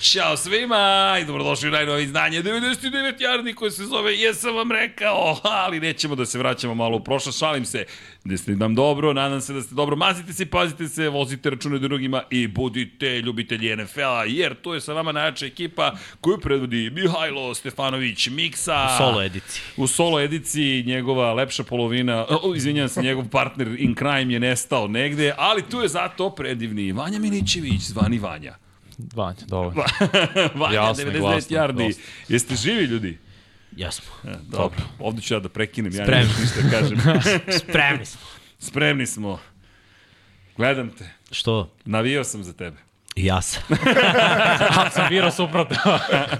Ćao svima i dobrodošli u najnovi izdanje 99 jardi koje se zove Jesam vam rekao, ali nećemo da se vraćamo malo u prošlost, šalim se da ste nam dobro, nadam se da ste dobro, mazite se, pazite se, vozite račune drugima i budite ljubitelji NFL-a, jer to je sa vama najjača ekipa koju predvodi Mihajlo Stefanović Miksa. U solo ediciji. U solo ediciji njegova lepša polovina, oh, izvinjam se, njegov partner in crime je nestao negde, ali tu je zato predivni Vanja Milićević, zvani Vanja. Vanja, dobro. Vanja, Jasno, 99 glasno, yardi. glasno. Jeste živi ljudi? Jesmo. E, dobro. Ovde ću ja da prekinem, ja Spremni. neću ništa da kažem. Spremni smo. Spremni smo. Gledam te. Što? Navijao sam za tebe. I ja sam. A, sam birao suprotno.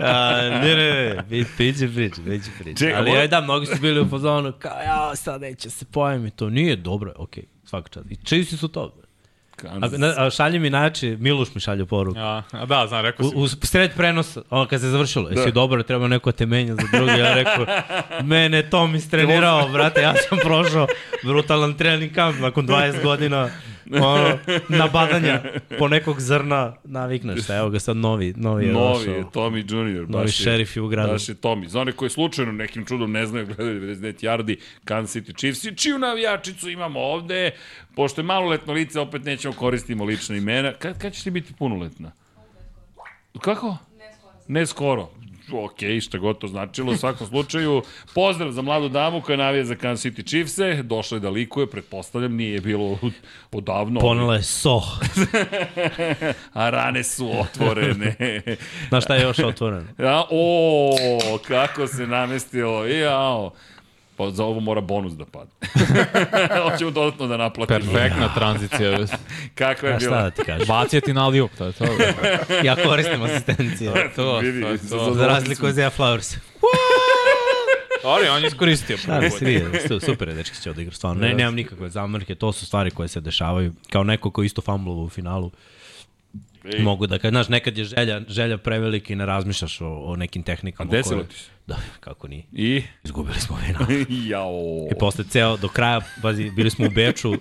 A, ne, ne, ne, priča, biće priča. Čekaj, Ali ovo- da, mnogi su bili u fazonu, kao ja, sad neće se pojem i to. Nije dobro, okej, okay, svaka čast. I čisti su to. A, na, a šalje mi najjači, Miluš mi šalje poruku. Ja, a da, znam, rekao U, si. u sred prenosa, ono kad se završilo, jesi da. dobro, treba neko te menja za drugi, ja rekao, mene to mi strenirao, brate, ja sam prošao brutalan trening kamp nakon 20 godina, ono, nabadanja po nekog zrna, navikneš se, evo ga sad novi, novi je Novi došao. je Tommy Junior. Novi baš je- šerif je u gradu. Baš je Tommy. Za one koji slučajno nekim čudom ne znaju, gledaju 99 yardi, Kansas City Chiefs i čiju navijačicu imamo ovde. Pošto je maloletno lice, opet nećemo koristimo lična imena. Kad, kad ćeš ti biti punoletna? Kako? Ne skoro. Ok, šta god to značilo, u svakom slučaju, pozdrav za mladu damu koja navija za Kansas City Chiefse, došla je da likuje, pretpostavljam, nije bilo odavno. Ponela je so. A rane su otvorene. Znaš šta je još otvoreno? Ja, o, kako se namestilo. Jao. Pa za ovo mora bonus da padne. Hoćemo dodatno da naplatimo. Perfektna tranzicija. Kakva je A šta da ti kažem? Bacio ti na lijub, to je to. Ja koristim asistenciju. To, Vidi, to je za- to. Za razliku od Zia Flowers. Ali on je iskoristio. Da, da se vidi, su- super je dečki će odigrati, stvarno. Ne, nemam nikakve zamrke, to su stvari koje se dešavaju. Kao neko ko isto fumblovo u finalu, Ej, mogu da, kad, znaš, nekad je želja, želja prevelika i ne razmišljaš o, o nekim tehnikama. A desilo koje- ti se? Da, kako nije. I? Izgubili smo final. Jao. I posle ceo, do kraja, pazi, bili smo u Beču,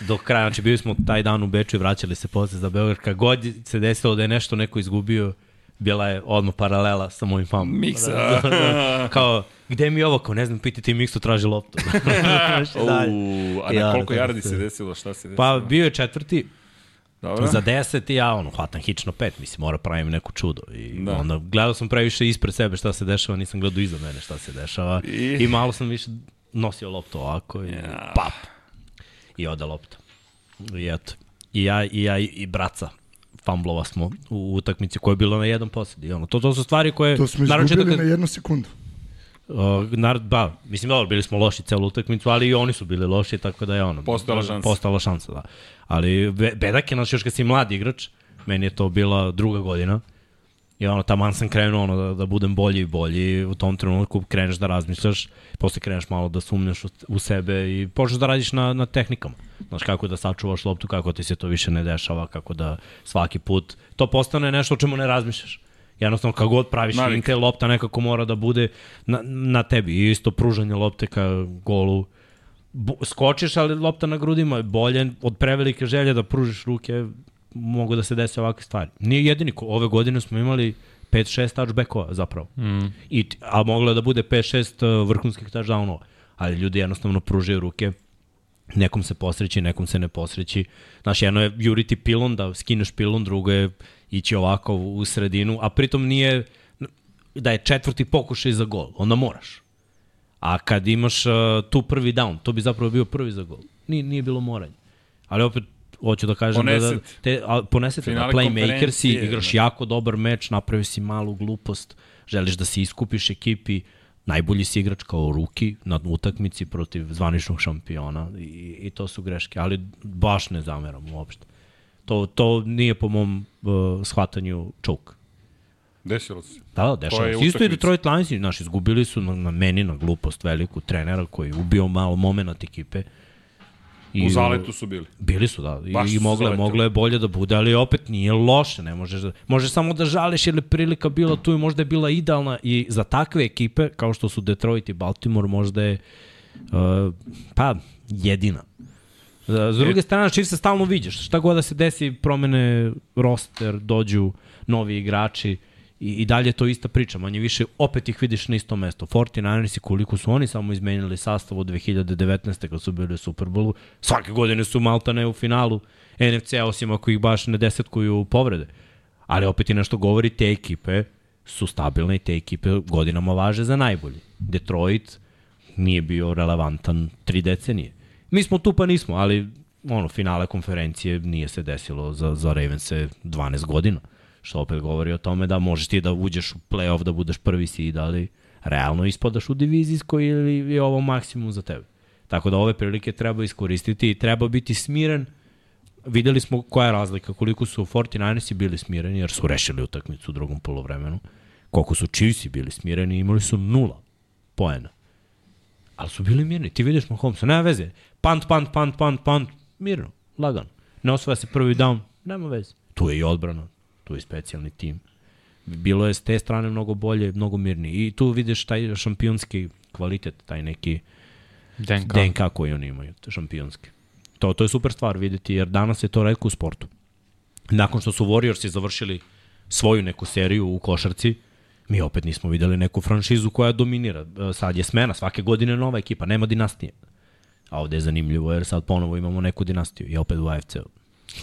do kraja, znači bili smo taj dan u Beču i vraćali se posle za Beograd. Kad god se desilo da je nešto neko izgubio, bila je odmah paralela sa mojim famom. Miksa. Da, da, da. Kao, gde mi je ovo? Kao, ne znam, pitajte Miksu, traži loptu. Šta dalje? U, a na Ja, koliko da, jardi se desilo? Šta se desilo? Pa bio je četvrti, Dobro. za 10 i ja ono, hvatam hič na pet, mislim, mora pravim neko čudo. I Da. da. onda gledao sam previše ispred sebe šta se dešava, nisam gledao iza mene šta se dešava. I- I, malo sam više nosio loptu ovako i Ja. pap. I ode lopta. I eto. I ja i, ja, i braca famblova smo u utakmici koja je bila na jedan posjed. I ono, to, to su stvari koje... To smo naročito izgubili kad- na jednu sekundu. Uh, nar, ba, mislim, dobro, bili smo loši celu utakmicu, ali i oni su bili loši, tako da je ono... Postojala šansa. Postojala šansa, da. Ali be, bedak je naš još kad si mlad igrač, meni je to bila druga godina, I ono, taman sam krenuo ono, da, da budem bolji i bolji, u tom trenutku kreneš da razmišljaš, posle kreneš malo da sumnjaš u, u sebe i počneš da radiš na, na tehnikama. Znaš, kako da sačuvaš loptu, kako ti se to više ne dešava, kako da svaki put, to postane nešto o čemu ne razmišljaš. Jednostavno, kako god praviš Navik. finte, lopta nekako mora da bude na, na tebi. I isto pružanje lopte ka golu. Skočiš, ali lopta na grudima je bolje od prevelike želje da pružiš ruke, mogu da se dese ovakve stvari. Nije jedini, ove godine smo imali 5-6 touchbackova zapravo. Mm. I, a moglo je da bude 5-6 uh, vrhunskih touchdownova. Ali ljudi jednostavno pružaju ruke, nekom se posreći, nekom se ne posreći. Znaš, jedno je juriti pilon, da skineš pilon, drugo je ići ovako u sredinu, a pritom nije da je četvrti pokušaj za gol, onda moraš. A kad imaš uh, tu prvi down, to bi zapravo bio prvi za gol. Nije, nije bilo moranje. Ali opet, hoću da kažem da, da Ponesete. te, a, ponesete da playmaker si, igraš da. jako dobar meč, napravio si malu glupost, želiš da se iskupiš ekipi, najbolji si igrač kao ruki na utakmici protiv zvaničnog šampiona i, i to su greške, ali baš ne zameram uopšte. To, to nije po mom uh, shvatanju čuk. Desilo se. Da, da, dešava se. Isto i. Detroit Lionsi, znaš, izgubili su na, na meni na glupost veliku trenera koji je ubio malo moment ekipe U zaletu su bili. Bili su, da. Baš I, su i mogle, mogle je bolje da bude, ali opet nije loše. Ne možeš, da, možeš samo da žališ jer je prilika bila tu i možda je bila idealna i za takve ekipe, kao što su Detroit i Baltimore, možda je uh, pa jedina. S druge strane, Chiefs se stalno viđaš. Šta god da se desi, promene roster, dođu novi igrači i, i dalje je to ista priča. Manje više, opet ih vidiš na isto mesto. 49ers i koliko su oni samo izmenili sastav od 2019. kad su bili u Superbowlu. Svake godine su maltane u finalu NFC, osim ako ih baš ne desetkuju povrede. Ali opet i nešto govori, te ekipe su stabilne i te ekipe godinama važe za najbolji. Detroit nije bio relevantan tri decenije. Mi smo tu pa nismo, ali ono, finale konferencije nije se desilo za, za Ravens 12 godina. Što opet govori o tome da možeš ti da uđeš u playoff, da budeš prvi seed, ali realno ispadaš u divizijskoj ili je ovo maksimum za tebe. Tako da ove prilike treba iskoristiti i treba biti smiren. Videli smo koja je razlika, koliko su 49ersi bili smireni, jer su rešili utakmicu u drugom polovremenu. Koliko su Chiefsi bili smireni, imali su nula poena. Ali su bili mirni. Ti vidiš Mahomesa, nema veze. Pant, pant, pant, pant, pant. Mirno, lagano. Ne osvaja se prvi down, nema veze. Tu je i odbrana, tu je specijalni tim. Bilo je s te strane mnogo bolje, mnogo mirnije. I tu vidiš taj šampionski kvalitet, taj neki DNK. DNK koji oni imaju, šampionski. To, to je super stvar videti, jer danas je to redko u sportu. Nakon što su Warriorsi završili svoju neku seriju u košarci, mi opet nismo videli neku franšizu koja dominira. Sad je smena, svake godine nova ekipa, nema dinastije. A ovde je zanimljivo jer sad ponovo imamo neku dinastiju i opet u AFC-u.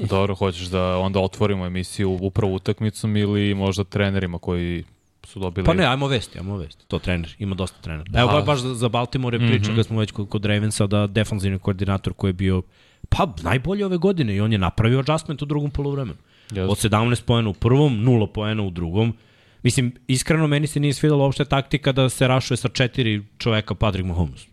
Dobro, hoćeš da onda otvorimo emisiju upravo utakmicom ili možda trenerima koji su dobili... Pa ne, ajmo vesti, ajmo vesti. To trener, ima dosta trenera. Evo, Pa- ba, baš za, Baltimore je priča, mm -hmm. kad smo već kod, kod Ravensa, da defanzivni koordinator koji je bio pa najbolji ove godine i on je napravio adjustment u drugom polovremenu. Jasno. Od 17 poena u prvom, 0 poena u drugom. Mislim, iskreno meni se nije svidela uopšte taktika da se rašuje sa četiri čoveka Patrick Mahomes.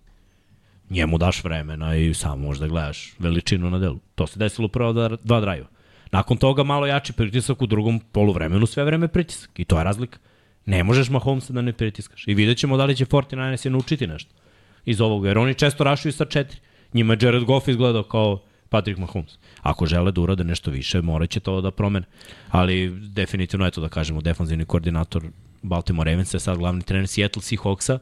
Njemu daš vremena i samo možda gledaš veličinu na delu. To se desilo u prva dva, dva drajva. Nakon toga malo jači pritisak u drugom poluvremenu, sve vreme pritisak. I to je razlika. Ne možeš Mahomesa da ne pritiskaš. I vidjet ćemo da li će 49ers je naučiti nešto iz ovoga, jer oni često rašuju sa četiri. Njima je Jared Goff izgledao kao Patrick Mahomes. Ako žele da urade nešto više, morat će to da promene. Ali definitivno, eto da kažemo, defanzivni koordinator Baltimore Ravens je sad glavni trener Seattle Seahawksa.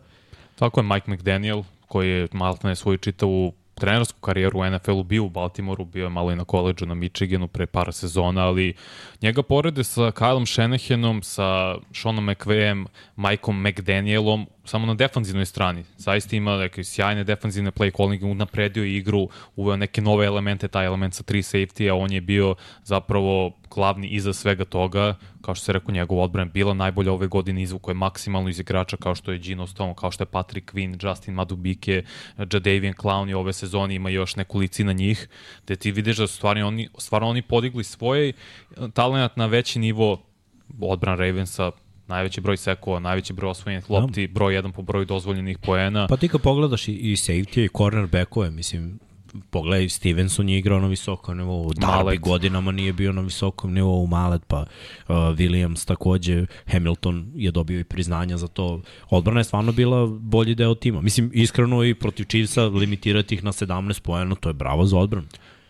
Tako je Mike McDaniel, koji je maltene svoju čitavu trenersku karijeru u NFL-u bio u Baltimoru, bio je malo i na koleđu na Michiganu pre par sezona, ali njega porede sa Kyleom Shanahanom, sa Seanom McVayem, Mikeom McDanielom, samo na defanzivnoj strani. Zaista ima neke sjajne defanzivne play calling, unapredio je igru, uveo neke nove elemente, taj element sa tri safety, a on je bio zapravo glavni iza svega toga, kao što se rekao, njegov odbran bila najbolja ove godine, izvuko je maksimalno iz igrača kao što je Gino Stone, kao što je Patrick Quinn, Justin Madubike, Jadavian Clown i ove sezone ima još neku na njih, gde ti vidiš da su stvarno oni, stvarno oni podigli svoj talent na veći nivo odbran Ravensa, najveći broj sekova, najveći broj osvojenih lopti, broj jedan po broju dozvoljenih poena. Pa ti kad pogledaš i, i safety i cornerbackove, mislim, pogledaj, Stevenson je igrao na visokom nivou, Darby godinama nije bio na visokom nivou, Malet, pa uh, Williams takođe, Hamilton je dobio i priznanja za to. Odbrana je stvarno bila bolji deo tima. Mislim, iskreno i protiv Chiefsa limitirati ih na 17 poena, to je bravo za odbranu.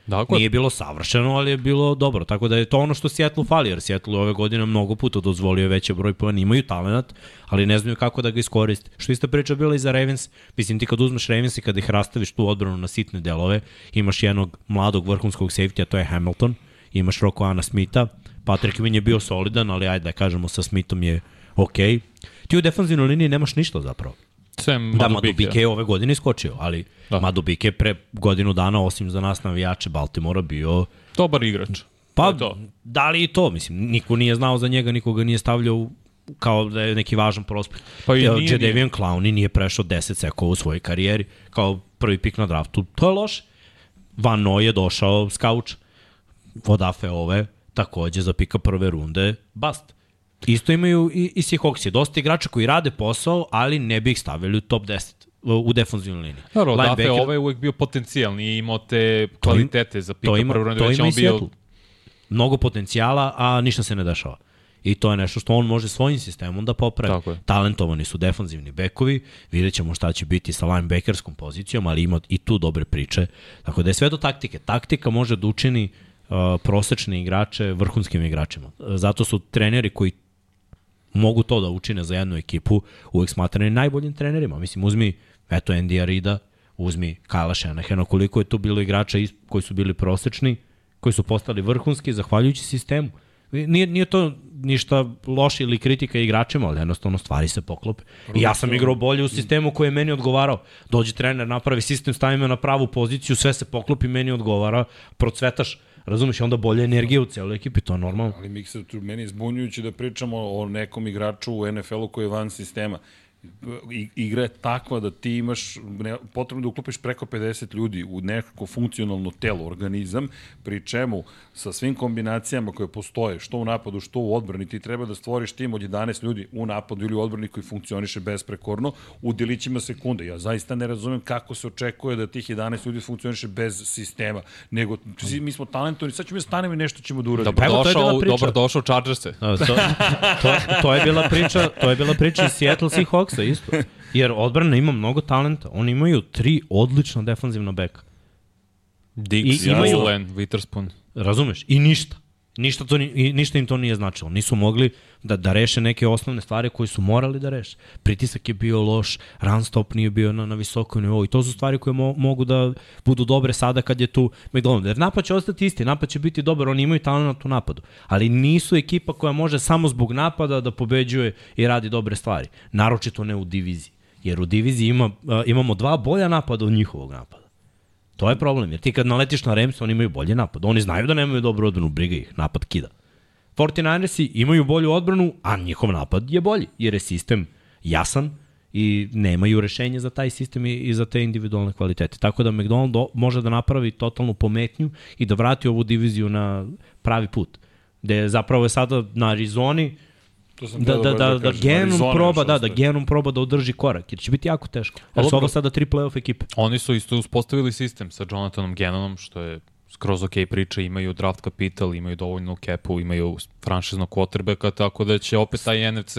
Dakle, Nije bilo savršeno, ali je bilo dobro. Tako da je to ono što Seattle fali, jer Seattle ove godine mnogo puta dozvolio veći broj poena, imaju talent, ali ne znaju kako da ga iskoriste. Što ista priča bila i za Ravens, mislim ti kad uzmeš Ravens i kad ih rastaviš tu odbranu na sitne delove, imaš jednog mladog vrhunskog safety, a to je Hamilton, imaš Rokoana Smitha, Patrick Quinn je bio solidan, ali ajde da kažemo sa Smithom je okej. Okay. Ti u defanzivnoj liniji nemaš ništa zapravo. Sem Da, Madubike. Je ove godine iskočio, ali da. Madubike pre godinu dana, osim za nas navijače Baltimora, bio Dobar igrač. Pa, To da li i to, mislim, niko nije znao za njega, niko ga nije stavljao kao da je neki važan prospekt. Pa i nije- Jadavion Clowney nije prešao 10 sekova u svojoj karijeri kao prvi pik na draftu. To je loše. Van Noy je došao s kauča. Od Afe ove, takođe za pika prve runde, bast. Isto imaju i, i Seahawksi. Dosta igrača koji rade posao, ali ne bi ih stavili u top 10 u defanzivnoj liniji. Dobro, Dafe Linebacker- ovaj je uvek bio potencijalni i imao te kvalitete za pika ima, prvo runde, to već ima on bio. Mnogo potencijala, a ništa se ne dešava. I to je nešto što on može svojim sistemom da popravi. Talentovani su defanzivni bekovi, vidjet ćemo šta će biti sa linebackerskom pozicijom, ali ima i tu dobre priče. Tako da je sve do taktike. Taktika može da učini uh, prosečne igrače vrhunskim igračima. Zato su treneri koji mogu to da učine za jednu ekipu, uvek smatrani najboljim trenerima. Mislim, uzmi, eto, Andy Arida, uzmi Kala Shanahana, koliko je tu bilo igrača koji su bili prosečni, koji su postali vrhunski, zahvaljujući sistemu. Nije, nije to ništa loše ili kritika igračima, ali jednostavno stvari se poklope. I ja sam igrao bolje u sistemu koji je meni odgovarao. Dođe trener, napravi sistem, stavi me na pravu poziciju, sve se poklopi, meni odgovara, procvetaš, razumeš, onda bolje energije u celoj ekipi, to je normalno. Ali Mikser, tu meni je zbunjujuće da pričamo o nekom igraču u NFL-u koji je van sistema. Igra je takva da ti imaš ne, potrebno da uklopiš preko 50 ljudi u nekako funkcionalno telo, organizam, pri čemu sa svim kombinacijama koje postoje, što u napadu, što u odbrani, ti treba da stvoriš tim od 11 ljudi u napadu ili u odbrani koji funkcioniše besprekorno u delićima sekunde. Ja zaista ne razumem kako se očekuje da tih 11 ljudi funkcioniše bez sistema, nego mi smo talentovani, sad ćemo da stanemo i nešto ćemo da uradimo. Evo, to je Dobrodošao, bila priča. dobrodošao Chargerse. To, to, to, je bila priča, to je bila priča iz Seattle Seahawksa isto. Jer odbrana ima mnogo talenta. Oni imaju tri odlična defanzivna beka. Diggs, I imaju- Mullen, Witherspoon. Razumeš? I ništa. Ništa, to, ništa im to nije značilo. Nisu mogli da, da reše neke osnovne stvari koje su morali da reše. Pritisak je bio loš, run stop nije bio na, na visokom nivou i to su stvari koje mo, mogu da budu dobre sada kad je tu McDonald. Jer napad će ostati isti, napad će biti dobar, oni imaju talent u napadu. Ali nisu ekipa koja može samo zbog napada da pobeđuje i radi dobre stvari. Naročito ne u diviziji. Jer u diviziji ima, imamo dva bolja napada od njihovog napada. To je problem, jer ti kad naletiš na Rams, oni imaju bolji napad. Oni znaju da nemaju dobru odbranu, briga ih, napad kida. 49ersi imaju bolju odbranu, a njihov napad je bolji, jer je sistem jasan i nemaju rešenje za taj sistem i, i za te individualne kvalitete. Tako da McDonald do, može da napravi totalnu pometnju i da vrati ovu diviziju na pravi put. Gde zapravo je sada na Arizoni To sam da, hteo da, baš da, da kažem, Genom Arizona proba, da, da. Genom proba da održi korak, jer će biti jako teško. Jer su ovo sada tri playoff ekipe. Oni su isto uspostavili sistem sa Jonathanom Gannonom, što je skroz ok priča, imaju draft kapital, imaju dovoljno capu, imaju franšiznog quarterbacka, tako da će opet taj NFC,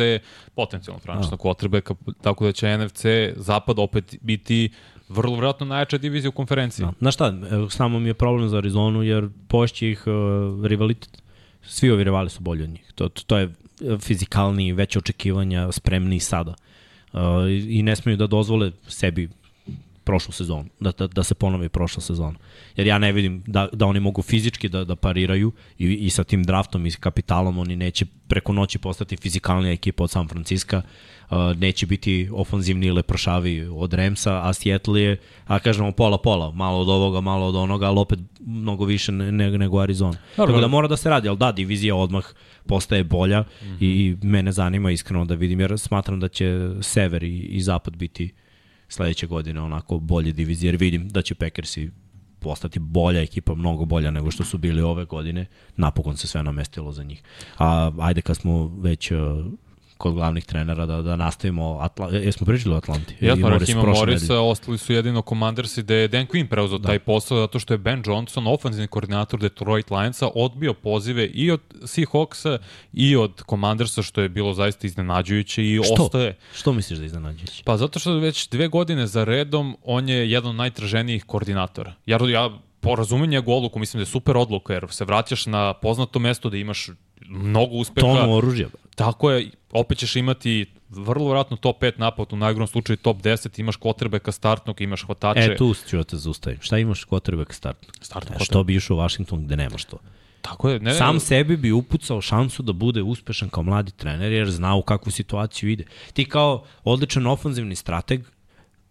potencijalno franšiznog quarterbacka, tako da će NFC zapad opet biti vrlo vjerojatno najjača divizija u konferenciji. Da. Znaš šta, evo, samo mi je problem za Arizonu jer pošće ih uh, rivalitet. Svi ovi rivali su bolji od njih. To, to, to je e, fizikalniji, veće očekivanja, spremniji sada. Uh, i, ne smeju da dozvole sebi prošlu sezonu, da, da, da se ponovi prošla sezona. Jer ja ne vidim da, da oni mogu fizički da, da pariraju i, i sa tim draftom i kapitalom oni neće preko noći postati fizikalnija ekipa od San Francisco, uh, neće biti ofanzivni ili leprošavi od Remsa, a Seattle je, a kažemo pola-pola, malo od ovoga, malo od onoga, ali opet mnogo više ne, ne, nego Arizona. Dobro. Tako da mora da se radi, ali da, divizija odmah postaje bolja mm -hmm. i mene zanima iskreno da vidim, jer smatram da će sever i, i zapad biti sledeće godine onako bolje divizije, jer vidim da će Packersi postati bolja ekipa, mnogo bolja nego što su bili ove godine. Napokon se sve namestilo za njih. A ajde kad smo već uh, kod glavnih trenera da, da nastavimo Atla jesmo pričali o Atlanti Jasno, Morris Rahima prošle Morisa, ostali su jedino Commandersi da je Dan Quinn preuzeo da. taj posao zato što je Ben Johnson, ofenzivni koordinator Detroit Lionsa, odbio pozive i od Seahawksa i od Commandersa, što je bilo zaista iznenađujuće i Što? ostaje. Što misliš da je iznenađujuće? Pa zato što već dve godine za redom on je jedan od najtraženijih koordinatora. Ja, ja po razumenju njegovu odluku mislim da je super odluka jer se vraćaš na poznato mesto da imaš mnogo uspeha. Tonu oružja. Tako je, opet ćeš imati vrlo vjerojatno top 5 napad, u najgrom slučaju top 10, imaš kvotrbeka startnog, imaš hvatače. E, tu ću da te zaustavim. Šta imaš quarterback start? Startnog E, što bi išao u Washington gde nemaš to? Tako je, ne, Sam sebi bi upucao šansu da bude uspešan kao mladi trener jer zna u kakvu situaciju ide. Ti kao odličan ofanzivni strateg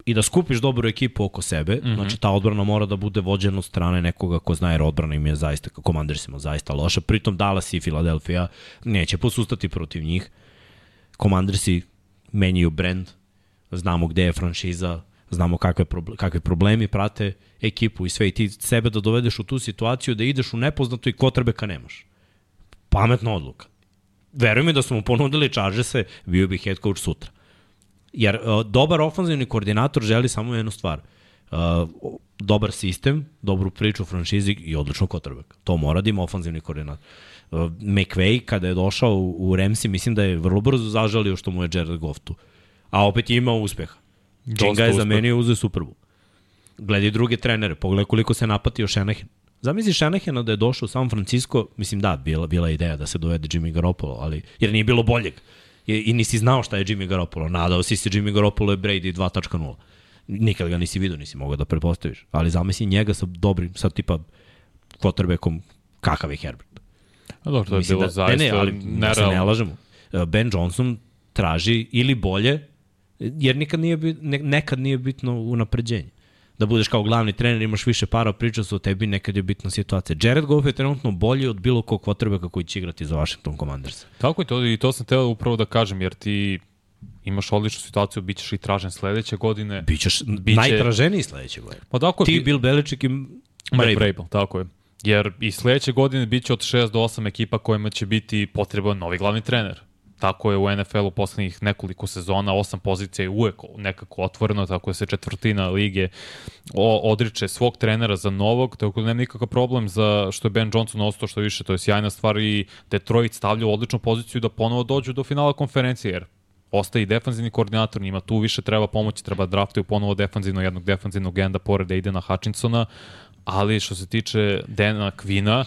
i da skupiš dobru ekipu oko sebe, mm -hmm. znači ta odbrana mora da bude vođena od strane nekoga ko zna jer odbrana im je zaista, komandersima zaista loša, pritom Dallas i Philadelphia neće posustati protiv njih. Komandersi menjaju brand, znamo gde je franšiza, znamo kakve, proble kakve problemi prate ekipu i sve i ti sebe da dovedeš u tu situaciju da ideš u nepoznato i kotrbeka nemaš. Pametna odluka. Veruj mi da smo mu ponudili Chargerse, bio bi head coach sutra. Jer uh, dobar ofanzivni koordinator želi samo jednu stvar. Uh, dobar sistem, dobru priču u franšizi i odličnog kotrbeka. To mora da ima ofanzivni koordinator. Uh, McVay kada je došao u, u Remsi, mislim da je vrlo brzo zažalio što mu je Jared Goff tu. A opet je imao uspeha. Čim ga je zamenio uzeo Super Bowl. Gledaj druge trenere, pogledaj koliko se napatio Shanahan. Zamisli Shanahana da je došao u San Francisco, mislim da, bila, bila ideja da se dovede Jimmy Garoppolo, ali, jer nije bilo boljeg. I, I nisi znao šta je Jimmy Garoppolo. Nadao si se Jimmy Garoppolo je Brady 2.0. Nikad ga nisi vidio, nisi mogao da pretpostaviš. Ali zamisli njega sa dobrim, sa tipa quarterbackom kakav je Herbert. A dobro, to je Mislim bilo da, zaista ne, ne, ali da se ne lažemo. Uh, Ben Johnson traži ili bolje, jer nikad nije, bit, ne, nekad nije bitno unapređenje. Da budeš kao glavni trener, imaš više para, priča se o tebi, nekad je bitna situacija. Jared Goff je trenutno bolji od bilo kog kvotrbeka koji će igrati za Washington Commanders. Tako je to i to sam teo upravo da kažem, jer ti imaš odličnu situaciju, bit ćeš i tražen sledeće godine. Bićeš Biće- najtraženiji sledeće godine. Pa tako Ti, bi- Bill Belichick i Mike Vrabel. Tako je. Jer i sledeće godine bit će od 6 do 8 ekipa kojima će biti potreban novi glavni trener. Tako je u NFL-u poslednjih nekoliko sezona, osam pozicija je uvek nekako otvoreno, tako da se četvrtina lige odriče svog trenera za novog, tako da nema nikakav problem za što je Ben Johnson ostao što više, to je sjajna stvar i Detroit stavlja u odličnu poziciju da ponovo dođu do finala konferencije, jer ostaje i defanzivni koordinator, njima tu više treba pomoći, treba draftuju ponovo defanzivno jednog defanzivnog enda pored Aidena Hutchinsona, ali što se tiče Dana Kvina,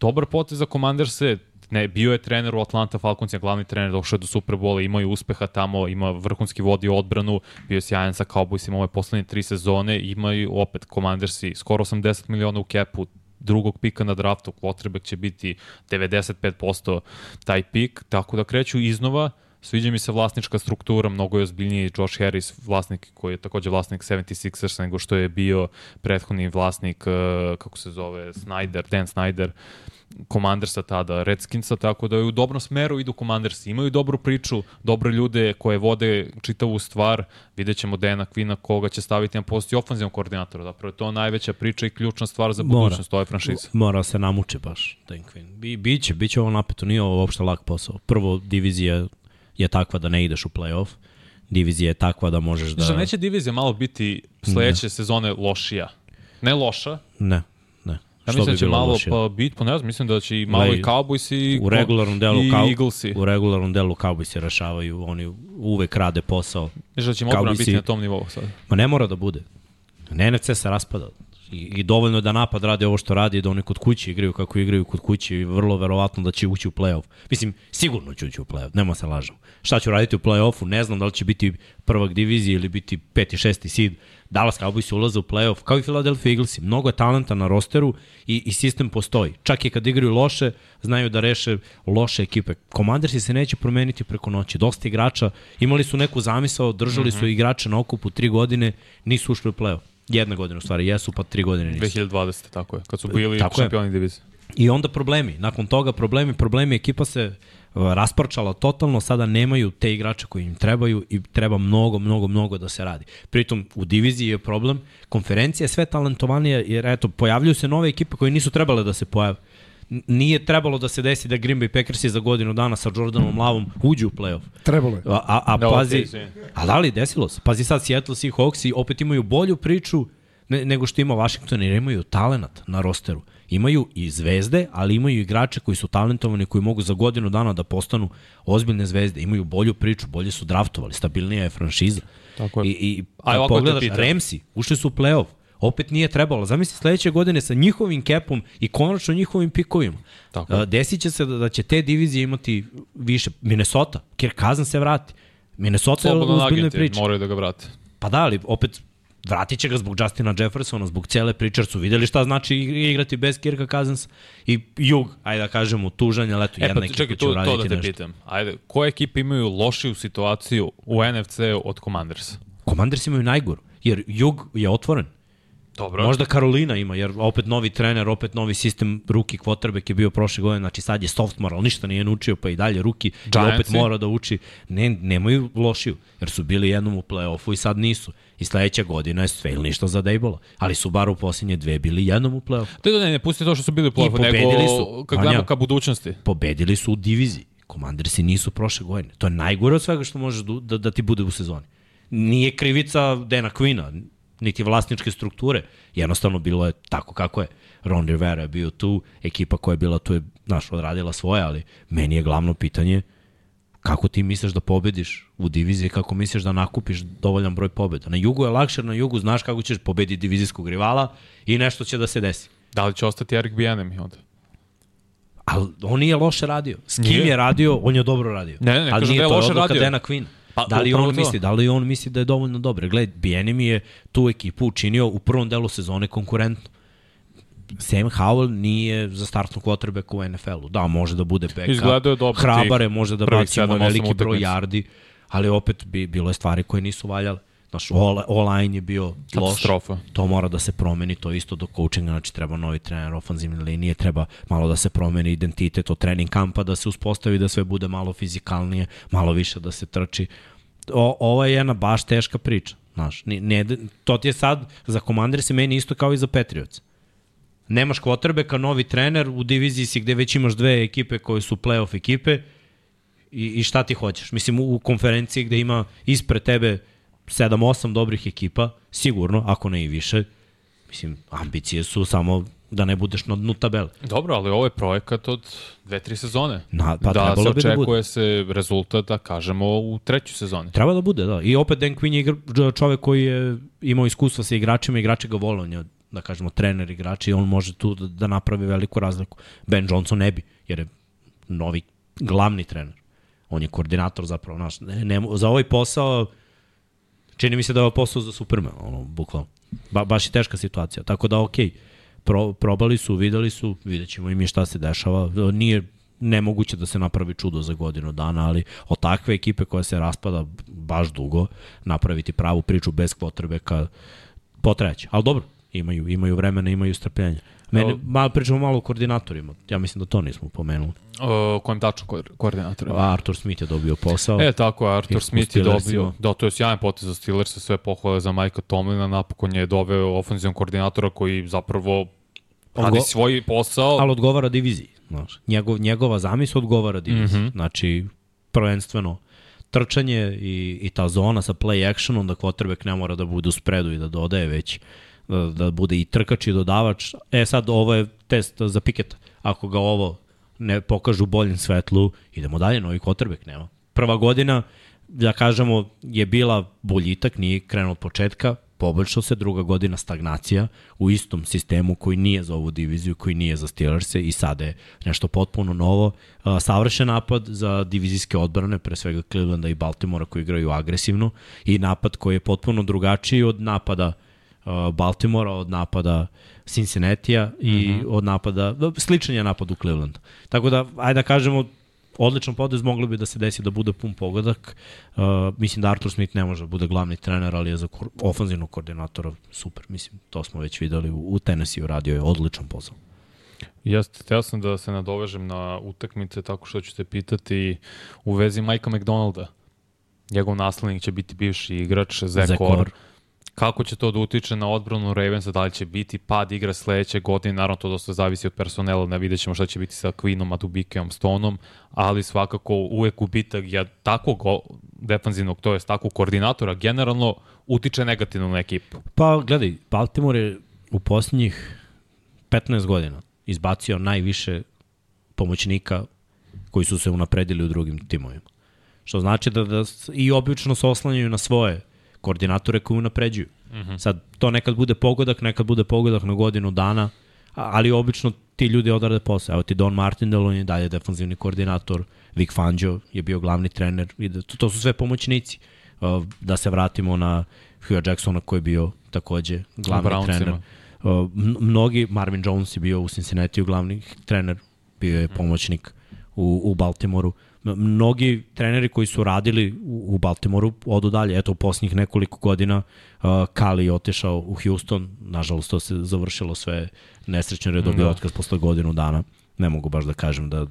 dobar potez za Commanderse, ne, bio je trener u Atlanta Falcons, je glavni trener, došao je do Superbola, imaju uspeha tamo, ima vrhunski vodi odbranu, bio je sjajan sa Cowboysima ove poslednje tri sezone, imaju opet Commandersi skoro 80 miliona u kepu, drugog pika na draftu, quarterback će biti 95% taj pik, tako da kreću iznova, Sviđa mi se vlasnička struktura, mnogo je ozbiljniji Josh Harris, vlasnik koji je takođe vlasnik 76ers nego što je bio prethodni vlasnik, uh, kako se zove, Snyder, Dan Snyder, Commandersa tada, Redskinsa, tako da je u dobrom smeru idu Commandersi. Imaju dobru priču, dobre ljude koje vode čitavu stvar. Vidjet ćemo Dana Quina koga će staviti na poziciju ofenzivnog koordinatora. Zapravo je to najveća priča i ključna stvar za budućnost ove franšize. Mora se namuče baš, Dan Quinn. Bi, biće, biće ovo napeto, nije ovo uopšte lak posao. Prvo, divizija je takva da ne ideš u play-off. Divizija je takva da možeš da... Da. neće divizija malo biti sledeće sezone lošija? Ne loša, Ne, ne. Ja mislim da će malo lošije? pa bit, pa ne znam, mislim da će i malo Gledaj, i Cowboys i u regularnom delu i kao Eaglesi. u regularnom delu Cowboys se rešavaju, oni uvek rade posao. Mislim da će odbrana Cowboysi- biti na tom nivou sad. Ma ne mora da bude. NFC se raspada. I, I dovoljno je da napad radi ovo što radi, da oni kod kuće igraju kako igraju kod kuće i vrlo verovatno da će ući u play-off. Mislim, sigurno će ući u play-off, nema se lažemo. Šta ću raditi u play-offu, ne znam da li će biti prvak divizije ili biti peti, šesti seed. Dallas Cowboys ulaze u play-off, kao i Philadelphia Eaglesi. Mnogo je talenta na rosteru i, i sistem postoji. Čak i kad igraju loše, znaju da reše loše ekipe. Commandersi se neće promeniti preko noći. Dosta igrača, imali su neku zamisao, držali su igrače na okupu tri godine, nisu ušli u play-off. Jedna godina u stvari, jesu, pa tri godine nisu. 2020. tako je, kad su bili Tako šampioni divizije. I onda problemi. Nakon toga problemi, problemi, ekipa se rasparčala totalno, sada nemaju te igrače koji im trebaju i treba mnogo, mnogo, mnogo da se radi. Pritom u diviziji je problem, konferencija je sve talentovanija jer eto, pojavljuju se nove ekipe koje nisu trebale da se pojave. Nije trebalo da se desi da Green Bay Packersi za godinu dana sa Jordanom Lavom uđu u playoff. Trebalo je. A, a, a Da, pazi, a da li desilo se? Pazi sad Seattle Seahawks i opet imaju bolju priču ne, nego što ima Washington jer imaju talenat na rosteru. Imaju i zvezde, ali imaju igrače koji su talentovani, koji mogu za godinu dana da postanu ozbiljne zvezde. Imaju bolju priču, bolje su draftovali, stabilnija je franšiza. Tako je. I, i A kad ovako te pogledaš, pitam. Ramsi, ušli su u playoff, opet nije trebalo. Zamisli sledeće godine sa njihovim kepom i konačno njihovim pikovima. Tako je. Desit će se da, da će te divizije imati više. Minnesota, Kirk Cousins se vrati. Minnesota je u Slobodno ozbiljnoj agenti priči. moraju da ga vrate. Pa da, ali opet vratit će ga zbog Justina Jeffersona, zbog cele priče, su videli šta znači ig- igrati bez Kirka Cousins i jug, ajde da kažemo, tužanje, ali eto, E jedna pa ekipa čekaj, će to, to uraditi da te nešto. pitam. Ajde, koje ekipe imaju lošiju situaciju u NFC-u od Commanders? Commanders imaju najgoru, jer jug je otvoren. Dobro. Možda Karolina ima, jer opet novi trener, opet novi sistem, ruki quarterback je bio prošle godine, znači sad je sophomore, ali ništa nije naučio, pa i dalje ruki, i opet Giantsi? mora da uči. Ne, nemaju lošiju, jer su bili jednom u play-offu i sad nisu. I sledeća godina je sve ili ništa za Dejbola, ali su bar u posljednje dve bili jednom u play-offu. Da, da, ne, ne, pusti to što su bili u play-offu, pobedili nego su. kad gledamo ka budućnosti. Pobedili su u diviziji. Komandersi nisu prošle godine. To je najgore od svega što može da, da, da ti bude u sezoni. Nije krivica Dana Quina, niti vlasničke strukture. Jednostavno bilo je tako kako je. Ron Rivera je bio tu, ekipa koja je bila tu je znaš, odradila svoje, ali meni je glavno pitanje kako ti misliš da pobediš u diviziji, kako misliš da nakupiš dovoljan broj pobeda. Na jugu je lakše, na jugu znaš kako ćeš pobediti divizijskog rivala i nešto će da se desi. Da li će ostati Erik Bienemi onda? Ali on nije loše radio. S kim Nije. je radio, on je dobro radio. Ne, ne, ne Ali kažem nije da je to loše odluka radio. Dana Quinn. Pa, da li on to. misli, da li on misli da je dovoljno dobro? Gled, Bienemi je tu ekipu učinio u prvom delu sezone konkurentno. Sam Howell nije za startnog quarterbacka u NFL-u. Da, može da bude backup. Izgledao je dobro Hrabar je, tih može da sedam, veliki broj yardi, ali opet bi, bilo je stvari koje nisu valjale. Znaš, all-line je bio loš. Katastrofa. To mora da se promeni, to isto do coachinga, znači treba novi trener ofanzivne linije, treba malo da se promeni identitet od trening kampa, da se uspostavi da sve bude malo fizikalnije, malo više da se trči. O, ovo je jedna baš teška priča. Znaš, ne, ne, to ti je sad za komandere se meni isto kao i za Patriots. Nemaš kvotrbeka, novi trener, u diviziji si gde već imaš dve ekipe koje su playoff ekipe i, i šta ti hoćeš? Mislim, u, u konferenciji gde ima ispred tebe 7-8 dobrih ekipa, sigurno, ako ne i više, mislim, ambicije su samo da ne budeš na dnu tabele. Dobro, ali ovo je projekat od dve, tri sezone. Na- pa da se da očekuje bude. se rezultat, da kažemo, u trećoj sezoni. Treba da bude, da. I opet Dan Quinn je igra, čovek koji je imao iskustva sa igračima, igrači ga vole, on je, da kažemo, trener igrači i on može tu da, da napravi veliku razliku. Ben Johnson ne bi, jer je novi glavni trener. On je koordinator zapravo, naš. Ne, ne, za ovaj posao, čini mi se da je ovo posao za Superman, ono, bukvalno. Ba, baš je teška situacija. Tako da, okej, pro, probali su, videli su, vidjet ćemo i mi šta se dešava. Nije nemoguće da se napravi čudo za godinu dana, ali od takve ekipe koja se raspada baš dugo, napraviti pravu priču bez kvotrbeka potreće. Ali dobro, imaju, imaju vremena, imaju strpljenja. Mene, Evo- malo, pričamo malo o koordinatorima. Ja mislim da to nismo pomenuli. O, kojem tačno ko koordinator? Arthur Smith je dobio posao. E, tako je, Arthur Smith je dobio, da, to je sjajan potez za Steelers, sve pohvale za Majka Tomlina, napokon je doveo ofenzivnog koordinatora koji zapravo radi svoj posao. ali odgovara diviziji. Znaš. Njegov, njegova zamis odgovara diviziji. Mm. -hmm. Znači, prvenstveno, trčanje i, i ta zona sa play actionom, da quarterback ne mora da bude u spredu i da dodaje, već da, bude i trkač i dodavač. E sad, ovo je test za Piketa. Ako ga ovo ne pokažu u boljem svetlu, idemo dalje, novi quarterback nema. Prva godina, da kažemo, je bila boljitak, nije krenuo od početka, poboljšao se, druga godina stagnacija u istom sistemu koji nije za ovu diviziju, koji nije za Steelers i sada je nešto potpuno novo. Savršen napad za divizijske odbrane, pre svega Clevelanda i Baltimora koji igraju agresivno i napad koji je potpuno drugačiji od napada a, Baltimora, od napada Cincinnati-a i mm -hmm. od napada, sličan je napad u Clevelandu. Tako da, ajde da kažemo, odličan potez, moglo bi da se desi da bude pun pogodak. Uh, mislim da Arthur Smith ne može da bude glavni trener, ali je za kor ofanzivnog koordinatora super. Mislim, to smo već videli u, u Tennessee uradio je odličan posao. Jeste, htio sam da se nadovežem na utakmice tako što ću te pitati u vezi Majka McDonalda. Njegov naslednik će biti bivši igrač, Orr. Orr. Kako će to da utiče na odbranu Ravensa, da li će biti pad igra sledeće godine, naravno to dosta zavisi od personela, ne vidjet ćemo šta će biti sa Queenom, Adubikeom, Stonom, ali svakako uvek gubitak ja, takvog defanzivnog, to jest takvog koordinatora, generalno utiče negativno na ekipu. Pa, gledaj, Baltimore je u posljednjih 15 godina izbacio najviše pomoćnika koji su se unapredili u drugim timovima. Što znači da, da i obično se oslanjaju na svoje koordinatore koji unapređuju. Mm -hmm. Sad, to nekad bude pogodak, nekad bude pogodak na godinu dana, ali obično ti ljudi odrade posao. Evo ti Don Martindale, on je dalje defanzivni koordinator, Vic Fangio je bio glavni trener, i da, to, to su sve pomoćnici. Da se vratimo na Hugh Jacksona koji je bio takođe glavni Brownsima. trener. Mnogi, Marvin Jones je bio u Cincinnati glavni trener, bio je pomoćnik u, u Baltimoru. Mnogi treneri koji su radili u, u Baltimoru odu dalje. Eto, u posljednjih nekoliko godina uh, Kali je otišao u Houston. Nažalost, to se završilo sve nesrećno jer je dobio Da. otkaz posle godinu dana. Ne mogu baš da kažem da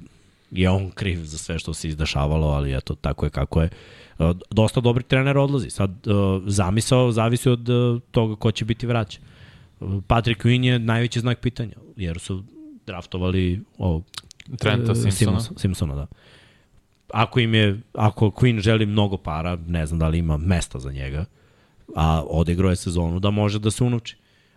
je on kriv za sve što se izdešavalo, ali eto, tako je kako je. Uh, dosta dobrih trenera odlazi. Sad, uh, zamisao zavisi od uh, toga ko će biti vraćan. Patrick Quinn je najveći znak pitanja, jer su draftovali ovog Trenta e, Simpsona. Simons- Simpsona, da. Ako im je, ako Quinn želi mnogo para, ne znam da li ima mesta za njega, a odigrao je sezonu, da može da se unuči.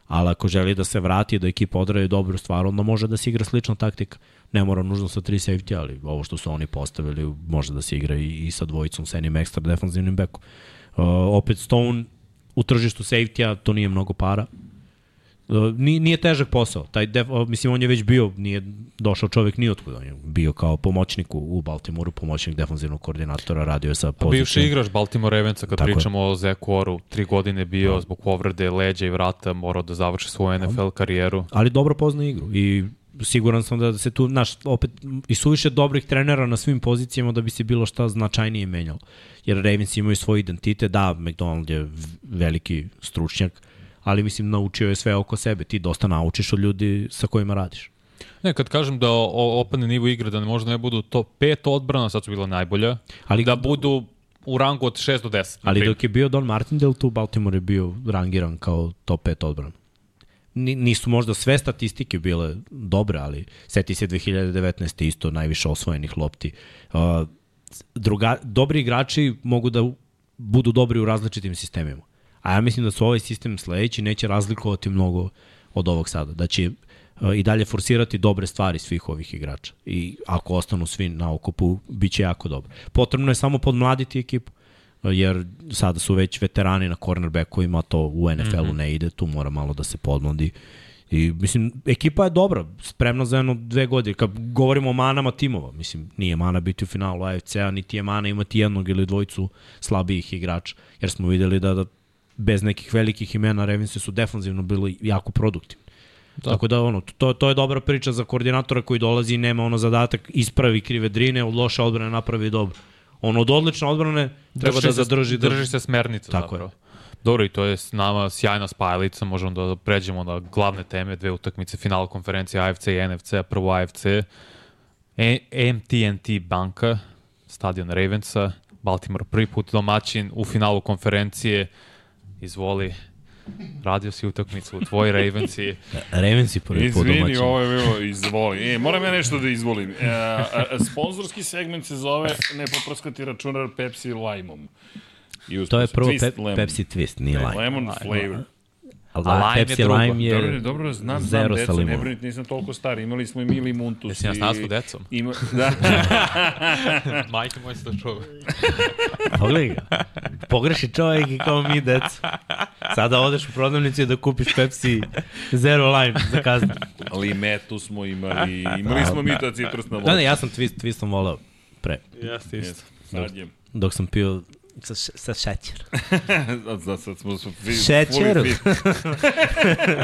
ali ako želi da se vrati, da ekipa odradi dobru stvar, onda može da se igra slična taktika. Ne mora nužno sa tri safety, ali ovo što su oni postavili može da se igra i, i sa dvojicom, sa jednim ekstra defanzivnim bekom. Uh, opet Stone u tržištu safety-a, to nije mnogo para. Uh, nije, nije težak posao. Taj def, mislim, on je već bio, nije došao čovjek ni otkud. On je bio kao pomoćnik u, Baltimoru, pomoćnik defanzivnog koordinatora, radio je sa pozicijom. bivši igrač Baltimore Ravensa, kad Tako je. pričamo o Zeku Oru, tri godine bio zbog povrede leđa i vrata, morao da završi svoju NFL karijeru. ali dobro pozna igru i siguran sam da se tu, znaš, opet i suviše dobrih trenera na svim pozicijama da bi se bilo šta značajnije menjalo. Jer Ravens imaju svoj identitet, da, McDonald je veliki stručnjak, ali mislim naučio je sve oko sebe. Ti dosta naučiš od ljudi sa kojima radiš. Ne, kad kažem da o- opadne nivo igre, da ne možda ne budu top 5 odbrana, sad su bila najbolja, Ali- da budu u rangu od 6 do 10. Ali dok je bio Don Martindale tu, Baltimore je bio rangiran kao top 5 odbrana. Ni- Nisu možda sve statistike bile dobre, ali seti se 2019. isto najviše osvojenih lopti. Uh, druga, dobri igrači mogu da budu dobri u različitim sistemima. A ja mislim da su ovaj sistem sledeći neće razlikovati mnogo od ovog sada. Da će uh, i dalje forsirati dobre stvari svih ovih igrača. I ako ostanu svi na okupu, bit će jako dobro. Potrebno je samo podmladiti ekipu jer sada su već veterani na cornerbackovima, to u NFL-u mm -hmm. ne ide, tu mora malo da se podmladi. I mislim, ekipa je dobra, spremna za jedno dve godine. Kad govorimo o manama timova, mislim, nije mana biti u finalu AFC-a, niti je mana imati jednog ili dvojicu slabijih igrača, jer smo videli da, da bez nekih velikih imena Ravensi su defanzivno bili jako produktivni. Da. Tako da ono, to, to je dobra priča za koordinatora koji dolazi i nema ono zadatak ispravi krive drine, od loše odbrane napravi dobro. Ono od odlične odbrane treba da se- zadrži da drži se smernica Tako zapravo. Dobro, i to je s nama sjajna spajalica, možemo da pređemo na glavne teme, dve utakmice, final konferencije AFC i NFC, prvo AFC, e MTNT banka, stadion Ravensa, Baltimore prvi put domaćin u finalu konferencije, izvoli, radio si utakmicu u tvoj Ravensi, Ravensi prvi put Izvini, domaćin. ovo je bilo izvoli. E, moram ja nešto da izvolim. E, a, a, sponzorski segment se zove ne poprskati računar Pepsi Lime-om. I To je prvo twist pe. Pepsi Twist, nije Ne, lime. Lemon flavor. A A lime je Pepsi drugo. Lime je Dobro, dobro, znam, znam, zero sa deca, ne brinite, nisam toliko star. Imali smo i Mili Muntus. Jesi na i- snasu decom? Ima, da. majke moje se to čuva. Pogledaj ga. Pogreši čovjek i kao mi deca. Sada odeš u prodavnicu i da kupiš Pepsi Zero Lime za kaznu. Limetu smo imali, imali smo mi ta citrusna voda. Da, ne, ja sam twist, twist sam volao pre. Jeste Jeste, Sad je. Dok sam pio sa, sa šećer. Sad, sad, sad smo su fi, Šećeru.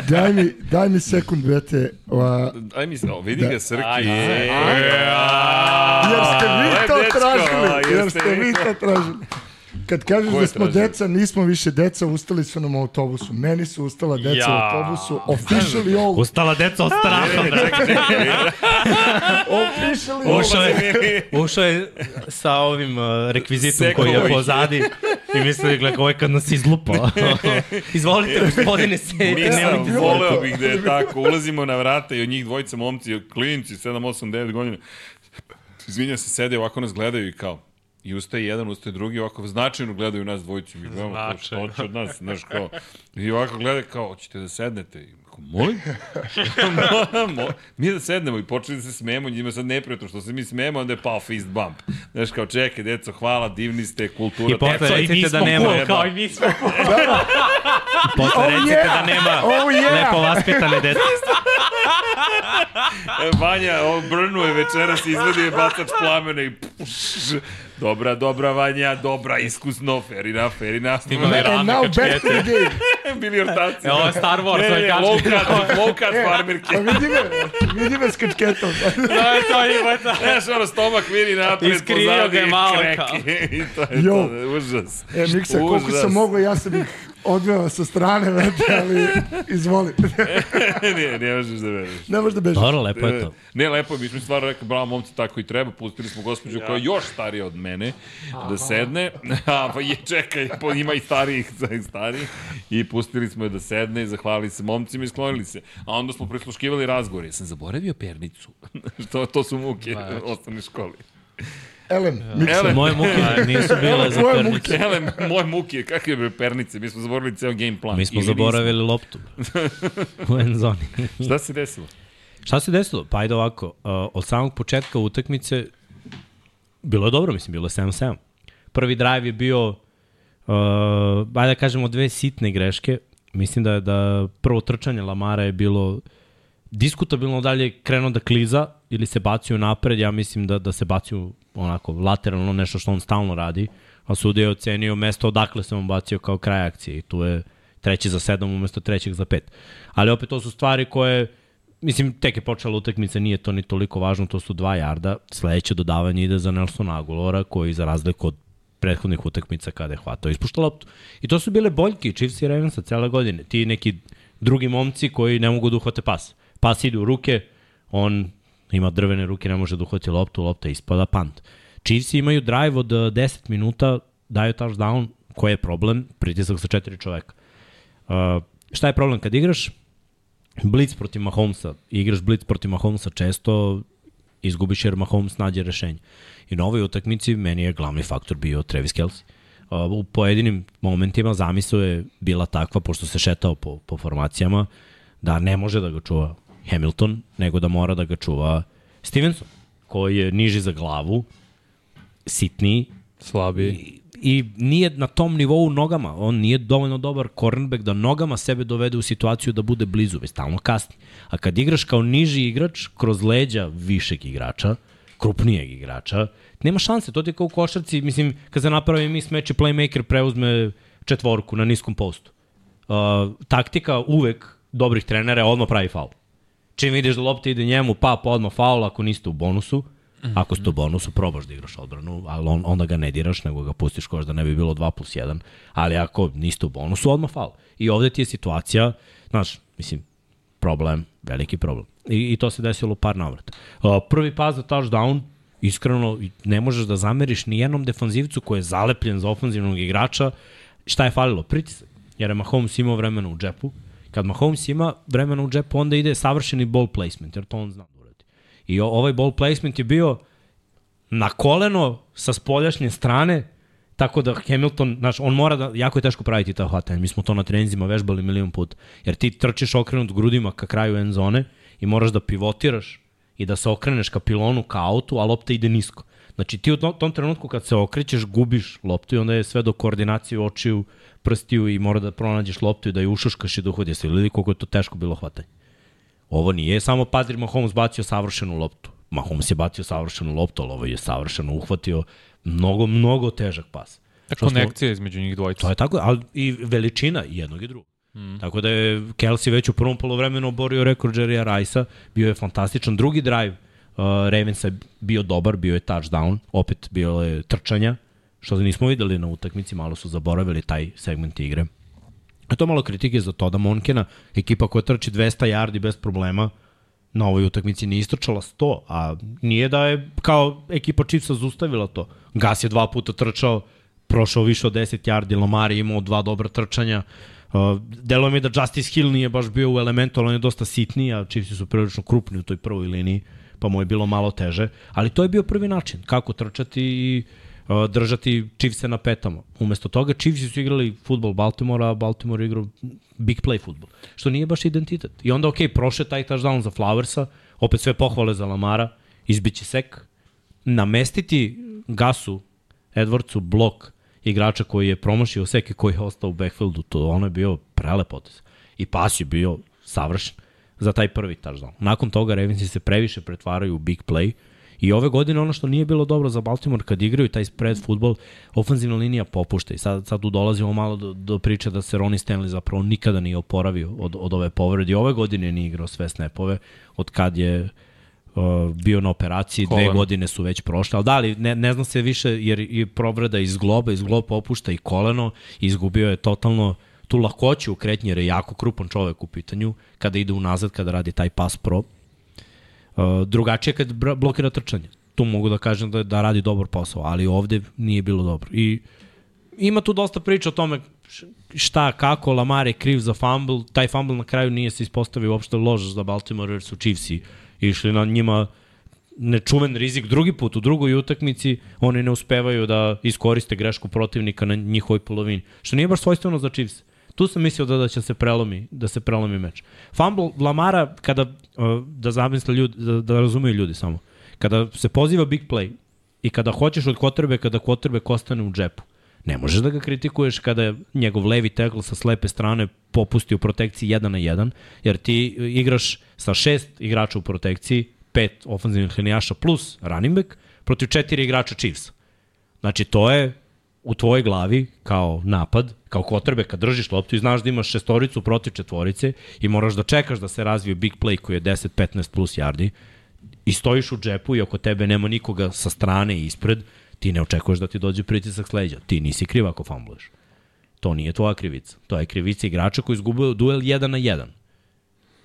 Daj mi, daj mi sekund, brate. Ova, Aj mi, o, vidi Da. ga Srki. Aj, je. jer ste vi Aj, to tražili. Jer ste vi vi to tražili. Kad kažeš da smo tražio? deca, nismo više deca, ustali su nam u autobusu. Meni su ustala deca Ja. u autobusu. Officially all. Ustala deca od straha. Čekaj. Officially all. Ušao je, ušao je sa ovim uh, rekvizitom koji je pozadi i mislili, gledaj, ovo je kad nas izlupa. Izvolite, gospodine, sedite, Nisam, voleo bih da je tako. Ulazimo na vrata i od njih dvojica momci, klinci, 7, 8, 9 godina. Izvinjam se, sede ovako nas gledaju i kao, I ustaje jedan, ustaje drugi, ovako značajno gledaju nas dvojicu. Mi gledamo kao, što hoće od nas, znaš kao. I ovako gledaju kao, hoćete da sednete? I kao, molim? Mo- mo- mi da sednemo i počeli da se smemo, njima sad neprijatno što se mi smemo, onda je pao fist bump. Znaš kao, čekaj, deco, hvala, divni ste, kultura. I posle recite da nema- cool, Kao i mi smo. Posle Oh, recite yeah! da nema Oh, yeah! lepo vaspitane dece. E, Vanja, on brnuje večeras, izvedi je bacač plamena i puš. Dobra, dobra, Vanja, dobra, iskusno, fair enough, fair enough. Imali And rame now back to kačkete. the game. Bili ortaci. E, ovo je Star Wars, ne, ne, low cut, low cut farmerke. Vidi me, vidi me s kačketom. To je to, ima to. Znaš, ono, stomak vidi napred, Iskrio pozadi ga je je malo krek. kao. I to je Jo. to, užas. E, Miksa, koliko sam mogao, ja sam ih odveo sa strane, vrate, ali izvoli. ne, ne možeš da veriš. ne možeš da bežiš. Dobro, lepo je to. Ne, lepo je, mi smo stvarno rekli, bravo momci, tako i treba, pustili smo gospođu koja je još starija od mene da sedne, a pa je, čekaj, po, ima i starijih, starijih, i pustili smo je da sedne i zahvalili se momcima i sklonili se. A onda smo prisluškivali razgovor, ja sam zaboravio pernicu, to, to su muke u osnovnoj školi. Elem, mikser. Elem. Moje muke nisu bile za Moje pernicu. Ele, moje muke, kakve bre pernice, mi smo zaboravili ceo game plan. Mi smo Ili zaboravili loptu u end zoni. nismo. Šta se desilo? Šta se desilo? Pa ajde ovako, uh, od samog početka utakmice bilo je dobro, mislim, bilo je 7-7. Prvi drive je bio, uh, ajde da kažemo, dve sitne greške. Mislim da je da prvo trčanje Lamara je bilo diskutabilno da li je krenuo da kliza ili se bacio napred, ja mislim da, da se bacio onako lateralno nešto što on stalno radi, a sudija je ocenio mesto odakle se on bacio kao kraj akcije i tu je treći za sedam umesto trećeg za pet. Ali opet to su stvari koje, mislim, tek je počela utakmica, nije to ni toliko važno, to su dva jarda, sledeće dodavanje ide za Nelsona Agulora, koji za razliku od prethodnih utakmica kada je hvatao ispušta loptu. I to su bile boljke Chiefs i Ravensa cele godine. Ti neki drugi momci koji ne mogu da uhvate pas. Pas ide u ruke, on ima drvene ruke, ne može da uhvati loptu, lopta ispada, pant. Chiefs imaju drive od eh, 10 minuta, daju touchdown, koji je problem? Pritisak sa četiri čoveka. Uh, šta je problem kad igraš? Blitz protiv Mahomesa, igraš blitz protiv Mahomesa često, izgubiš jer Mahomes nađe rešenje. I na ovoj utakmici meni je glavni faktor bio Travis Kelce. Uh, u pojedinim momentima zamisao je bila takva, pošto se šetao po, po formacijama, da ne može da ga čuva Hamilton, nego da mora da ga čuva Stevenson, koji je niži za glavu, sitniji, Slabiji. i, i nije na tom nivou nogama. On nije dovoljno dobar cornerback da nogama sebe dovede u situaciju da bude blizu, već stalno kasni. A kad igraš kao niži igrač, kroz leđa višeg igrača, krupnijeg igrača, nema šanse. To ti je kao u košarci, mislim, kad se napravi mi smeči playmaker preuzme četvorku na niskom postu. Uh, taktika uvek dobrih trenera je odmah pravi faul. Čim vidiš da lopta ide njemu, pa, pa odmah faul ako niste u bonusu. Ako ste u bonusu, probaš da igraš odbranu, ali on, onda ga ne diraš, nego ga pustiš koš da ne bi bilo 2 plus 1. Ali ako niste u bonusu, odmah faul. I ovde ti je situacija, znaš, mislim, problem, veliki problem. I, i to se desilo par navrata. Uh, prvi pas za touchdown, iskreno, ne možeš da zameriš ni jednom defanzivcu koji je zalepljen za ofenzivnog igrača. Šta je falilo? Pritisak. Jer je Mahomes imao vremena u džepu. Kad Mahomes ima vremena u džepu, onda ide savršeni ball placement, jer to on zna da uradi. I ovaj ball placement je bio na koleno sa spoljašnje strane, tako da Hamilton, znaš, on mora da, jako je teško praviti ta hvatanja. Mi smo to na trenizima vežbali milion puta. Jer ti trčiš okrenut grudima ka kraju end zone i moraš da pivotiraš i da se okreneš ka pilonu, ka autu, a lopta ide nisko. Znači ti u tom trenutku kad se okrećeš, gubiš loptu i onda je sve do koordinacije očiju, prstiju i mora da pronađeš loptu i da je ušuškaš i da uhodi. Jeste vidjeli koliko je to teško bilo hvatanje? Ovo nije samo Patrick Mahomes bacio savršenu loptu. Mahomes je bacio savršenu loptu, ali ovo je savršeno uhvatio mnogo, mnogo težak pas. Smo- Konekcija između njih dvojica. To je tako, ali i veličina jednog i drugog. Mm. Tako da je Kelsey već u prvom polovremenu oborio rekord Jerrya Rice-a, bio je fantastičan. Drugi drive uh, Ravensa je bio dobar, bio je touchdown, opet bilo je trčanja, što nismo videli na utakmici, malo su zaboravili taj segment igre. A to malo kritike za to da Monkena, ekipa koja trči 200 yardi bez problema, na ovoj utakmici nije istrčala 100, a nije da je kao ekipa Chiefsa zustavila to. Gas je dva puta trčao, prošao više od 10 yardi, Lamar je imao dva dobra trčanja. Uh, delo mi je da Justice Hill nije baš bio u elementu, ali on je dosta sitniji, a Chiefsi su prilično krupni u toj prvoj liniji, pa mu je bilo malo teže. Ali to je bio prvi način, kako trčati i uh, držati Chiefse na petama. Umesto toga Chiefsi su igrali futbol Baltimora, a Baltimore igrao big play futbol, što nije baš identitet. I onda, ok, prošle taj touchdown za Flowersa, opet sve pohvale za Lamara, izbiće sek, namestiti Gasu, Edwardsu, blok igrača koji je promašio seke koji je ostao u backfieldu, to ono je bio prelep potez. I pas je bio savršen za taj prvi touchdown. Nakon toga Ravensi se previše pretvaraju u big play I ove godine ono što nije bilo dobro za Baltimore kad igraju taj spread futbol, ofenzivna linija popušta. I sad, sad tu dolazimo malo do, do priče da se Ronnie Stanley zapravo nikada nije oporavio od, od ove povrede. I ove godine nije igrao sve snapove od kad je uh, bio na operaciji, dve godine su već prošle, ali da li, ne, ne zna se više jer je povreda iz globa, iz globa popušta i koleno, izgubio je totalno tu lakoću u kretnji jer je jako krupan čovek u pitanju. Kada ide unazad, kada radi taj pas pro. Uh, drugačije kad blokira trčanje. Tu mogu da kažem da, da radi dobar posao, ali ovde nije bilo dobro. I ima tu dosta priča o tome šta, kako, Lamar je kriv za fumble, taj fumble na kraju nije se ispostavio uopšte loš za Baltimore jer su Chiefsi išli na njima nečuven rizik drugi put u drugoj utakmici, oni ne uspevaju da iskoriste grešku protivnika na njihovoj polovini. Što nije baš svojstveno za Chiefs. Tu sam mislio da, da će se prelomi, da se prelomi meč. Fumble Lamara, kada, uh, da zamisle ljudi, da, da razumeju ljudi samo, kada se poziva big play i kada hoćeš od kotrbe, kada kotrbe ostane u džepu, ne možeš da ga kritikuješ kada je njegov levi tackle sa slepe strane popusti u protekciji 1 na 1, jer ti igraš sa šest igrača u protekciji, pet ofenzivnih linijaša plus running back, protiv četiri igrača Chiefs. Znači, to je u tvojoj glavi kao napad, kao kotrbe kad držiš loptu i znaš da imaš šestoricu protiv četvorice i moraš da čekaš da se razvije big play koji je 10-15 plus yardi i stojiš u džepu i oko tebe nema nikoga sa strane i ispred, ti ne očekuješ da ti dođe pritisak s leđa. Ti nisi kriv ako fumbluješ. To nije tvoja krivica. To je krivica igrača koji izgubio duel 1 na 1.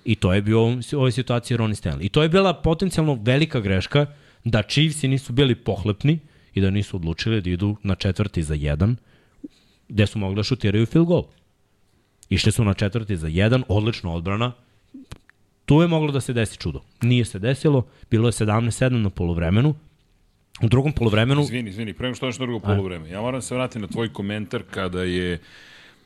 I to je bio u ovoj situaciji Ronnie Stanley. I to je bila potencijalno velika greška da Chiefs nisu bili pohlepni i da nisu odlučili da idu na četvrti za jedan, gde su mogli da šutiraju field goal. Išli su na četvrti za jedan, odlična odbrana, tu je moglo da se desi čudo. Nije se desilo, bilo je 17-7 na polovremenu, U drugom polovremenu... Izvini, izvini, prema što nešto drugo polovreme. Ja moram se vratiti na tvoj komentar kada je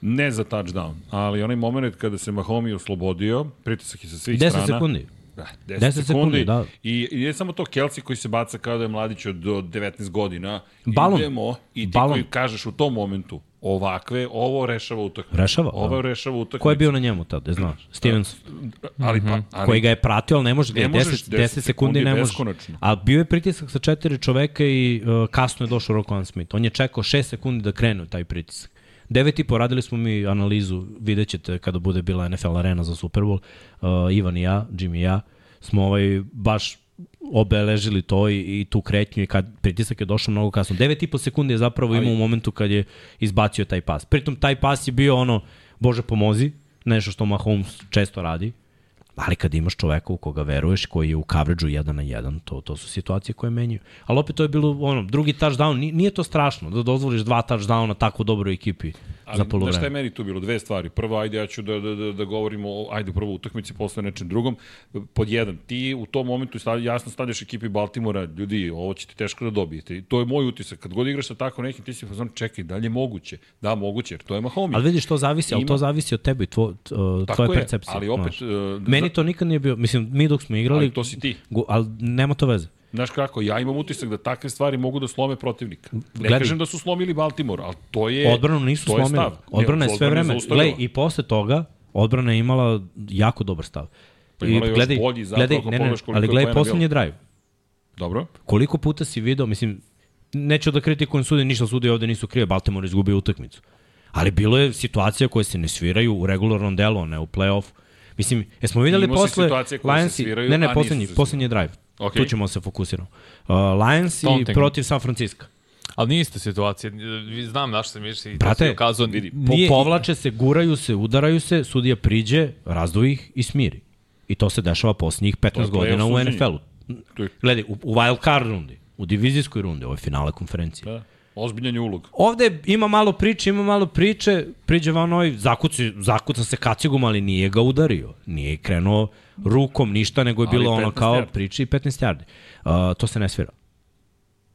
ne za touchdown, ali onaj moment kada se Mahomi oslobodio, pritisak je sa svih 10 strana. sekundi. Da, 10 10, 10 sekundi, sekundi, da. I, I nije samo to Kelsey koji se baca kao da je mladić od, od 19 godina. Balon. Idemo i ti Balon. koji kažeš u tom momentu ovakve, ovo rešava utakmicu. Rešava, Ovo da. rešava utakmicu. Ko je bio na njemu tad, da znaš? Stevens, Ali, pa, ali, koji ga je pratio, ali ne može, Ne ne možeš 10, 10 10 sekundi ne može. beskonačno. A bio je pritisak sa četiri čoveka i uh, kasno je došao Rokovan Smith. On je čekao 6 sekundi da krene u taj pritisak. 9 i po, radili smo mi analizu, vidjet ćete kada bude bila NFL arena za Super Bowl, uh, Ivan i ja, Jimmy i ja, smo ovaj, baš obeležili to i, i tu kretnju i kad pritisak je došao mnogo kasno. 9 i po sekundi je zapravo imao u momentu kad je izbacio taj pas. Pritom taj pas je bio ono, Bože pomozi, nešto što Mahomes često radi, Ali kad imaš čoveka u koga veruješ, koji je u coverage-u 1 na 1, to, to su situacije koje menjaju. Ali opet to je bilo, ono, drugi touchdown, nije, to strašno da dozvoliš dva touchdowna tako dobroj ekipi Ali, za znaš šta je polovreme. meni tu bilo? Dve stvari. Prvo, ajde, ja ću da, da, da, da govorimo o, ajde, prvo utakmici, posle nečem drugom. Pod jedan, ti u tom momentu stavlj, jasno stavljaš ekipi Baltimora, ljudi, ovo ćete teško da dobijete. I to je moj utisak. Kad god igraš sa tako nekim, ti si fazon, čekaj, da li je moguće? Da, moguće, jer to je Mahomes. Ali vidiš, to zavisi, ali Ima- to zavisi od tebe i tvo, t- uh, Tako tvoje je, percepcije. ali opet, znaš. uh, Meni to nikad nije bio, mislim, mi dok smo igrali, Ali to si ti. Gu, ali nema to veze. Znaš kako, ja imam utisak da takve stvari mogu da slome protivnika. Ne Gledaj. kažem da su slomili Baltimore, ali to je Odbranu nisu to je slomili. stav. Ne, Odbrana je sve vreme. Gledaj, i posle toga, odbrana je imala jako dobar stav. Pa imala je još bolji zapravo gledaj, ne, ne, koliko ali je gledaj poslednji drive. Dobro. Koliko puta si video, mislim, neću da kritikujem sudi, ništa sudi ovde nisu krive, Baltimore izgubio utakmicu. Ali bilo je situacija koje se ne sviraju u regularnom delu, ne u play-off. Mislim, jesmo videli Imao posle situacije koje se Lions i- sviraju, ne, ne, a nisu poslednji, poslednji drive. Ok. Tu ćemo da se fokusiramo. Uh, Lions i protiv San Francisco. Ali nije ista situacija. Znam naš se mišli i to Brate, ukazao. vidi, Po, nije, povlače se, guraju se, udaraju se, sudija priđe, razdvoji ih i smiri. I to se dešava poslednjih 15 To je godina u. NFL-u. Gledaj, u, u wild card rundi, u divizijskoj rundi, ovo je finale konferencije. Da. Ozbiljan je ulog. Ovde ima malo priče, ima malo priče, priđe Van Noy, zakuci, zakuca se kacigom, ali nije ga udario. Nije krenuo rukom, ništa, nego je bilo ono 15 kao yardi. priče i 15 yardi. Uh, to se ne svira.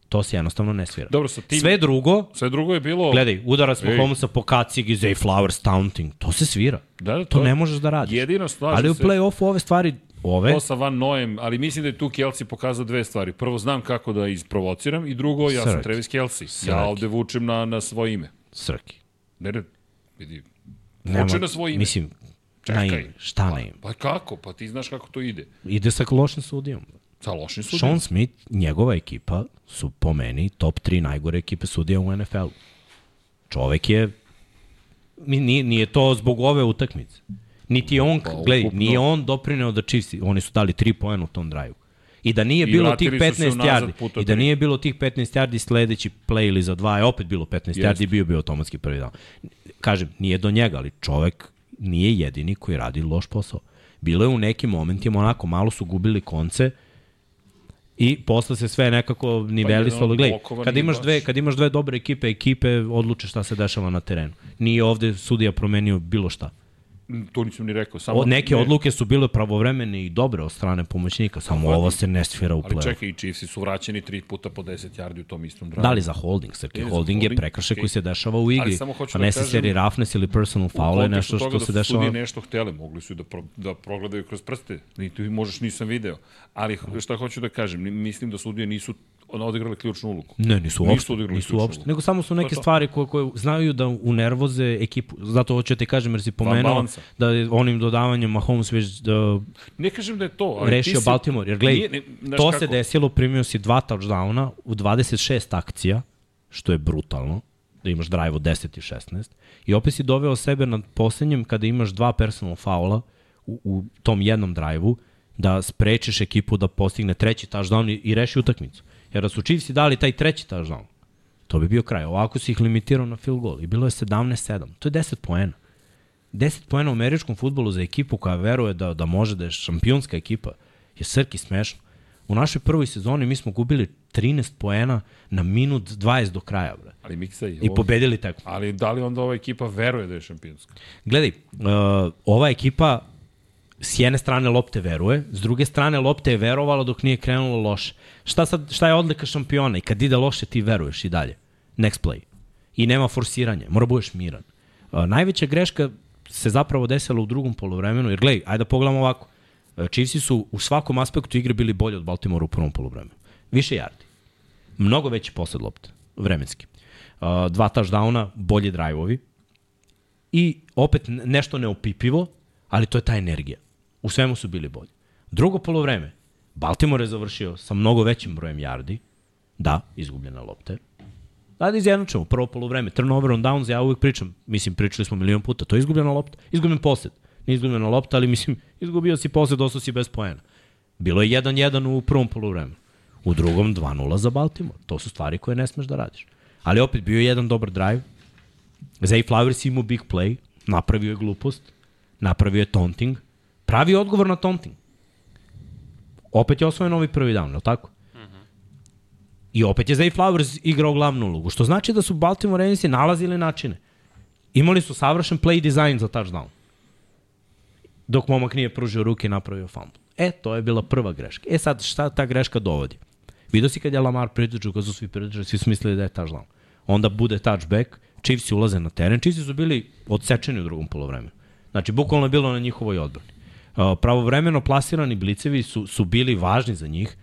To se jednostavno ne svira. Dobro, sa tim... Sve drugo, Sve drugo je bilo... gledaj, udarac Ej. Mahomesa po kacigi, Zay Flowers, taunting, to se svira. Da, da, To je- ne možeš da radiš. Jedino slažem Ali u play-offu ove stvari, ove, To sa Van Noem, ali mislim da je tu Kelsey pokazao dve stvari. Prvo, znam kako da isprovociram i drugo, ja sam Srki. Travis Kelsey. Ja Srki. ovde vučem na, na svoje ime. Srki. Ne, ne, vidi, vuče na svoje ime. Mislim, Čekaj. na ime. Šta na ime? Pa kako? Pa ti znaš kako to ide. Ide sa lošim sudijom. Sa lošim sudijom. Sean Smith, njegova ekipa su po meni top 3 najgore ekipe sudija u NFL-u. Čovek je nije, nije to zbog ove utakmice. Niti je on, Pa, gledaj, ukupno- nije on doprineo da Chiefs, oni su dali 3 poena u tom drive. I da nije I bilo tih vratili su se 15 unazad yardi, puta i da nije bilo tih 15 yardi sledeći play ili za dva je opet bilo 15 Jeste. yardi i bio bi automatski prvi dan. Kažem, nije do njega, ali čovek nije jedini koji radi loš posao. Bilo je u nekim momentima onako, malo su gubili konce, I posle se sve nekako nivelisalo. Gledaj, blokova kad imaš dve, kad imaš dve dobre ekipe, ekipe odluče šta se dešava na terenu. Nije ovde sudija promenio bilo šta. To nisam ni rekao. Samo O, neke ne, odluke su bile pravovremene i dobre od strane pomoćnika, samo ovo se ne sfira u Ali play čekaj, i Chiefsi su vraćeni tri puta po 10 yardi u tom istom drive. Da li za holding, Srki? Za Holding je holding, prekršaj okej. koji se dešava u igri, samo hoću a da necessary kažem- roughness ili personal foul je nešto što se da dešava. su sudije nešto hteli, mogli su da, pro, da progledaju kroz prste. Ni tu možeš nisam video. Ali šta hoću da kažem, mislim da sudije nisu ono, odigrale ključnu ulogu. Ne, nisu uopšte. Nisu odigrali Nisu uopšte. Nego samo su neke To stvari koje, koje znaju da unervoze ekipu. Zato hoću da ti kažem, jer si pomenuo da je onim dodavanjem Mahomes već da Ne kažem da je to, ali rešio si, Baltimore. Jer gledaj, Nije- ne- to kako? se desilo, primio si dva touchdowna u 26 akcija, što je brutalno, da imaš drive od 10 i 16, i opet si doveo sebe na poslednjem kada imaš dva personal faula u, u tom jednom drive-u, da sprečiš ekipu da postigne treći touchdown i, i reši utakmicu. Jer da su Chiefsi dali taj treći touchdown, to bi bio kraj. Ovako si ih limitirao na field goal i bilo je 17-7. To je 10 poena. 10 poena u američkom futbolu za ekipu koja veruje da, da može da je šampionska ekipa je srki smešno. U našoj prvoj sezoni mi smo gubili 13 poena na minut 20 do kraja, bre. Ali Miksa i, I pobedili tekmu. Ali da li onda ova ekipa veruje da je šampionska? Gledaj, uh, ova ekipa s jedne strane lopte veruje, s druge strane lopte je verovala dok nije krenulo loše. Šta, sad, šta je odlika šampiona? I kad ide loše ti veruješ i dalje. Next play. I nema forsiranja, mora budeš miran. Najveća greška se zapravo desila u drugom polovremenu, jer gledaj, ajde da pogledamo ovako. Uh, Chiefsi su u svakom aspektu igre bili bolji od Baltimora u prvom polovremenu. Više yardi. Mnogo veći posled lopte, vremenski. Dva touchdowna, bolji drive-ovi, i opet ne- nešto neopipivo, ali to je ta energija. U svemu su bili bolji. Drugo polovreme, Baltimore je završio sa mnogo većim brojem yardi, da, izgubljene lopte, Da, da izjednačamo, prvo polovreme, turnover on downs, ja uvek pričam, mislim, pričali smo milion puta, to je izgubljena lopta, izgubljen posed, nije izgubljena lopta, ali mislim, izgubio si posed, ostao si bez poena. Bilo je 1-1 u prvom polovremenu, u drugom 2-0 za Baltimore, to su stvari koje ne smeš da radiš. Ali opet bio je jedan dobar drive, Zay Flowers imao big play, napravio je glupost, napravio je taunting, pravi odgovor na taunting. Opet je osvojen novi prvi down, je li tako? I opet je Zay Flowers igrao glavnu ulogu, što znači da su Baltimore Ravens nalazili načine. Imali su savršen play design za touchdown. Dok momak nije pružio ruke i napravio fumble. E, to je bila prva greška. E sad, šta ta greška dovodi? Vidio si kad je Lamar pridržao, kad su svi pridržali, svi su mislili da je touchdown. Onda bude touchback, Chiefs ulaze na teren, Chiefs su bili odsečeni u drugom polovremenu. Znači, bukvalno je bilo na njihovoj odbrani. Pravovremeno plasirani blicevi su, su bili važni za njih,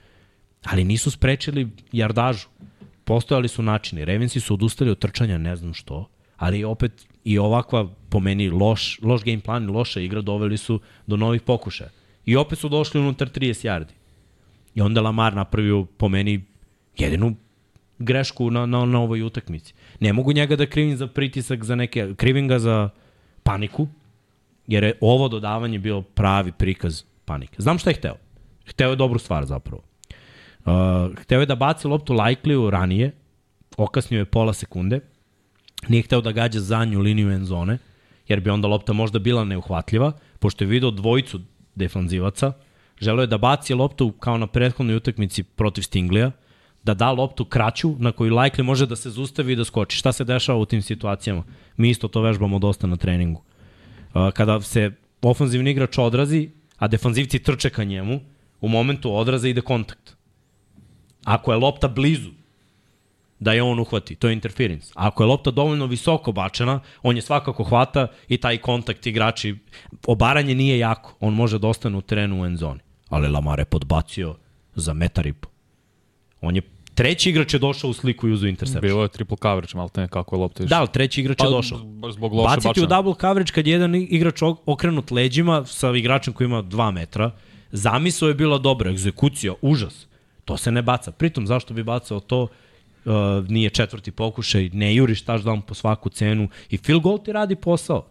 ali nisu sprečili jardažu. Postojali su načini. Ravensi su odustali od trčanja, ne znam što, ali opet i ovakva, po meni, loš, loš game plan i loša igra doveli su do novih pokušaja. I opet su došli unutar 30 yardi. I onda Lamar napravio, po meni, jedinu grešku na, na, na ovoj utakmici. Ne mogu njega da krivim za pritisak, za neke, krivim ga za paniku, jer je ovo dodavanje bio pravi prikaz panike. Znam šta je hteo. Hteo je dobru stvar zapravo. Uh, hteo je da baci loptu Lajkliju ranije, okasnio je pola sekunde, nije hteo da gađa zadnju liniju end zone, jer bi onda lopta možda bila neuhvatljiva, pošto je video dvojicu defanzivaca, želeo je da baci loptu kao na prethodnoj utakmici protiv Stinglija, da da loptu kraću na koju Likely može da se zustavi i da skoči. Šta se dešava u tim situacijama? Mi isto to vežbamo dosta na treningu. Kada se ofanzivni igrač odrazi, a defanzivci trče ka njemu, u momentu odraza ide kontakt. Ako je lopta blizu, da je on uhvati, to je interference. Ako je lopta dovoljno visoko bačena, on je svakako hvata i taj kontakt igrači, obaranje nije jako, on može da ostane u terenu u end zoni. Ali Lamar je podbacio za metar i po. On je, treći igrač je došao u sliku i uzu interception. Bilo je triple coverage, malo te kako je lopta išla. Da, ali treći igrač je došao. Zbog loše Baciti u bačena. double coverage kad je jedan igrač ok- okrenut leđima sa igračem koji ima 2 metra, zamisao je bila dobra, egzekucija, užas. To se ne baca. Pritom, zašto bi bacao to? Uh, nije četvrti pokušaj, ne juriš touchdown po svaku cenu i field goal ti radi posao.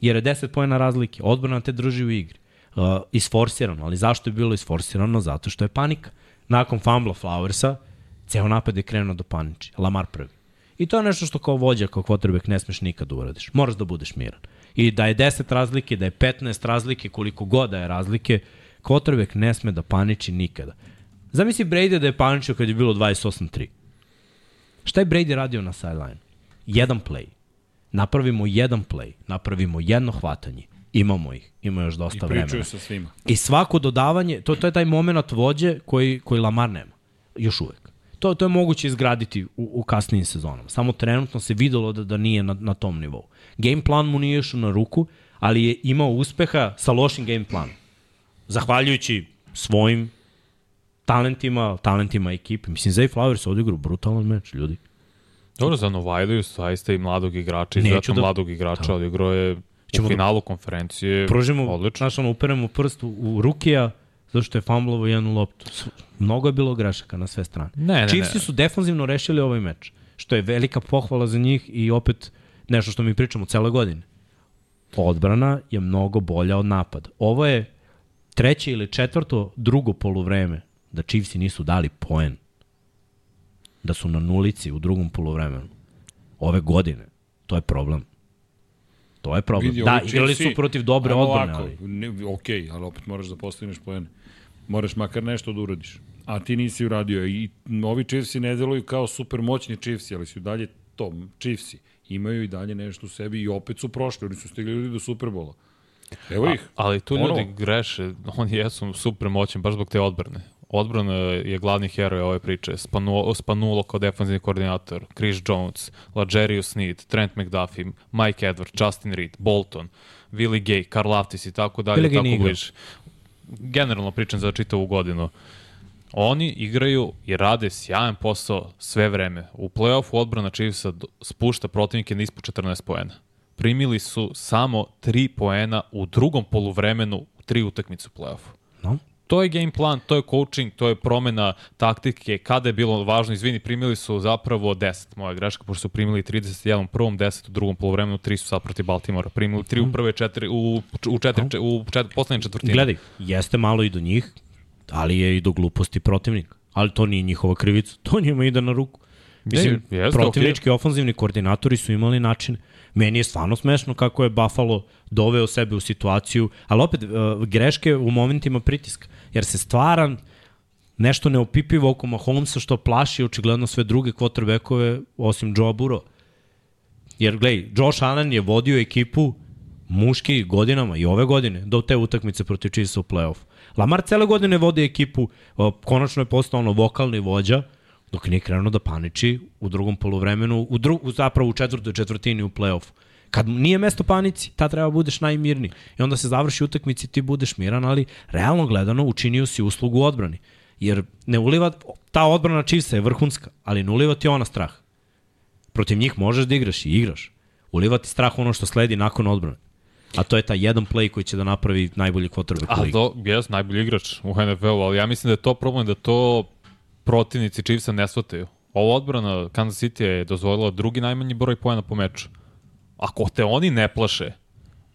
Jer je 10 pojena razlike. Odbrana te drži u igri. Uh, isforsirano, ali zašto je bilo isforsirano? Zato što je panika. Nakon fumbla Flowersa, ceo napad je krenuo do paniči. Lamar prvi. I to je nešto što kao vođa, kao quarterback ne smeš nikad da uradiš. Moraš da budeš miran. I da je 10 razlike, da je 15 razlike, koliko god da je razlike, quarterback ne sme da paniči nikada. Zamisli Brady da je paničio kad je bilo 28-3. Šta je Brady radio na sideline? Jedan play. napravimo jedan play, napravimo jedno hvatanje, imamo ih, ima još I dosta vremena. pričaju sa svima. I svako dodavanje, to, to je taj moment vođe koji, koji Lamar nema. Još uvek. To, to je moguće izgraditi u, u kasnijim sezonama. Samo trenutno se videlo da, da nije na, na tom nivou. Game plan mu nije išao na ruku, ali je imao uspeha sa lošim game planom. Zahvaljujući svojim talentima, talentima ekipe. Mislim, Zay Flowers odigrao brutalan meč, ljudi. Dobro, za Novajliju zaista i mladog igrača, Neću izuzetno da- mladog igrača, Da. odigrao je Ćemo u da- finalu konferencije. Pružimo, odlično. znaš, ono, uperemo prst u, u Rukija, zato što je fumblovo jednu loptu. Mnogo je bilo grešaka na sve strane. Ne, ne, Chiefsi ne. su defanzivno rešili ovaj meč, što je velika pohvala za njih i opet nešto što mi pričamo cele godine. Odbrana je mnogo bolja od napada. Ovo je treće ili četvrto drugo poluvreme da Chiefsi nisu dali poen. Da su na nulici u drugom poluvremenu. Ove godine. To je problem. To je problem. Vidi, da, igrali su protiv dobre Ajmo odbrane, ovako, ali... Ne, ok, ali opet moraš da postigneš poene. Moraš makar nešto da uradiš. A ti nisi uradio. I ovi Chiefsi ne deluju kao super moćni Chiefsi, ali su dalje to, Chiefsi. Imaju i dalje nešto u sebi i opet su prošli. Oni su stigli ljudi do Superbola. Evo ih. Ali tu Ponovo. ljudi greše, oni jesu super moćni baš zbog te odbrane. Odbrana je glavni heroj ove priče. Spanulo, Spanulo kao defanzivni koordinator, Chris Jones, Lajerius Sneed, Trent McDuffie, Mike Edwards, Justin Reed, Bolton, Willie Gay, Karl Aftis i tako dalje, Willie Gay tako bliže. Generalno pričam za čitavu godinu. Oni igraju i rade sjajan posao sve vreme. U play-offu odbrana Chiefsa spušta protivnike na ispod 14 poena. Primili su samo 3 poena u drugom poluvremenu u tri utakmice u play-offu. No? To je game plan, to je coaching, to je promena taktike, kada je bilo važno, izvini, primili su zapravo 10, moja greška, pošto su primili 31 u prvom, 10 u drugom polovremenu, 3 su sad protiv Baltimora, primili 3 u prve četiri, u, u četiri, u četiri, poslednje četvrtine. Gledaj, jeste malo i do njih, ali je i do gluposti protivnika. Ali to nije njihova krivica, to njima ide na ruku. Mislim, Ne, jeste, protivnički ofanzivni koordinatori su imali način. Meni je stvarno smešno kako je Buffalo doveo sebe u situaciju, ali opet uh, greške u momentima pritiska, jer se stvaran nešto neopipivo oko Mahomesa što plaši očigledno sve druge quarterbackove osim Joe Burrow. Jer, gledaj, Josh Allen je vodio ekipu muški godinama i ove godine do te utakmice protiv Chiefsa u play-off. Lamar cele godine vodi ekipu, konačno je postao ono vokalni vođa, dok nije krenuo da paniči u drugom polovremenu, u, dru, zapravo u četvrtoj četvrtini u play-off. Kad nije mesto panici, ta treba budeš najmirniji. I onda se završi utakmici, ti budeš miran, ali realno gledano učinio si uslugu odbrani. Jer ne uliva, ta odbrana Chiefsa je vrhunska, ali ne uliva ti ona strah. Protiv njih možeš da igraš i igraš. Uliva ti strah ono što sledi nakon odbrane. A to je taj jedan play koji će da napravi najbolji quarterback u ligi. to, jes, najbolji igrač u NFL-u, ali ja mislim da je to problem da to protivnici Chiefsa ne shvataju. Ova odbrana Kansas City je dozvolila drugi najmanji broj pojena po meču. Ako te oni ne plaše,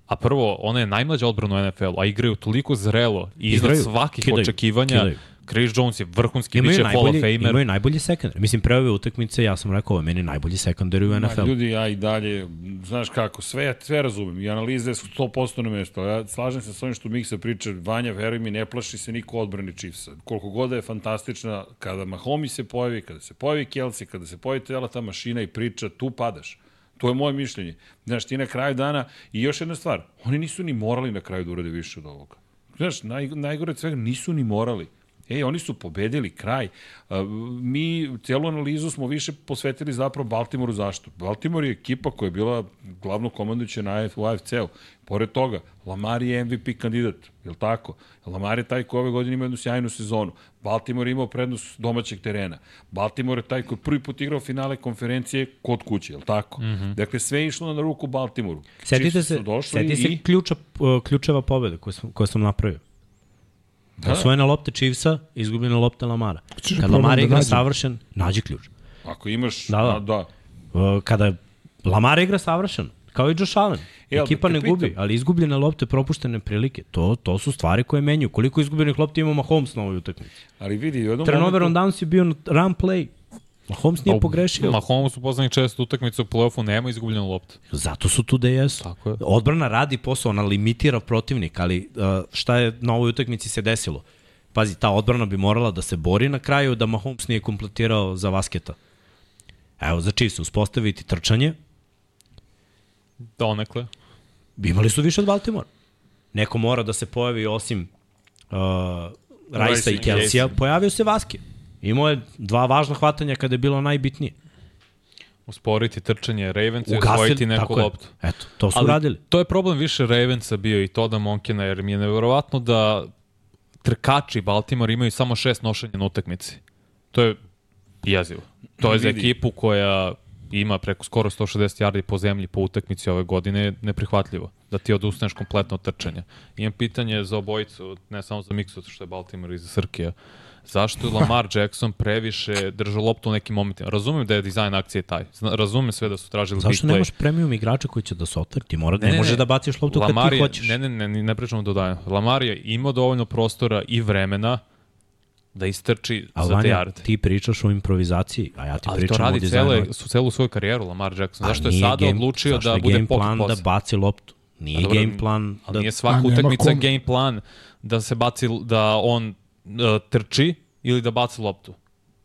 a prvo, ona je najmlađa odbrana u NFL-u, a igraju toliko zrelo i iznad Igraju, svakih kidaju, očekivanja, kidaju. Chris Jones je vrhunski, Imaju biće Hall of najbolji, Famer. imaju najbolji sekundar. Mislim, pre ove utakmice, ja sam rekao, ovo je meni najbolji sekundar u Ma, NFL. ljudi, ja i dalje, znaš kako, sve, sve razumem i analize su 100% na mesto. Ja slažem se s ovim što Miksa priča, Vanja, veruj mi, ne plaši se niko odbrani Chiefsa. Koliko god da je fantastična, kada Mahomi se pojavi, kada se pojavi Kelsey, kada se pojavi cijela ta mašina i priča, tu padaš. To je moje mišljenje. Znaš, ti na kraju dana, i još jedna stvar, oni nisu ni morali na kraju da urade više od ovoga. Znaš, naj, najgore od svega, nisu ni morali. Ej, oni su pobedili kraj. Mi cijelu analizu smo više posvetili zapravo Baltimoru zašto. Baltimore je ekipa koja je bila glavno komandujuća na AF, u AFC-u. Pored toga, Lamar je MVP kandidat, je li tako? Lamar je taj koji ove godine ima jednu sjajnu sezonu. Baltimore je imao prednost domaćeg terena. Baltimore je taj koji prvi put igrao finale konferencije kod kuće, je li tako? Mm -hmm. Dakle, sve je išlo na ruku Baltimoru. Setite Chiefs se, se i... ključa, ključeva pobjeda koju sam, koju sam napravio. Da. Osvojena lopta Chiefsa, izgubljena lopta Lamara. Hoćeš Kad probam Lamar da igra nađem? savršen, nađi ključ. Ako imaš... Da, da. da. Uh, Kada Lamar igra savršen, kao i Josh Allen. E, ali Ekipa ne pitam- gubi, ali izgubljene lopte, propuštene prilike, to, to su stvari koje menjaju. Koliko izgubljenih lopti ima Mahomes na ovoj utakmici? Ali vidi, u jednom Turnover on momentu... downs je bio na run play. Mahomes nije pogrešio. Mahomes u poslednjih čest utakmica u play-offu nema izgubljenu loptu. Zato su tu da jesu. Tako je. Odbrana radi posao, ona limitira protivnik, ali uh, šta je na ovoj utakmici se desilo? Pazi, ta odbrana bi morala da se bori na kraju da Mahomes nije kompletirao za vasketa. Evo, za Chiefs uspostaviti trčanje Donekle. Imali su više od Baltimore. Neko mora da se pojavi osim uh, Rajsa i Kelsija, pojavio se Vaske. Imao je dva važna hvatanja kada je bilo najbitnije. Usporiti trčanje Ravensa i osvojiti neku tako je. loptu. Eto, to su Ali radili. to je problem više Ravensa bio i Toda Monkina, jer mi je nevjerovatno da trkači Baltimore imaju samo šest nošenja na utakmici. To je jezivo. To je za ekipu koja ima preko skoro 160 yardi po zemlji po utakmici ove godine neprihvatljivo. Da ti odustaneš kompletno od trčanja. Imam pitanje za obojicu, ne samo za Miksu, što je Baltimore i za Srkija. Zašto je Lamar Jackson previše držao loptu u nekim momentima? Razumem da je dizajn akcije taj. Zna, razumem sve da su tražili big Zašto play. nemaš premium igrača koji će da se otvori? Ti mora, ne, Ne, ne, može da baciš loptu kad Lamar ti je- hoćeš. Ne, ne, ne, ne, ne pričamo dodajem. Lamar je imao dovoljno prostora i vremena da istrči Ali za te Vanja, jarde. ti pričaš o improvizaciji, a ja ti Ali pričam to o radi dizajnu. cele, su celu svoju karijeru Lamar Jackson. A Zašto je sada game- odlučio zašto da je bude game pocket plan posse? da baci loptu? Nije A dobro, game plan Ali da... nije A svaka utakmica game plan da se baci, da on trči ili da baci loptu.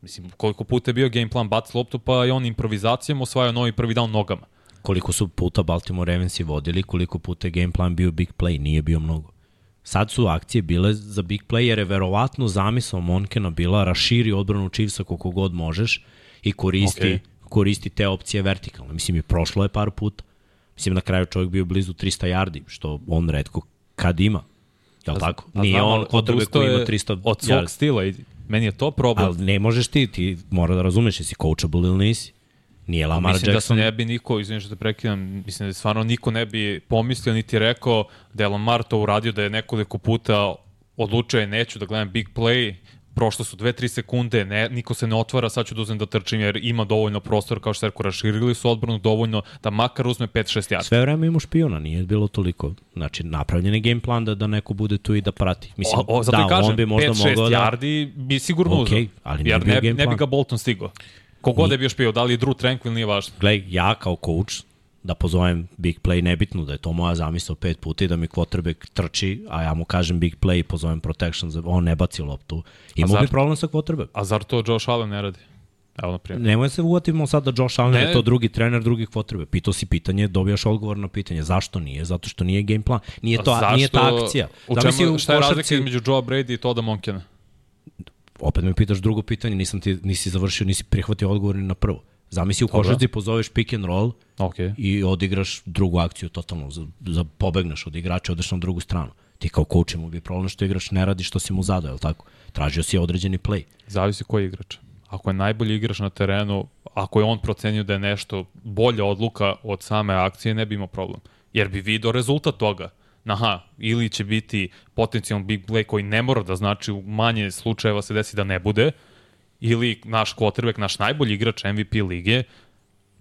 Mislim, koliko puta je bio game plan baci loptu, pa je on improvizacijom osvajao novi prvi down nogama. koliko su puta Baltimore Ravensi vodili, koliko puta je game plan bio big play, nije bio mnogo. Sad su akcije bile za big play jer je verovatno zamisao Monkena bila raširi odbranu Chiefsa koliko god možeš i koristi, okay. koristi te opcije vertikalno. Mislim i prošlo je par puta. Mislim na kraju čovjek bio blizu 300 yardi, što on redko kad ima. Jel tako? A Nije znam, on odustao koji ima je 300 Od svog yardi. stila i meni je to problem. Ali ne možeš ti, ti mora da razumeš jesi coachable ili nisi. Nije Lamar Mislim Jackson. da se ne bi niko, izvinite što te prekidam, mislim da stvarno niko ne bi pomislio niti rekao da je Lamar to uradio, da je nekoliko puta odlučio je neću da gledam big play, prošlo su 2-3 sekunde, ne, niko se ne otvara, sad ću da uzem da trčim jer ima dovoljno prostora, kao što je rekao, raširili su odbranu dovoljno da makar uzme 5-6 jarda. Sve vreme ima špijuna, nije bilo toliko. Znači, napravljen je game plan da, da neko bude tu i da prati. Mislim, O, o, zato da, kažem, on bi možda 5-6 mogao da... yardi bi sigurno Okej, uzeo. ali jer ne, ne bi ga Bolton stigao. Kogod je bio špio, da li je Drew Tranquil, nije važno. Gledaj, ja kao coach, da pozovem big play, nebitno da je to moja zamisao pet puta i da mi quarterback trči, a ja mu kažem big play i pozovem protection, on ne baci loptu. Imao zar- bi problem sa quarterback. A zar to Josh Allen ne radi? Evo, na primjer. Nemoj se uvatimo sad da Josh Allen Ne. je to drugi trener, drugi quarterback. Pitao si pitanje, dobijaš odgovor na pitanje. Zašto nije? Zato što nije game plan. Nije, to, Zašto- nije ta akcija. U Zamisli čemu, šta je razlika košarci- između Joe Brady i Toda Monkena? opet me pitaš drugo pitanje, nisam ti, nisi završio, nisi prihvatio odgovor na prvo. Zamisli u košarci pozoveš pick and roll Ok. i odigraš drugu akciju totalno, za, za pobegneš od igrača, odeš na drugu stranu. Ti kao coach mu bi problem što igrač ne radi što si mu zadao, je li tako? Tražio si određeni play. Zavisi koji igrač. Ako je najbolji igrač na terenu, ako je on procenio da je nešto bolja odluka od same akcije, ne bi imao problem. Jer bi video rezultat toga. Aha, ili će biti potencijalno big play koji ne mora da znači u manje slučajeva se desi da ne bude, ili naš quarterback, naš najbolji igrač MVP lige,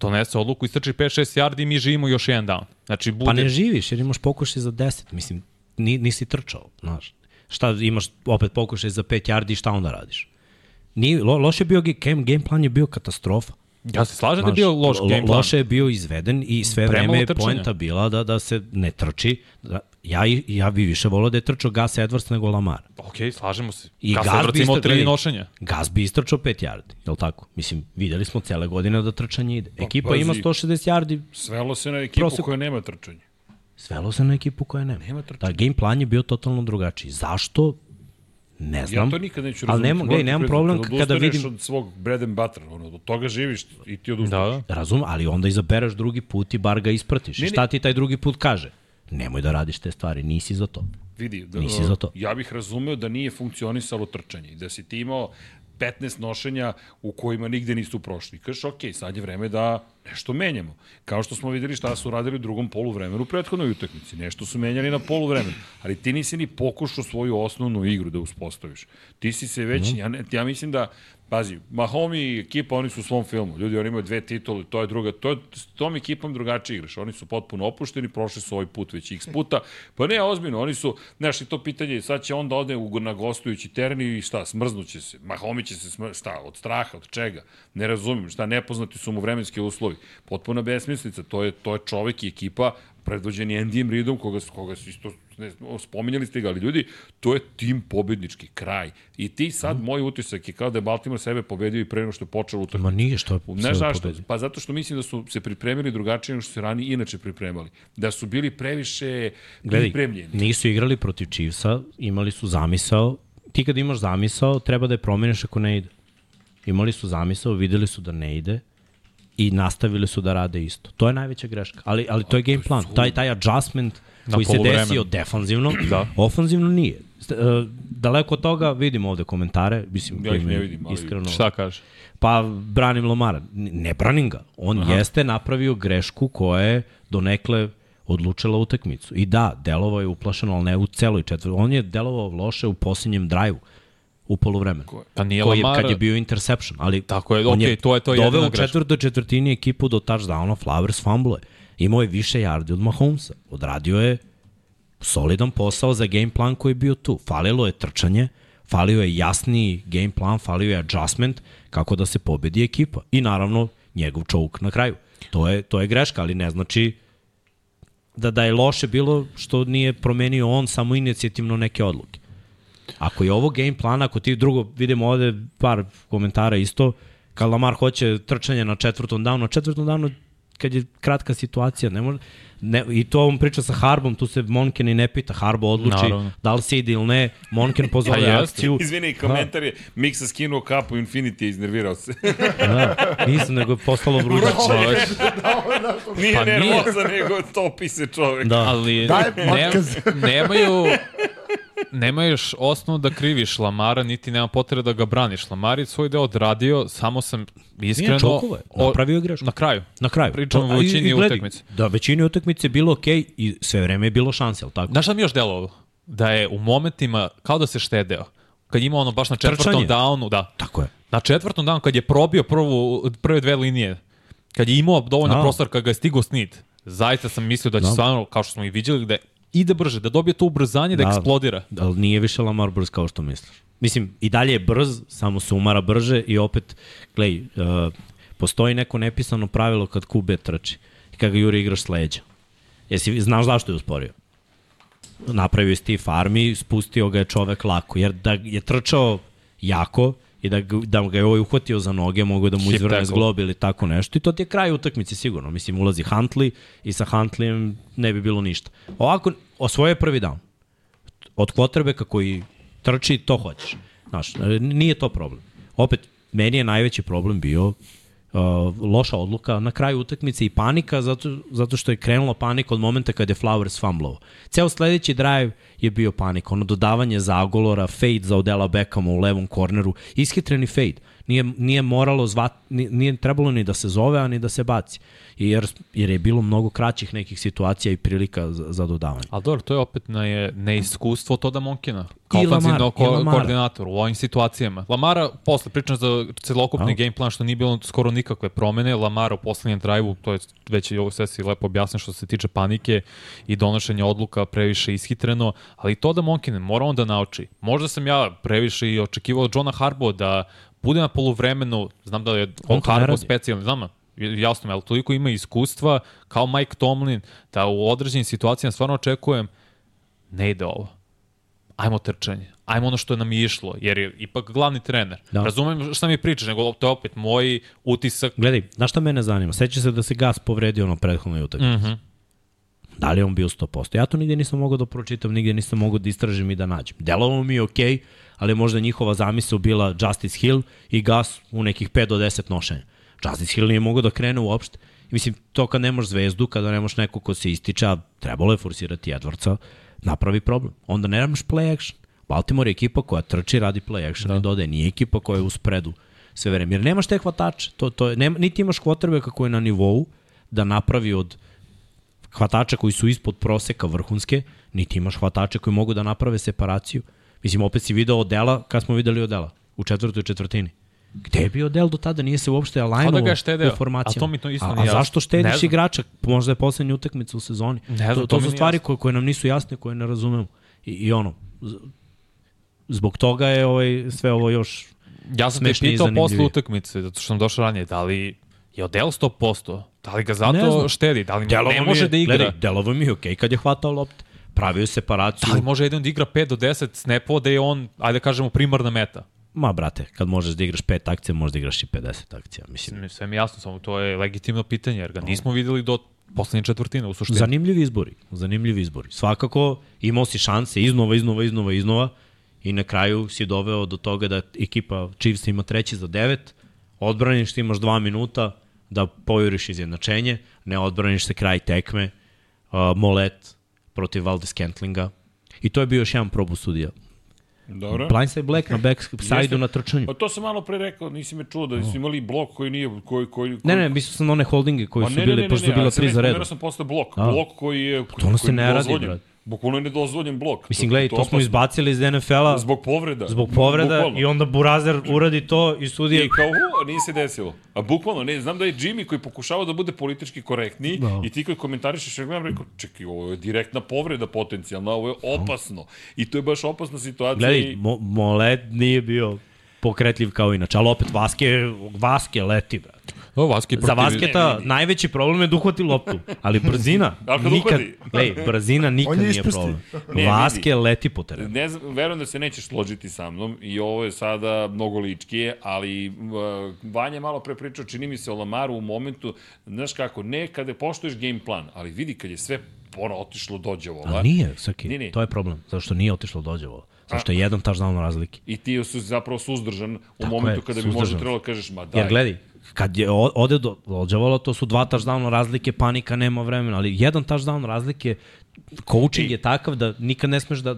donese odluku, istrči 5-6 yardi i mi živimo još jedan down. Znači, bude... Pa ne živiš jer imaš pokušaj za 10, mislim, ni, nisi trčao, znaš. Šta imaš opet pokušaj za 5 yardi i šta onda radiš? Ni, lo, loš je bio game, game plan je bio katastrofa. Ja se slažem da je bio loš lo- game plan. Loše je bio izveden i sve vreme je poenta bila da, da se ne trči. Da, ja, i- ja bi više volao da je trčao Gus Edwards nego Lamar. Ok, slažemo se. I Gus Gas Edwards bi imao tri nošenja. Gas bi istrčao 5 yardi, je li tako? Mislim, videli smo cele godine da trčanje ide. Ekipa pazi. ima 160 yardi, Svelo se na ekipu Prosek- koja nema trčanje. svelo se na ekipu koja nema. Nema trčanja. Da, game plan je bio totalno drugačiji. Zašto? Ne znam. Ja to nikad neću Ali razumjeti. nemam- gledaj, nemam problem kada odustaneš vidim- od svog bread and butter, ono, od toga živiš i ti odustaneš. Da, da. Razum, ali onda izabereš drugi put i bar ga ispratiš. I Ne, ne. šta ti taj drugi put kaže? Nemoj da radiš te stvari, nisi za to. Vidi, da, Nisi za to. ja bih razumeo da nije funkcionisalo trčanje i da si ti imao 15 nošenja u kojima nigde nisu prošli. Kažeš, ok, sad je vreme da nešto menjamo. Kao što smo videli šta su radili u drugom poluvremenu u prethodnoj utakmici. Nešto su menjali na poluvremenu. Ali ti nisi ni pokušao svoju osnovnu igru da uspostaviš. Ti si se već, ja, ne, ja mislim da, pazi, Mahomi i ekipa, oni su u svom filmu. Ljudi, oni imaju dve titule, to je druga, to je, s tom ekipom drugačije igraš. Oni su potpuno opušteni, prošli su ovaj put već x puta. Pa ne, ozbiljno, oni su, znaš, i to pitanje, sad će onda ode u, na gostujući teren i šta, smrznuće se. Mahomi će se smr... šta, od straha, od čega? Ne razumim, šta, nepoznati su mu vremenski uslovi. Potpuna besmislica, to je, to je čovek i ekipa predvođeni Andyjem Reidom, koga, su- koga su isto ne, spominjali ste ga, ali ljudi, to je tim pobednički kraj. I ti sad, Mhm. moj utisak je kao da je Baltimore sebe pobedio i pre nego što je počelo utakmicu. Ma nije što je Ne sve zašto? pobedio. Pa zato što mislim da su se pripremili drugačije nego što se ranije inače pripremali. Da su bili previše Gledaj, pripremljeni. nisu igrali protiv Chiefsa, imali su zamisao. Ti kad imaš zamisao, treba da je promeniš ako ne ide. Imali su zamisao, videli su da ne ide i nastavili su da rade isto. To je najveća greška. Ali, ali to je game plan. Taj, taj adjustment koji se desio defanzivno, da. ofanzivno nije. E, Daleko od toga vidimo ovde komentare, mislim, Ja ih ne vidim, ali iskreno... Šta kaže? Pa branim Lomara. Ne branim ga. On Aha. jeste napravio grešku koja je donekle odlučila utakmicu. I da, delovao je uplašeno, ali ne u celoj četvrti. On je delovao loše u posljednjem drajvu u poluvremenu. Pa nije koji je, Lamar- kad je bio interception, ali Tako je, on okej, to je- to je doveo u četvrtoj četvrtini ekipu do touchdowna, Flowers fumble. Imao je više yardi od Mahomesa. Odradio je solidan posao za game plan koji je bio tu. Falilo je trčanje, falio je jasni game plan, falio je adjustment kako da se pobedi ekipa. I naravno njegov čovuk na kraju. To je, to je greška, ali ne znači da, da je loše bilo što nije promenio on samo inicijativno neke odluke. Ako je ovo game plan, ako ti drugo, vidimo ovde par komentara isto, kad Lamar hoće trčanje na četvrtom downu, na četvrtom downu kad je kratka situacija, ne može, ne, i to on priča sa Harbom, tu se Monken i ne pita, Harbo odluči Naravno. da li se ide ili ne, Monken pozove Pa jeste. akciju. Izvini, komentar je, Miksa skinuo kapu, Infinity je iznervirao se. Da, nisam, nego je postalo vruće. nije Pa nije. nervoza, nego topi se čovek. Da. Ali Daj ne, otkaz. Nemaju nemaš osnovu da kriviš Lamara, niti nema potrebe da ga braniš. Lamar je svoj deo odradio, samo sam iskreno... čokova je. o- Napravio je grešku. Na kraju. Na kraju. Pričamo To- o većini utakmice. Da, većini utakmice je bilo okej i sve vreme je bilo šanse, ali tako? Znaš šta mi još delovalo? Da je u momentima, kao da se štedeo. Kad ima ono baš na četvrtom Trčanje. downu, da. Tako je. Na četvrtom downu, kad je probio prvu, prve dve linije, kad je imao dovoljno prostora, kad ga je stigo snit, zaista sam mislio da će Da. stvarno, kao što smo i viđali, da ide brže, da dobije to ubrzanje, da, Da. eksplodira. Ali nije više Lamar brz kao što misliš. Mislim, i dalje je brz, samo se umara brže i opet, glej, uh, postoji neko nepisano pravilo kad QB trči i kad ga Juri igraš s leđa. Jesi, znaš zašto je usporio? Napravio je Steve Army, spustio ga je čovek lako, jer da je trčao jako i da, da ga je ovaj uhvatio za noge, mogu da mu izvrne zglob ili tako nešto i to ti je kraj utakmice sigurno. Mislim, ulazi Huntley i sa Huntleyem ne bi bilo ništa. Ovako, osvoje prvi down od kvotrbeka koji trči, to hoćeš. Znaš, nije to problem. Opet, meni je najveći problem bio loša odluka na kraju utakmice i panika zato, zato što je krenula panika od momenta kad je Flowers fumblovao. Ceo sledeći drive je bio panika. Ono dodavanje zagolora, fade za Odela Beckhama u levom korneru, ishitreni fade. Nije, nije moralo zvat, nije, nije trebalo ni da se zove, a ni da se baci. Jer, jer je bilo mnogo kraćih nekih situacija i prilika za, za dodavanje. Ali dobro, to je opet na je neiskustvo Toda Monkina. Kao i ko, koordinator u ovim situacijama. Lamara, posle pričam za celokupni game plan, što nije bilo skoro nikakve promene. Lamara u poslednjem drive-u, to je već i ovo sve si lepo objasnio što se tiče panike i donošenja odluka previše ishitreno, ali to da Monkin mora on da nauči. Možda sam ja previše i očekivao od Johna Harbo da bude na poluvremenu, znam da je on, radi. specijalni, znam, jasno ali toliko ima iskustva kao Mike Tomlin, da u određenim situacijama stvarno očekujem ne ide ovo. Ajmo trčanje. Ajmo ono što nam je išlo, jer je ipak glavni trener. Da. Da. Razumem šta mi pričaš, nego to je opet moj utisak. Gledaj, znaš šta mene zanima? Seća se da se Gas povredio na prethodnoj utakmici. Mm -hmm. Da li je on bio 100%? Ja to nigde nisam mogao da pročitam, nigde nisam mogao da istražim i da nađem. Delovalo mi je okej, okay, ali možda njihova zamisao bila Justice Hill i Gas u nekih 5 do 10 nošenja. Justice Hill nije mogao da krene uopšte. Mislim, to kad nemaš zvezdu, kada nemaš neko ko se ističe, a trebalo je forsirati Edwardsa, napravi problem. Onda ne nemaš play action. Baltimore je ekipa koja trči, radi play action da. i dodaje. Nije ekipa koja je u spredu sve vreme. Jer nemaš te hvatače. To, to je, nema, niti imaš kvotrbeka koji je na nivou da napravi od hvatača koji su ispod proseka vrhunske, niti imaš hvatače koji mogu da naprave separaciju. Mislim, opet si video Odela, kad smo videli Odela? U četvrtoj četvrtini. Gde je bio Odel do tada? Nije se uopšte Kao da u formacijama. A to mi to isto a, a zašto Ne štediš igrača? Možda je poslednja utakmica u sezoni. Ne znam, to, to to su stvari jasno. koje, koje nam nisu jasne, koje ne razumemo. I, i ono, zbog toga je ovaj, sve ovo još Ja sam te pitao posle utakmice, zato što sam došao ranije, da li je Odell 100%? Da li ga Ne zato štedi? Da li ne mi može je, da igra? Gledaj, delovo mi je okej kad je hvatao lopte. Pravio je separaciju. Ali može jedan da igra 5 do 10 snapova da je on, ajde da kažemo, primarna meta. Ma, brate, kad možeš da igraš pet akcija, možeš da igraš i 50 akcija. Mislim, Sve mi jasno, samo to je legitimno pitanje, jer ga nismo videli do poslednje četvrtine u suštini. zanimljivi izbori. Zanimljivi izbori. Svakako imao si šanse iznova, iznova, iznova, iznova i na kraju si doveo do toga da ekipa Chiefs ima treći za devet, odbraniš ti imaš dva minuta da pojuriš izjednačenje, ne odbraniš se kraj tekme, uh, Molet protiv Valdez Kentlinga. I to je bio još jedan probus sudija. Dobro. Blindside Black na backside-u na trčanju. Pa to sam malo pre rekao, nisi me čuo da su imali blok koji nije... Koji, koji, Ne, ne, mislio sam na one holdinge koji Pa su bili, pošto su bilo tri za redom. Ja sam posle blok. A. Blok koji je... to ono se koji je ne radi, brate. Bukvalno je nedozvoljen blok. Mislim, gledaj, to, smo opasno. izbacili iz NFL-a Zbog povreda. zbog povreda Bukvalno. i onda Burazer uradi to i sudija I kao, u, nije se desilo. A bukvalno, ne, znam da je Jimmy koji pokušava da bude politički korektniji Da. i ti koji komentarišeš, ja gledam, rekao, čekaj, ovo je direktna povreda potencijalna, ovo je opasno. I to je baš opasna situacija. Gledaj, i- Mo Molet nije bio pokretljiv kao inače, ali opet Vaske, Vaske leti, brate. O, Vaski Za protiv... Vasketa najveći problem je da uhvati loptu, ali brzina Ali kad nikad, lej, brzina nikad nije ispusti. problem. Ne, Vaske leti po terenu. Ne znam, verujem da se nećeš složiti sa mnom i ovo je sada mnogo ličkije, ali uh, Vanja je malo pre pričao, čini mi se o Lamaru u momentu, znaš kako, ne kada poštoješ game plan, ali vidi kad je sve ono otišlo dođe vola. A nije, Saki, Nije, nije. to je problem. Zato što nije otišlo dođevo. Zato što je jedan touchdown razlike. I ti su zapravo suzdržan u Tako momentu je, kada bi možda trebalo da kažeš, ma daj. Jer gledaj, kad je ode do dođevalo, to su dva touchdown razlike, panika, nema vremena, ali jedan touchdown razlike, coaching je takav da nikad ne smeš da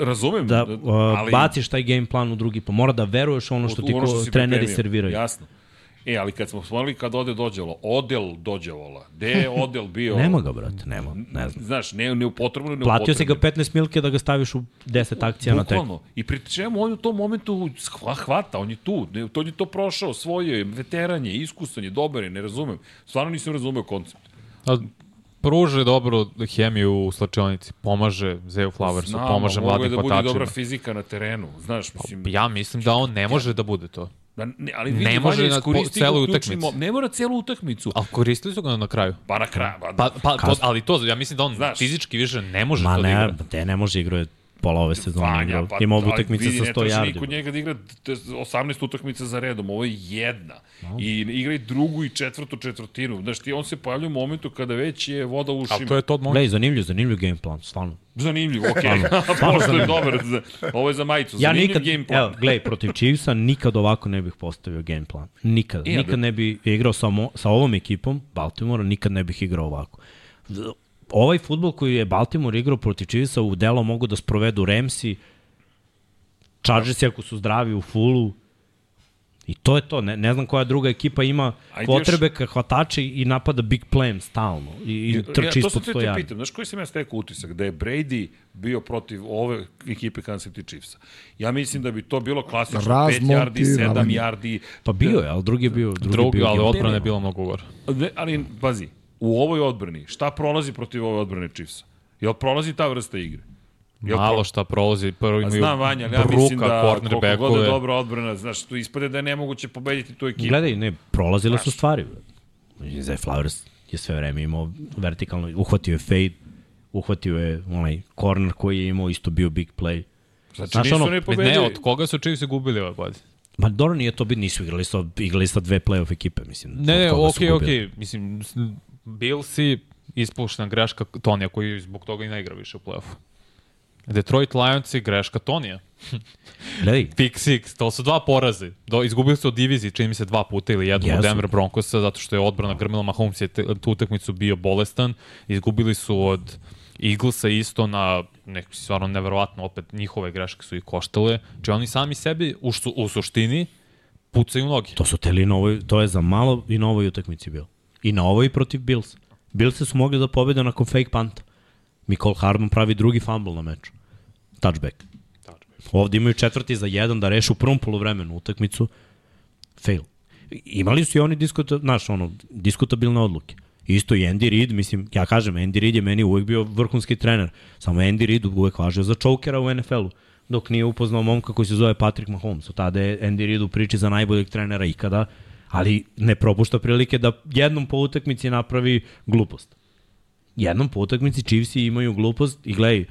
Razumem, da uh, ali... baciš taj game plan u drugi, pa mora da veruješ ono što ti ono ko, si treneri serviraju. Jasno. E, ali kad smo spomenuli kad ode dođevalo, odel dođevala, gde je odel bio? Nema ga, brate, nema, ne znam. Znaš, ne, ne upotrebno, ne Platio si ga 15 milke da ga staviš u 10 akcija na tek. Bukvalno. I pri čemu on u tom momentu hva- hvata, on je tu, ne, to on je to prošao, svojio je, veteran je, iskusan je, dobar je, ne razumem. Stvarno nisam razumeo koncept. A, pruže dobro hemiju u slačionici, pomaže Zeo Flowersu, Znam, pomaže a mogo je mladim da bude hvatačima. dobra fizika na terenu, znaš, mislim... Ja mislim da on ne može da bude to. Da, ne, ali vidi, Ne može na po- celu utakmicu. Ne mora celu utakmicu. Ali koristili su ga na kraju. Pa na kraju, pa, Pa, pa to, Kasno. ali to, ja mislim da on Znaš. fizički više ne može Ma to da ne, igra. te ne može igrao je pola ove sezone. Igrao. pa, Ima ali utakmice vidi, sa ne 100 traži yardi. niko njega da igra te 18 utakmica za redom, ovo je jedna. I igra i drugu i četvrtu četvrtinu. Znaš, ti on se pojavlja u momentu kada već je voda u ušima. Ali to je Todd Monk. Gledaj, zanimljiv, zanimljiv game plan, stvarno. Zanimljivo, okej. Okay. Pošto je dobar. za- Ovo je za majicu. Ja Zanimljiv nikad, game plan. evo, gledaj, protiv Chiefsa nikad ovako ne bih postavio game plan. Nikad. E, nikad da- ne bih igrao sa, mo, sa ovom ekipom, Baltimora, nikad ne bih igrao ovako. Ovaj futbol koji je Baltimore igrao protiv Chiefsa u delo mogu da sprovedu Ramsi, Chargersi ako su zdravi u fullu, I to je to. Ne, ne znam koja druga ekipa ima Ajde potrebe ka hvatače i napada big play stalno. I, i trči ja, to ispod sam te 100 te pitam, znaš koji sam ja stekao utisak? Da je Brady bio protiv ove ekipe Kansas City Chiefsa. Ja mislim da bi to bilo klasično 5 yardi, 7 Razmontiravanje. yardi. Pa bio je, ali drugi je bio... Drugi, Drugi, bio ali odbrana je bila mnogo gore. Ne, ali, pazi, u ovoj odbrani, šta prolazi protiv ove odbrane Chiefsa? Jel prolazi ta vrsta igre? Jel Malo šta prolazi, prvo A imaju znam, Vanja, ja mislim bruka, da koliko god je dobra odbrana, znaš, tu ispade da je nemoguće pobediti tu ekipu. Gledaj, ne, prolazile su stvari. Zay Flowers je sve vreme imao vertikalno, uhvatio je fade, uhvatio je onaj corner koji je imao, isto bio big play. Znači, Znaš, nisu ono, ne Ne, pobedili. od koga su Chiefs gubili ove godine? Ma dobro nije to biti, nisu igrali sa, igrali sa dve playoff ekipe, mislim. Ne, ne, su okej, gubili. okej. Mislim, Billsi ispuštena greška Tonija koji zbog toga i ne igra više u play-offu. Detroit Lionsi greška Tonija. Gledaj, Pick six, to su dva poraze. Do, izgubili su od diviziji, čini mi se dva puta ili jednom od Jesu. Denver Broncosa, zato što je odbrana grmila Mahomes je te, tu utakmicu bio bolestan. Izgubili su od Eaglesa isto na nek, stvarno neverovatno, opet njihove greške su ih koštale. Či oni sami sebi u, su, u suštini pucaju noge. to su teli na ovoj, to je za malo i na ovoj utakmici bilo. I na ovoj protiv Bills. Bills su mogli da pobede nakon fake panta. Nicole Hardman pravi drugi fumble na meču. Touchback. Ovde imaju četvrti za jedan da rešu u prvom polovremenu utakmicu. Fail. I- Imali su i oni diskuta, znaš, ono, diskutabilne odluke. Isto i Andy Reid, mislim, ja kažem, Andy Reid je meni uvek bio vrhunski trener. Samo Andy Reid uvek važio za čokera u NFL-u dok nije upoznao momka koji se zove Patrick Mahomes. Tada je Andy Reid u priči za najboljeg trenera ikada, ali ne propušta prilike da jednom po utakmici napravi glupost. Jednom po utakmici Chiefsi imaju glupost i gledaj,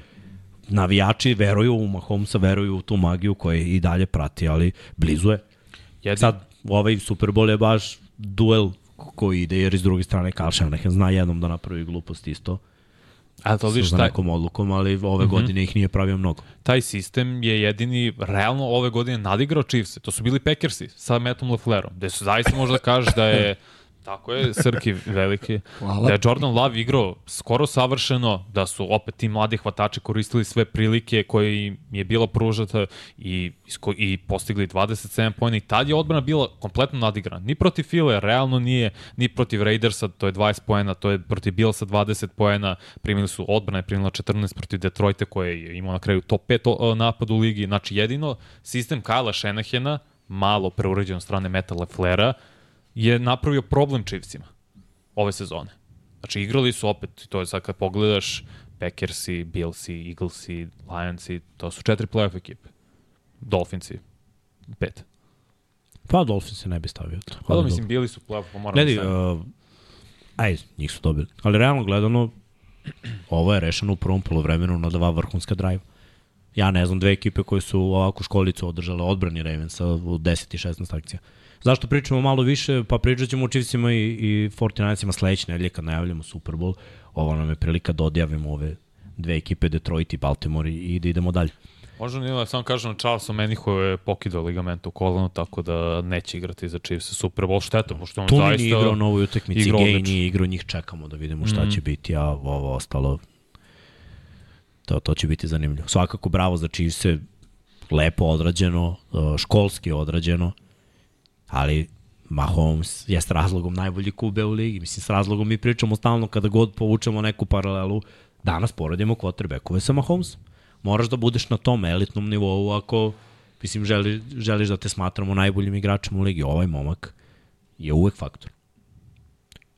navijači veruju u Mahomesa, veruju u tu magiju koja i dalje prati, ali blizu je. Jedin, Sad, ovaj Super Bowl je baš duel koji ide, jer iz druge strane Kyle Shanahan zna jednom da napravi glupost isto. A to vidiš, taj, nekom odlukom, ali ove mm -hmm. godine ih nije pravio mnogo. taj sistem je jedini realno ove godine nadigrao Chiefs. To su bili Packersi sa Mattom LaFleurom, gde su zaista možda kažeš da je Tako je, Srki veliki. Hvala. Da je Jordan Love igrao skoro savršeno, da su opet ti mladi hvatači koristili sve prilike koje im je bila pružata i, i postigli 27 pojena i tad je odbrana bila kompletno nadigrana. Ni protiv File, realno nije, ni protiv Raidersa, to je 20 pojena, to je protiv Billsa 20 pojena, primili su odbrana je primila 14 protiv Detroita koje je imao na kraju top 5 o- napad u ligi. Znači jedino sistem Kyle Shanahana, malo preuređen od strane Meta Leflera, je napravio problem Chiefsima ove sezone. Znači, igrali su opet, to je sad kad pogledaš, Packersi, Billsi, Eaglesi, Lionsi, to su četiri playoff ekipe. Dolphinsi, pet. Pa Dolphins se ne bi stavio. Pa da, mislim, bili su playoff, pa moram Gledaj, da uh, ajde, njih su dobili. Ali realno gledano, ovo je rešeno u prvom polovremenu na dva vrhunska drive. Ja ne znam, dve ekipe koje su ovako školicu održale odbrani Ravensa u 10 i 16 akcija. Zašto pričamo malo više? Pa pričat ćemo o Chiefsima i, i 49 sledeće nedelje kad najavljamo Super Bowl. Ovo nam je prilika da odjavimo ove dve ekipe, Detroit i Baltimore i, da idemo dalje. Možda nije, samo kažem, Charles Omeniho je pokidao ligament u kolenu, tako da neće igrati za Chiefs Super Bowl. Šteta, pošto on Tu zaista... nije igrao na ovoj utakmici, odlično. nije igrao, njih čekamo da vidimo šta mm. će biti, a ovo ostalo to, to će biti zanimljivo. Svakako bravo za Chiefs lepo odrađeno, školski odrađeno, ali Mahomes je s razlogom najbolji kube u ligi. Mislim, s razlogom mi pričamo stalno kada god povučemo neku paralelu, danas poredimo quarterbackove sa Mahomesom. Moraš da budeš na tom elitnom nivou ako mislim, želi, želiš da te smatramo najboljim igračem u ligi. Ovaj momak je uvek faktor.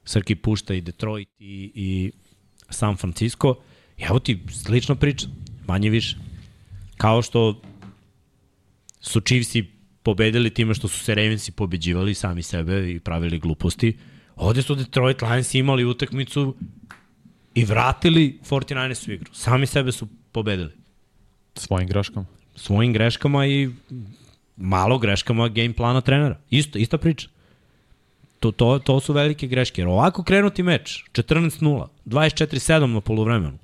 Srki pušta i Detroit i, i San Francisco. Evo ti slična priča, manje više. Kao što su Chiefsi pobedili time što su se Ravensi pobeđivali sami sebe i pravili gluposti. Ovde su Detroit Lions imali utakmicu i vratili 49ers u igru. Sami sebe su pobedili. Svojim graškama. Svojim greškama i malo greškama game plana trenera. Isto, ista priča. To, to, to su velike greške. Jer ovako krenuti meč, 14-0, 24-7 na polovremenu.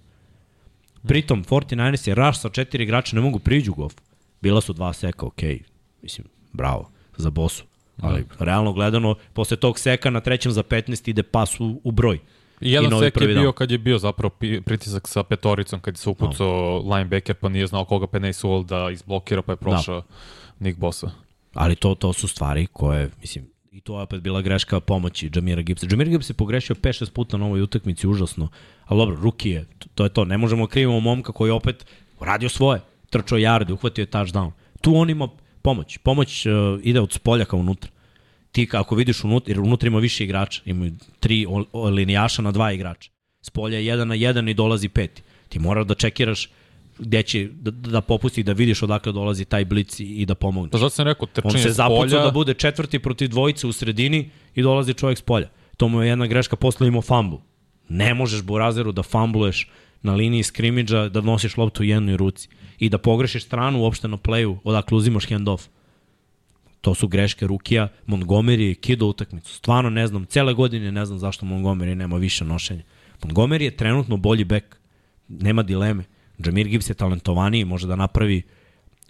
Pritom, 49ers je rush sa četiri igrača, ne mogu priđu golf. Bila su dva seka, okej. Okay. Mislim, bravo, za bosu. Ali, realno gledano, posle tog seka na trećem za 15 ide pas u, u broj. I jedan novi sek je bio down. kad je bio zapravo pritisak sa petoricom, kad je se upucao no. linebacker pa nije znao koga Penay Sewell da izblokira pa je prošao Nick Bosa. Ali to, to su stvari koje, mislim, i to je opet bila greška pomoći Jamira Gibbsa. Jamir Gibbs je pogrešio 5-6 puta na ovoj utakmici, užasno. Ali dobro, ruki je, to, je to. Ne možemo krivimo momka koji opet radio svoje. Trčao jarde, uhvatio je touchdown. Tu on ima pomoć. Pomoć uh, ide od spolja ka unutra. Ti ako vidiš unutra, jer unutra ima više igrača, imaju tri o- o- linijaša na dva igrača. Spolja je jedan na jedan i dolazi peti. Ti moraš da čekiraš gde će da, da popusti da vidiš odakle dolazi taj blic i, da pomogneš. Pa zato sam rekao, On trčanje se s zapucao da bude četvrti protiv dvojice u sredini i dolazi čovjek s polja. To mu je jedna greška, posle imao fumble. Ne možeš Burazeru da fambluješ na liniji skrimidža, da nosiš loptu u jednoj ruci i da pogrešiš stranu uopšte na playu, odakle uzimaš handoff. To su greške Rukija, Montgomery je kidao utakmicu. Stvarno ne znam, cele godine ne znam zašto Montgomery nema više nošenja. Montgomery je trenutno bolji bek, nema dileme. Jamir Gibbs je talentovaniji, može da napravi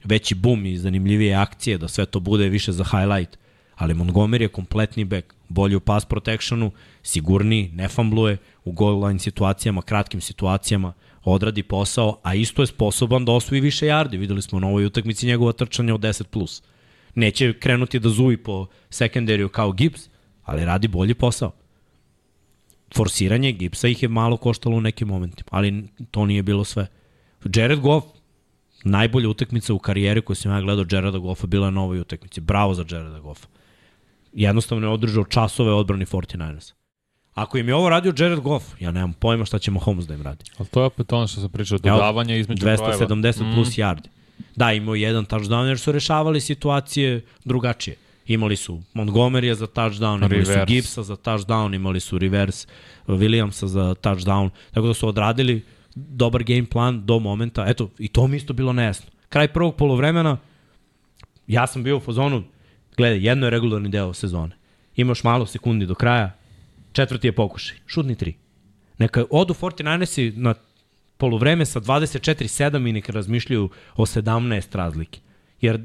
veći bum i zanimljivije akcije, da sve to bude više za highlight. Ali Montgomery je kompletni bek, bolji u pass protectionu, sigurniji, ne fambluje u goal line situacijama, kratkim situacijama, odradi posao, a isto je sposoban da osvoji više yardi. Videli smo na ovoj utakmici njegova trčanja od 10+. Plus. Neće krenuti da zuji po sekundariju kao Gibbs, ali radi bolji posao. Forsiranje Gibbsa ih je malo koštalo u nekim momentima, ali to nije bilo sve. Jared Goff, najbolja utakmica u karijeri koju sam ja gledao Jareda Goffa bila na ovoj utakmici. Bravo za Jareda Goffa. Jednostavno je održao časove odbrani 49ers. Ako im je ovo radio Jared Goff, ja nemam pojma šta će Mahomes da im radi. ali to je opet ono što sam pričao, dodavanje između brojeva. 270 plus yardi. Da, imao je jedan touchdown jer su rešavali situacije drugačije. Imali su Montgomerya za touchdown, imali su Reverse. Gibbsa za touchdown, imali su reverse Williamsa za touchdown. Tako da su odradili dobar game plan do momenta. Eto, i to mi isto bilo nejasno. Kraj prvog polovremena, ja sam bio u fazonu, gledaj, jedno je regularni deo sezone. Imaš malo sekundi do kraja, četvrti je pokušaj, šutni tri. Neka odu 49ersi na polovreme sa 24-7 i neka razmišljaju o 17 razlike. Jer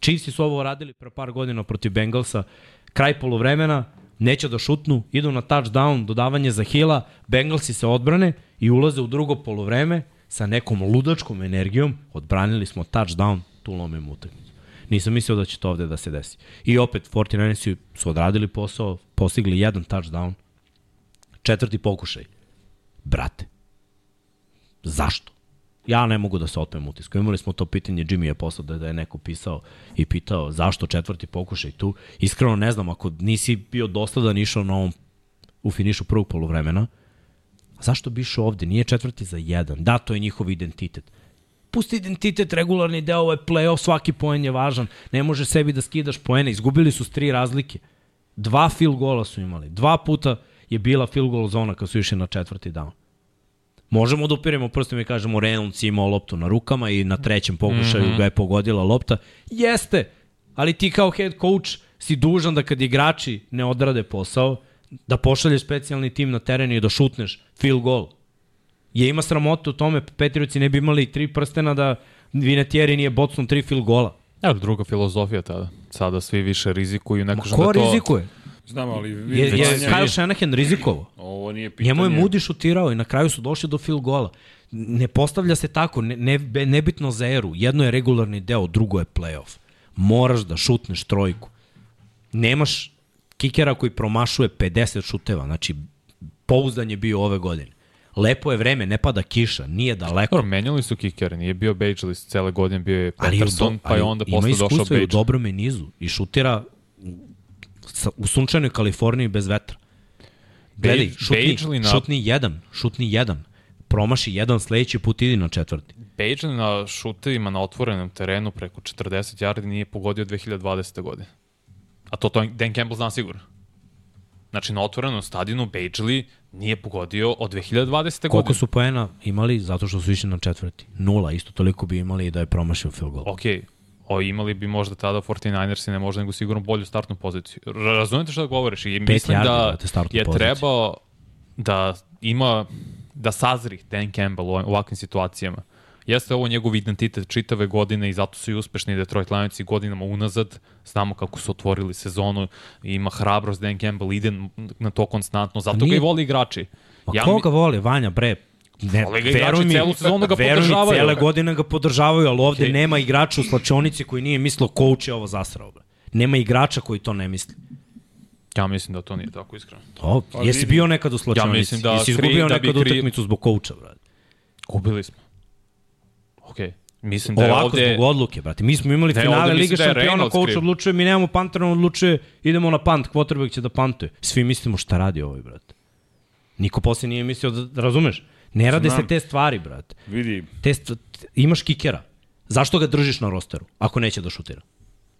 Chiefsi su ovo radili pre par godina protiv Bengalsa, kraj polovremena, neće da šutnu, idu na touchdown, dodavanje za Hila, Bengalsi se odbrane i ulaze u drugo polovreme sa nekom ludačkom energijom, odbranili smo touchdown, tu lomimo utakmicu. Nisam mislio da će to ovde da se desi. I opet, 49ersi su odradili posao, postigli jedan touchdown, četvrti pokušaj. Brate, zašto? Ja ne mogu da se otmem utisku. Imali smo to pitanje, Jimmy je poslao da, da je neko pisao i pitao zašto četvrti pokušaj tu. Iskreno ne znam, ako nisi bio dosledan išao na ovom u finišu prvog polovremena, zašto bi išao ovde? Nije četvrti za jedan. Da, to je njihov identitet. Pusti identitet, regularni deo, ovo je play-off, svaki poen je važan. Ne može sebi da skidaš poene. Izgubili su s tri razlike. Dva field gola su imali. Dva puta je bila field goal zona kad su išli na četvrti down. Možemo da upiremo prstom i kažemo Reynolds je imao loptu na rukama i na trećem pokušaju mm -hmm. ga je pogodila lopta. Jeste, ali ti kao head coach si dužan da kad igrači ne odrade posao, da pošalješ specijalni tim na teren i da šutneš field goal. Je ima sramotu u tome, Petrijuci ne bi imali tri prstena da Vinatieri nije bocnom tri field gola. Evo, druga filozofija tada. Sada svi više rizikuju. Ma kažem ko da to... rizikuje? Znam, ali Je, je Kyle Shanahan rizikovao. ovo nije pitanje. Njemu je Moody šutirao i na kraju su došli do field gola. Ne postavlja se tako, ne, ne, nebitno za eru. Jedno je regularni deo, drugo je playoff. Moraš da šutneš trojku. Nemaš kikera koji promašuje 50 šuteva, znači pouzdan je bio ove godine. Lepo je vreme, ne pada kiša, nije daleko. Dobro, menjali su kikere, nije bio Bageless cele godine, bio je u Peterson, pa je onda ima posle došao iskustva i u Bagel. dobrom nizu i šutira u sunčanoj Kaliforniji bez vetra. Gledaj, šutni, na- šutni jedan, šutni jedan. Promaši jedan, sledeći put idi na četvrti. Bageless na šutevima na otvorenom terenu preko 40 yardi nije pogodio 2020. godine. A to, to Dan Campbell zna sigurno. Znači, na otvorenom stadionu Bagely nije pogodio od 2020. Koliko godine. su poena imali zato što su išli na četvrti? Nula, isto toliko bi imali i da je promašio field goal. Ok, o, imali bi možda tada 49ersi ne možda nego sigurno bolju startnu poziciju. Ra- Razumete šta govoriš? I mislim da startnu je poziciju. trebao da ima da sazri Dan Campbell u ovakvim situacijama. Jeste ovo njegov identitet čitave godine i zato su i uspešni Detroit Lionsi godinama unazad. Znamo kako su otvorili sezonu, ima hrabrost Dan Campbell, ide na to konstantno, zato ga nije- i voli igrači. Ma Ja ja, mi- koga voli, Vanja, bre? Ne, Vole ga igrači, celu sezonu ga veruj mi, podržavaju. Cele godine ga podržavaju, ali ovde Okej. nema igrača u slačionici koji nije mislio coach je ovo zasrao. Bre. Nema igrača koji to ne misli. Ja mislim da to nije tako iskreno. To, Pa jesi vidi. bio nekad u slačionici? mislim da jesi izgubio da bi nekad kri- utakmicu zbog coacha, brate? Gubili smo. Okej. Mislim da je Ovako ovde... zbog odluke, brate. Mi smo imali Ne, finale Lige da šampiona, coach odlučuje, mi nemamo pantera, on odlučuje, idemo na pant, quarterback će da pantuje. Svi mislimo šta radi ovaj, brate. Niko posle nije mislio da, razumeš? Ne rade Znam. se te stvari, brate. Vidi, Te st imaš kikera. Zašto ga držiš na rosteru, ako neće da šutira?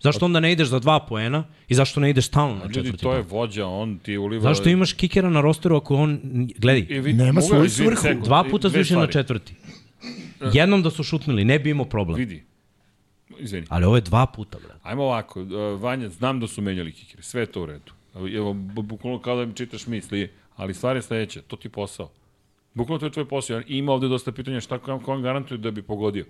Zašto onda ne ideš za dva poena i zašto ne ideš stalno na ljudi, četvrti to je vođa, on ti uliva... Zašto imaš kikera na rosteru ako on... Gledaj, I Nema svoju svrhu. sekund, dva puta išli na četvrti. Jednom da su šutnuli, ne bi imao problem. Vidi, izvini. Ali ovo je dva puta, brate. Ajmo ovako, uh, Vanja, znam da su menjali kikere, sve je to u redu. Evo, bu- bukvalno kao da mi čitaš misli, ali stvar je sledeća, to ti posao. Bukvalno to je tvoj posao. I Ima ovde dosta pitanja šta ko vam garantuje da bi pogodio.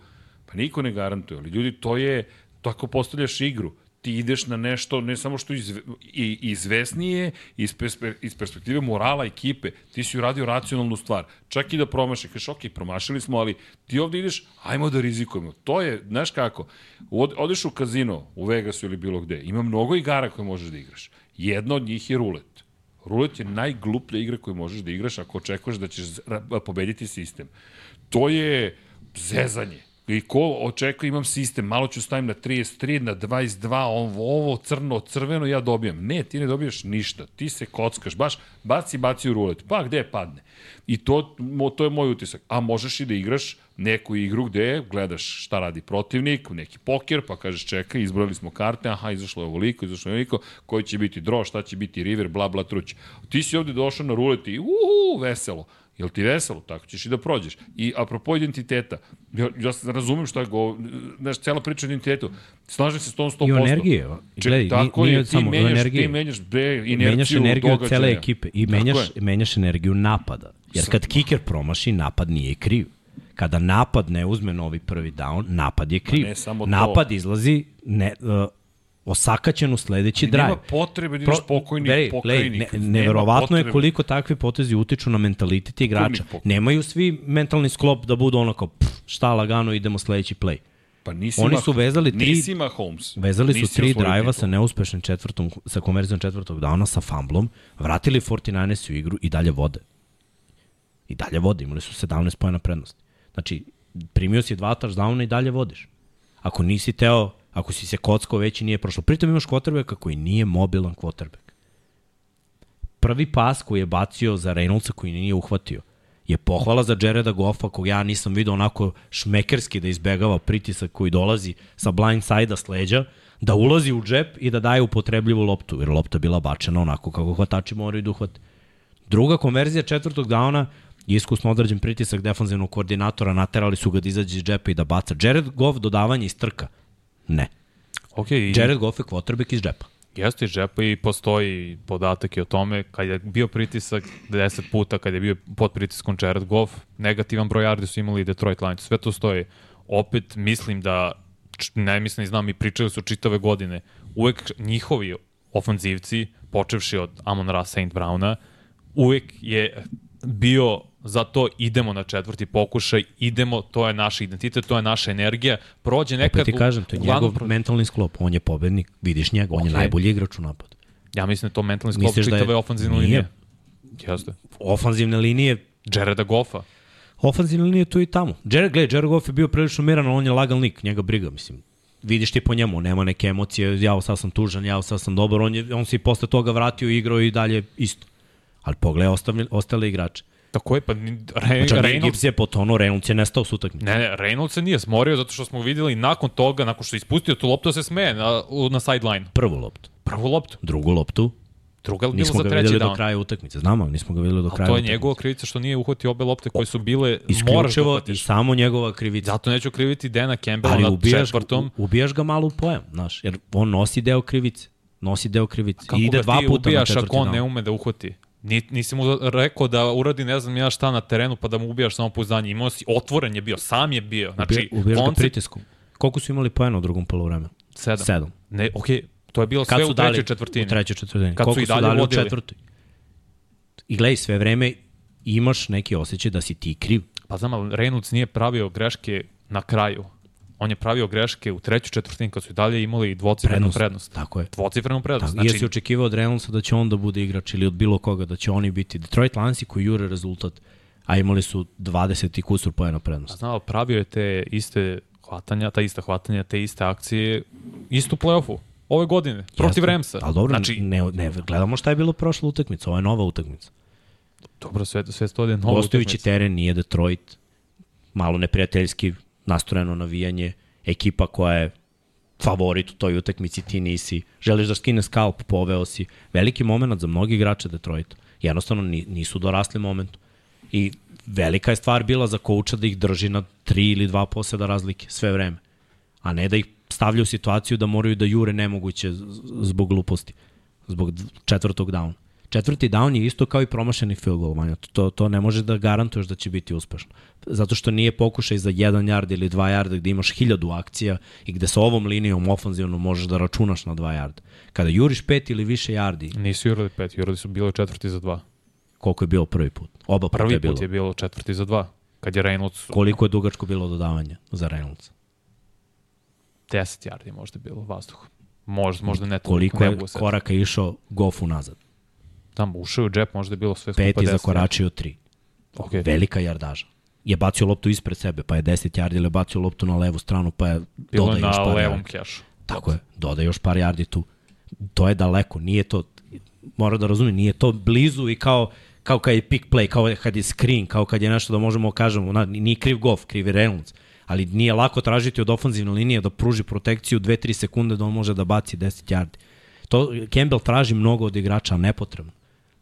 Pa niko ne garantuje, ali ljudi, to je, tako postavljaš igru. Ti ideš na nešto, ne samo što izve, i, izvesnije, iz, perspe, iz perspektive morala ekipe, ti si uradio racionalnu stvar. Čak i da promaši, kažeš, ok, promašili smo, ali ti ovde ideš, ajmo da rizikujemo. To je, znaš kako, od, odeš u kazino, u Vegasu ili bilo gde, ima mnogo igara koje možeš da igraš. Jedna od njih je rulet. Rulet je najgluplja igra koju možeš da igraš ako očekuješ da ćeš pobediti sistem. To je zezanje. I ko očekuje, imam sistem, malo ću stavim na 33, na 22, ovo, ovo crno, crveno, ja dobijam. Ne, ti ne dobijaš ništa. Ti se kockaš, baš baci, baci u rulet. Pa gde padne? I to, to je moj utisak. A možeš i da igraš neku igru gde gledaš šta radi protivnik, neki poker, pa kažeš čekaj, izbrojili smo karte, aha, izašlo je ovoliko, izašlo je ovoliko, koji će biti draw, šta će biti river, bla, bla, truć. Ti si ovde došao na rulet i uhu, veselo. Jel ti veselo? Tako ćeš i da prođeš. I apropo identiteta, ja, ja se razumem šta je go, znaš, cela priča o identitetu. Slažem se s tom 100%. I o energije. Gledaj, tako nije je, ti samo menjaš, energiji. ti menjaš bre, inerciju menjaš energiju događaja. cele ekipe i menjaš, menjaš energiju napada. Jer kad kiker promaši, napad nije kriv. Kada napad ne uzme novi prvi down, napad je kriv. Pa ne samo to. napad izlazi ne, uh, osakaćen u sledeći drive. nema potrebe da imaš pokojni Veri, pokrajnik. Ne, neverovatno je koliko takvi potezi utiču na mentalitet igrača. pokojnik. Nemaju svi mentalni sklop da budu ono kao, pff, šta lagano, idemo sledeći play. Pa nisi Oni su vezali tri- Nisi ima Holmes. Vezali su Nisi tri osvojio drajva sa neuspešnim četvrtom, sa konverzijom četvrtog downa, sa fumblom, vratili 49ers u igru i dalje vode. I dalje vode, imali su 17 pojena prednosti. Znači, primio si dva touchdowna i dalje vodiš. Ako nisi teo, ako si se kockao već i nije prošlo. Pritom imaš quarterbacka koji nije mobilan quarterback. Prvi pas koji je bacio za Reynoldsa koji nije uhvatio je pohvala za Jareda Goffa kog ja nisam vidio onako šmekerski da izbegava pritisak koji dolazi sa blind side-a s leđa, da ulazi u džep i da daje upotrebljivu loptu, jer lopta je bila bačena onako kako hvatači moraju da. Druga konverzija četvrtog downa iskusno određen pritisak defanzivnog koordinatora, naterali su ga da izađe iz džepa i da baca. Jared Goff dodavanje iz trka. Ne. Ok, i Jared Goff je quarterback iz džepa. jeste iz džepa i postoji podatak i o tome kad je bio pritisak 10 puta, kad je bio pod pritiskom Jared Goff, negativan broj yardi su imali Detroit Lions. Sve to stoji. Opet mislim da, ne mislim i znam i pričali su čitave godine, uvek njihovi ofanzivci, počevši od Amon Ra St. Browna, uvek je bio za to idemo na četvrti pokušaj, idemo, to je naš identitet, to je naša energija, prođe nekad... Opet ti kažem, to je uglavnom njegov pro- mentalni sklop. On je pobednik, vidiš njega, on je najbolji igrač u napadu. Ja mislim da je to mentalni sklop Misliš da je- čitave ofanzivne Nije. linije. Jeste. Ofanzivne linije Jareda Goffa. Ofanzivna linija tu i tamo. Jared, gledaj, Jared Goff je bio prilično miran, ali on je lagal lik, njega briga, mislim. Vidiš ti po njemu, nema neke emocije, ja sad sam tužan, ja sad sam dobar, on, je, on se i posle toga vratio i igrao i dalje isto. Ali pogledaj ostale, ostale igrače. Tako je, pa Re, Znači, Reynolds, Gibbs je potonuo, Reynolds je nestao s utakmice. ne, ne, Reynolds se nije smorio zato što smo videli nakon toga, nakon što je ispustio tu loptu, da se smeje na, na sideline. Prvu loptu. Prvu loptu. Drugu loptu, Druga je bilo nismo za ga treći videli do kraja utakmice. Znamo, nismo ga videli do kraja to je utakmice. njegova krivica što nije uhvatio obe lopte koje su bile, da Isključivo i samo njegova krivica. Zato neću kriviti Dana Campbella Ali na ubijaš, četvrtom. u- ubijaš ga malo u pojam, znaš, jer on nosi deo krivice. Nosi deo krivice. Kako I ide ga dva ti puta na ubijaš četvrti ako on ne ume da uhvati? Ni, nisi mu rekao da uradi ne znam ja šta na terenu pa da mu ubijaš samo pouzdanje. Imao si, otvoren je bio, sam je bio. Znači, Ubija- ubijaš ga koncept pritiskom. Koliko su imali pojena u drugom polovremenu? sedam. Sedam. Ne, okej, to je bilo Kad sve su u trećoj dali, četvrtini. U trećoj četvrtini. Kad su Koliko i dalje dali vodili. u četvrtoj? I gledaj, sve vreme imaš neki osjećaj da si ti kriv. Pa znam, ali Reynolds nije pravio greške na kraju. On je pravio greške u trećoj četvrtini kad su i dalje imali dvocifrenu prednost. prednost. Tako je. Dvocifrenu prednost. Tako, znači, jesi očekivao od Reynoldsa da će on da bude igrač ili od bilo koga, da će oni biti Detroit Lansi koji jure rezultat, a imali su 20 i kusur pojena prednost. znao, pravio je te iste hvatanja, ta ista hvatanja, te iste akcije, isto u play-offu. Ove godine, protiv. Remsa. Ali dobro, znači, ne, ne, gledamo šta je bilo prošla utakmica, ovo je nova utakmica. dobro, sve, sve sto je novo Gostujući teren nije Detroit, malo neprijateljski nastrojeno navijanje, ekipa koja je favorit u toj utakmici, ti nisi, želiš da skine skalp, poveo si. Veliki moment za mnogi igrače Detroita. Jednostavno ni- nisu dorasli momentu. I velika je stvar bila za kouča da ih drži na tri ili dva poseda razlike sve vreme. A ne da ih stavlja u situaciju da moraju da jure nemoguće zbog gluposti. Zbog četvrtog downa. Četvrti down je isto kao i promašeni field goal, Vanja. To, to ne može da garantuješ da će biti uspešno. Zato što nije pokušaj za jedan yard ili dva yarda gde imaš hiljadu akcija i gde sa ovom linijom ofanzivno možeš da računaš na dva yarda. Kada juriš pet ili više yardi, Nisu jurali pet, jurali su bilo četvrti za dva. koliko je bilo prvi put? Oba puta Prvi je bilo. put je bilo četvrti za dva. Kad je Reynolds Koliko je dugačko bilo dodavanje za Reynolds? 10 yardi možda bilo vazduh. Možda, možda ne toliko, Koliko je se. koraka išao Goff unazad? Tamo ušao u džep, možda je bilo sve skupa Pet 10 i zakoračio tri. Okay. Velika jardaža. je bacio loptu ispred sebe, pa je 10 yardi ili je bacio loptu na levu stranu, pa je Bilo doda je još na par levom kešu. Tako je, doda još par yardi tu. To je daleko, nije to, mora da razumije, nije to blizu i kao, kao kad je pick play, kao kad je screen, kao kad je nešto da možemo da kažemo, na, nije kriv Goff, kriv je Reynolds, ali nije lako tražiti od ofenzivne linije da pruži protekciju 2-3 sekunde da on može da baci 10 yardi. To Campbell traži mnogo od igrača, nepotrebno.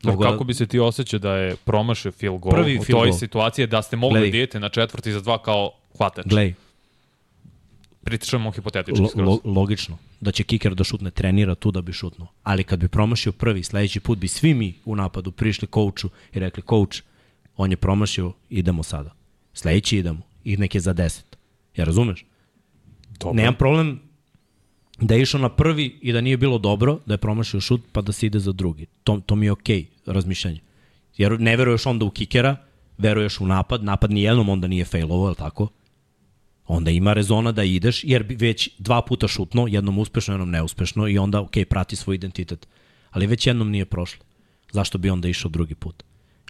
Mnogo... Mnogo- Kako bi se ti osjećao da je promašio field goal Prvi u toj goal. situaciji da ste mogli Gledaj. da idete na četvrti za dva kao hvatač? Glej, Pritičemo hipotetički lo, skroz. lo, logično da će kiker da šutne, trenira tu da bi šutnuo. Ali kad bi promašio prvi, sledeći put bi svi mi u napadu prišli kouču i rekli, kouč, on je promašio, idemo sada. Sledeći idemo i neke za 10. Ja razumeš? Dobro. Nemam problem da je išao na prvi i da nije bilo dobro, da je promašio šut pa da se ide za drugi. To, to mi je okej okay, razmišljanje. Jer ne veruješ onda u kikera, veruješ u napad, napad nijednom onda nije failovo, je tako? Onda ima rezona da ideš, jer već dva puta šutno, jednom uspešno, jednom neuspešno i onda, ok, prati svoj identitet. Ali već jednom nije prošlo. Zašto bi onda išao drugi put?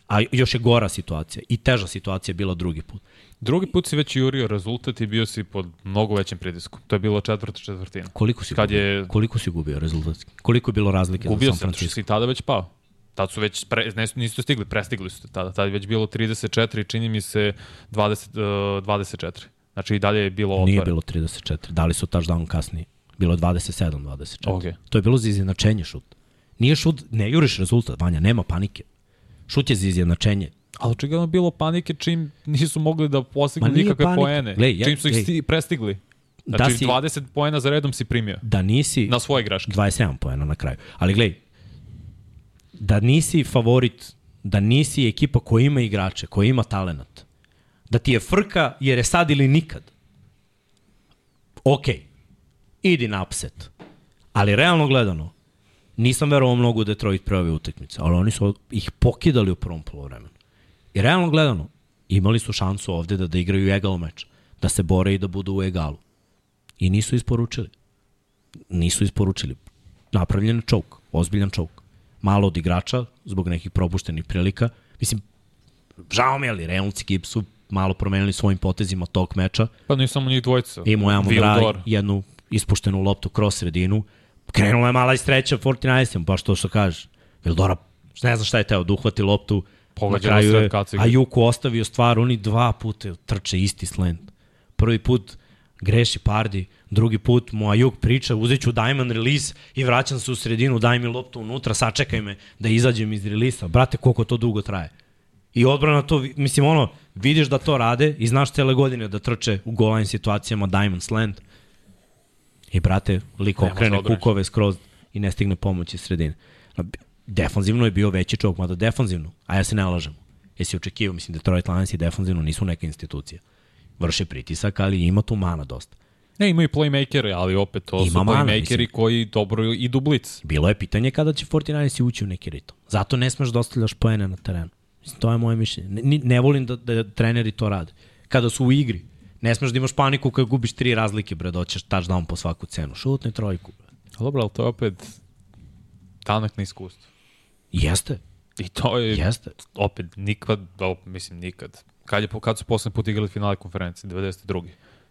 A još je gora situacija i teža situacija bila drugi put. Drugi put si već jurio rezultat i bio si pod mnogo većim pritiskom. To je bilo četvrta četvrtina. Koliko si Kad gubio? je- Koliko si gubio rezultatski? Koliko je bilo razlike Gubio za San sam, zato što Francisco? si tada već pao. Tad su već, pre, ne, nisu stigli, prestigli su te tada. Tad je već bilo 34, čini mi se 20, uh, 24. Znači i dalje je bilo otvoreno. Nije bilo 34. Dali su touchdown kasnije. Bilo je 27-24. Okej. To je bilo za izjednačenje šut. Nije šut, ne juriš rezultat, Vanja, nema panike. Šut je za izjednačenje. Ali očigledno bilo panike čim nisu mogli da postignu nikakve panike. poene. Glej, ja- čim su ih sti, prestigli. Da Znači si- 20 poena za redom si primio. Da nisi... Na svoje greške. 27 poena na kraju. Ali glej, da nisi favorit, da nisi ekipa koja ima igrače, koja ima talenat, da ti je frka jer je sad ili nikad, ok, idi na upset. Ali realno gledano, nisam verovao mnogo u Detroit pre ove utakmice, ali oni su ih pokidali u prvom polovremenu. I realno gledano, imali su šansu ovde da, da igraju egal meč, da se bore i da budu u egalu. I nisu isporučili nisu isporučili. Napravljen je čouk, ozbiljan čouk. Malo od igrača, zbog nekih propuštenih prilika. Mislim, žao mi je, ali Reynolds i Gibbs su malo promenili svojim potezima tog meča. Pa nisu samo njih dvojica. I Mojamo Vildor. Draj, jednu ispuštenu loptu kroz sredinu. Krenula je mala iz treća 49 pa što što kaže. Vildora, ne znam šta je teo, da uhvati loptu. Pogađa na kraju je kacige. Ajuku ostavio stvar, oni dva puta trče isti slant. Prvi put greši Pardi, drugi put mu Ajuk priča, uzet ću diamond release i vraćam se u sredinu, daj mi loptu unutra, sačekaj me da izađem iz relisa. Brate, koliko to dugo traje. I odbrana to, mislim ono, vidiš da to rade i znaš cele godine da trče u goal line situacijama diamond slant. I brate, lik Ne može okrene kukove skroz i ne stigne pomoć iz sredine. Defanzivno je bio veći čovjek, mada defanzivno, a ja se ne lažem. Jesi očekivao, mislim, Detroit Lions i defanzivno nisu neka institucija. Vrše pritisak, ali ima tu mana dosta. Ne, imaju playmakere, ali opet to Ima su mana, playmakeri mislim. koji dobro idu blic. Bilo je pitanje kada će 49 ući u neki ritam. Zato ne smeš da ostavljaš poene na terenu. Mislim, to je moje mišljenje. Ne, ne volim da, da treneri to rade. Kada su u igri, ne smeš da imaš paniku kad gubiš tri razlike, bre, da hoćeš touchdown po svaku cenu. Šutni trojku. Bre. Dobro, ali to je opet danak na iskustvo. Jeste, I to je jeste. opet nikad, op, mislim nikad. Kad, je, kad su poslednji put igrali finale konferencije? 92.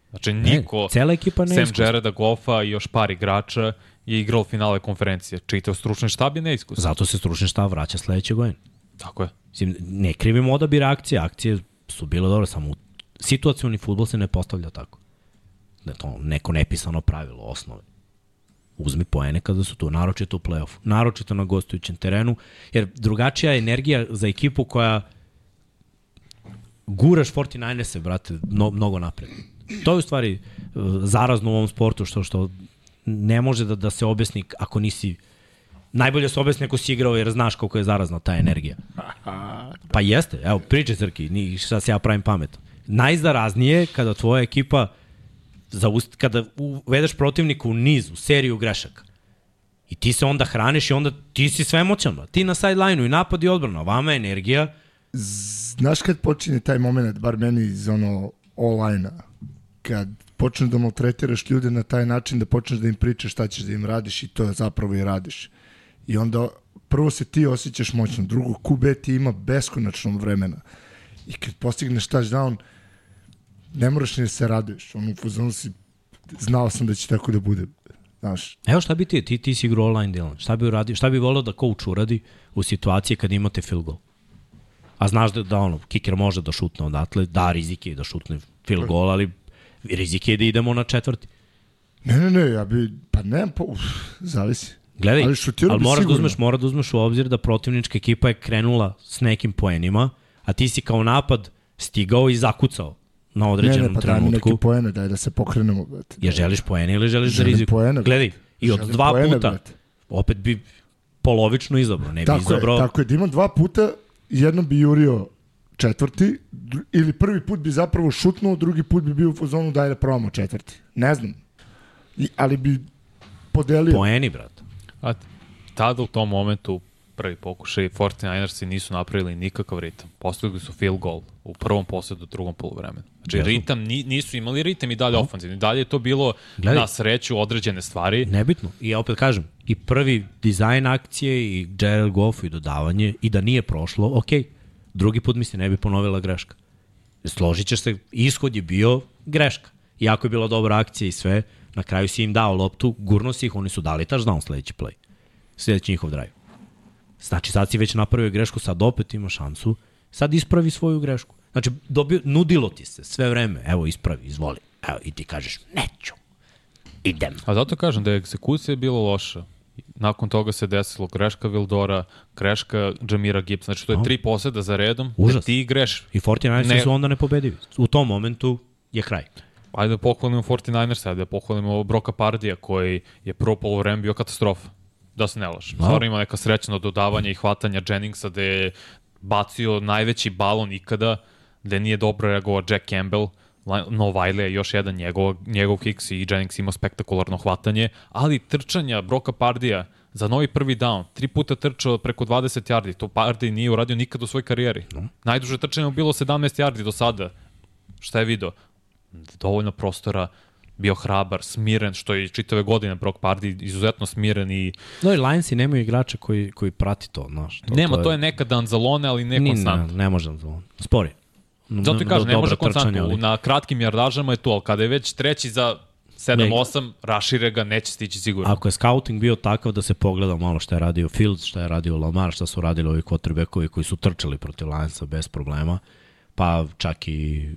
Znači niko, cela ekipa sem neiskusna. Jareda Goffa i još par igrača je igrao finale konferencije. Čitav stručni štab je neiskusan. Zato se stručni štab vraća sledeće godine. Tako je. Mislim, ne krivimo odabir akcije, akcije su bile dobre, samo situacioni futbol se ne postavlja tako. Da to neko nepisano pravilo, osnove. Uzmi poene kada su tu, naročito u play-offu, naročito na gostujućem terenu, jer drugačija je energija za ekipu koja guraš 49ers-e, brate, mno, mnogo napred. To je u stvari e, zarazno u ovom sportu, što što ne može da, da se objasni ako nisi Najbolje se objasni ako si igrao jer znaš koliko je zarazna ta energija. Pa jeste, evo, priče Srki, ni šta se ja pravim pamet. Najzaraznije je kada tvoja ekipa zaust, kada uvedeš protivnika u niz, u seriju grešaka. I ti se onda hraniš i onda ti si sve moćan. Ti na sideline-u i napad i odbrana. Vama je energija. Znaš kad počinje taj moment, bar meni iz ono all-line-a, kad počneš da maltretiraš ljude na taj način da počneš da im pričaš šta ćeš da im radiš i to zapravo i radiš. I onda prvo se ti osjećaš moćno, drugo QB ti ima beskonačno vremena. I kad postigneš touchdown, ne moraš ni da se raduješ. Ono, u fazonu si, znao sam da će tako da bude. Znaš, Evo šta bi ti, ti, ti si igrao online Dylan, šta bi uradio, šta bi volio da coach uradi u situaciji kad imate field goal? A znaš da, da ono, kiker može da šutne odatle, da, rizik je da šutne field goal, ali rizik je da idemo na četvrti. ne, ne, ne, ja bi, pa ne, pa, uf, zavisi. Gledaj, Ali ali, moraš da uzmeš, mora da uzmeš u obzir da protivnička ekipa je krenula s nekim poenima, a ti si kao napad stigao i zakucao na Ne, određenom ne, pa daj mi trenutku. neke poene, daj da se pokrenemo, brate. Jer želiš poene ili želiš da Želim rizik? poene. Gledaj, i od Želim dva poene, puta, brate. opet bi polovično izabrao, ne bi Tako je, izabrao. tako je, da imam dva puta, jednom bi jurio četvrti, ili prvi put bi zapravo šutnuo, drugi put bi bio u fazonu daj da probamo četvrti. Ne znam. I, ali bi podelio. Poeni, brate. A tada u tom momentu prvi pokušaj 49ersi nisu napravili nikakav ritam. Postigli su field goal u prvom posledu, drugom polovremenu. Znači Jesu. ritam, ni, nisu imali ritam i dalje ofanzivni. Dalje je to bilo Gledaj. na sreću određene stvari. Nebitno. I ja opet kažem, i prvi dizajn akcije i Jared Goff i dodavanje i da nije prošlo, ok, drugi put mi se ne bi ponovila greška. Složit ćeš se, ishod je bio greška. Iako je bila dobra akcija i sve, na kraju si im dao loptu, gurno si ih, oni su dali touchdown sledeći play. Sledeći njihov drive. Znači sad si već napravio grešku, sad opet ima šansu, sad ispravi svoju grešku. Znači, dobio, nudilo ti se sve vreme, evo ispravi, izvoli. Evo, i ti kažeš, neću, idem. A zato kažem da je egzekucija bila loša. Nakon toga se desilo greška Vildora, greška Jamira Gibbs. Znači to je tri poseda za redom. Užas. Da ti greš. I 49 Ne. su onda nepobedivi. U tom momentu je kraj. Ajde da pohvalimo 49ers, ajde da pohvalimo Broka Pardija koji je prvo polovreme bio katastrofa. Da se ne lažem. Da. Stvarno ima neka srećna dodavanja i hvatanja Jenningsa da je bacio najveći balon ikada, da nije dobro reagovao Jack Campbell, No Wiley je još jedan njegov, njegov kiks i Jennings ima spektakularno hvatanje, ali trčanja Broka Pardija za novi prvi down, tri puta trčao preko 20 yardi, to Pardi nije uradio nikad u svojoj karijeri. No. Najduže trčanje mu bilo 17 yardi do sada. Šta je video? dovoljno prostora, bio hrabar, smiren, što je čitave godine Brock Pardy izuzetno smiren i No i Lionsi nemaju igrača koji, koji prati to, znaš. To, nema, to je nekad Anzalone, ali ne konstantno. Ne, ne može da Spori. Zato ti kažem, ne može konstantno. ali- Na kratkim jardažama je to, ali kada je već treći za 7-8, rašire ga, neće stići sigurno. Ako je scouting bio takav da se pogleda malo šta je radio Fields, šta je radio Lamar, šta su radili ovi quarterbackovi koji su trčali protiv Lionsa bez problema, pa čak i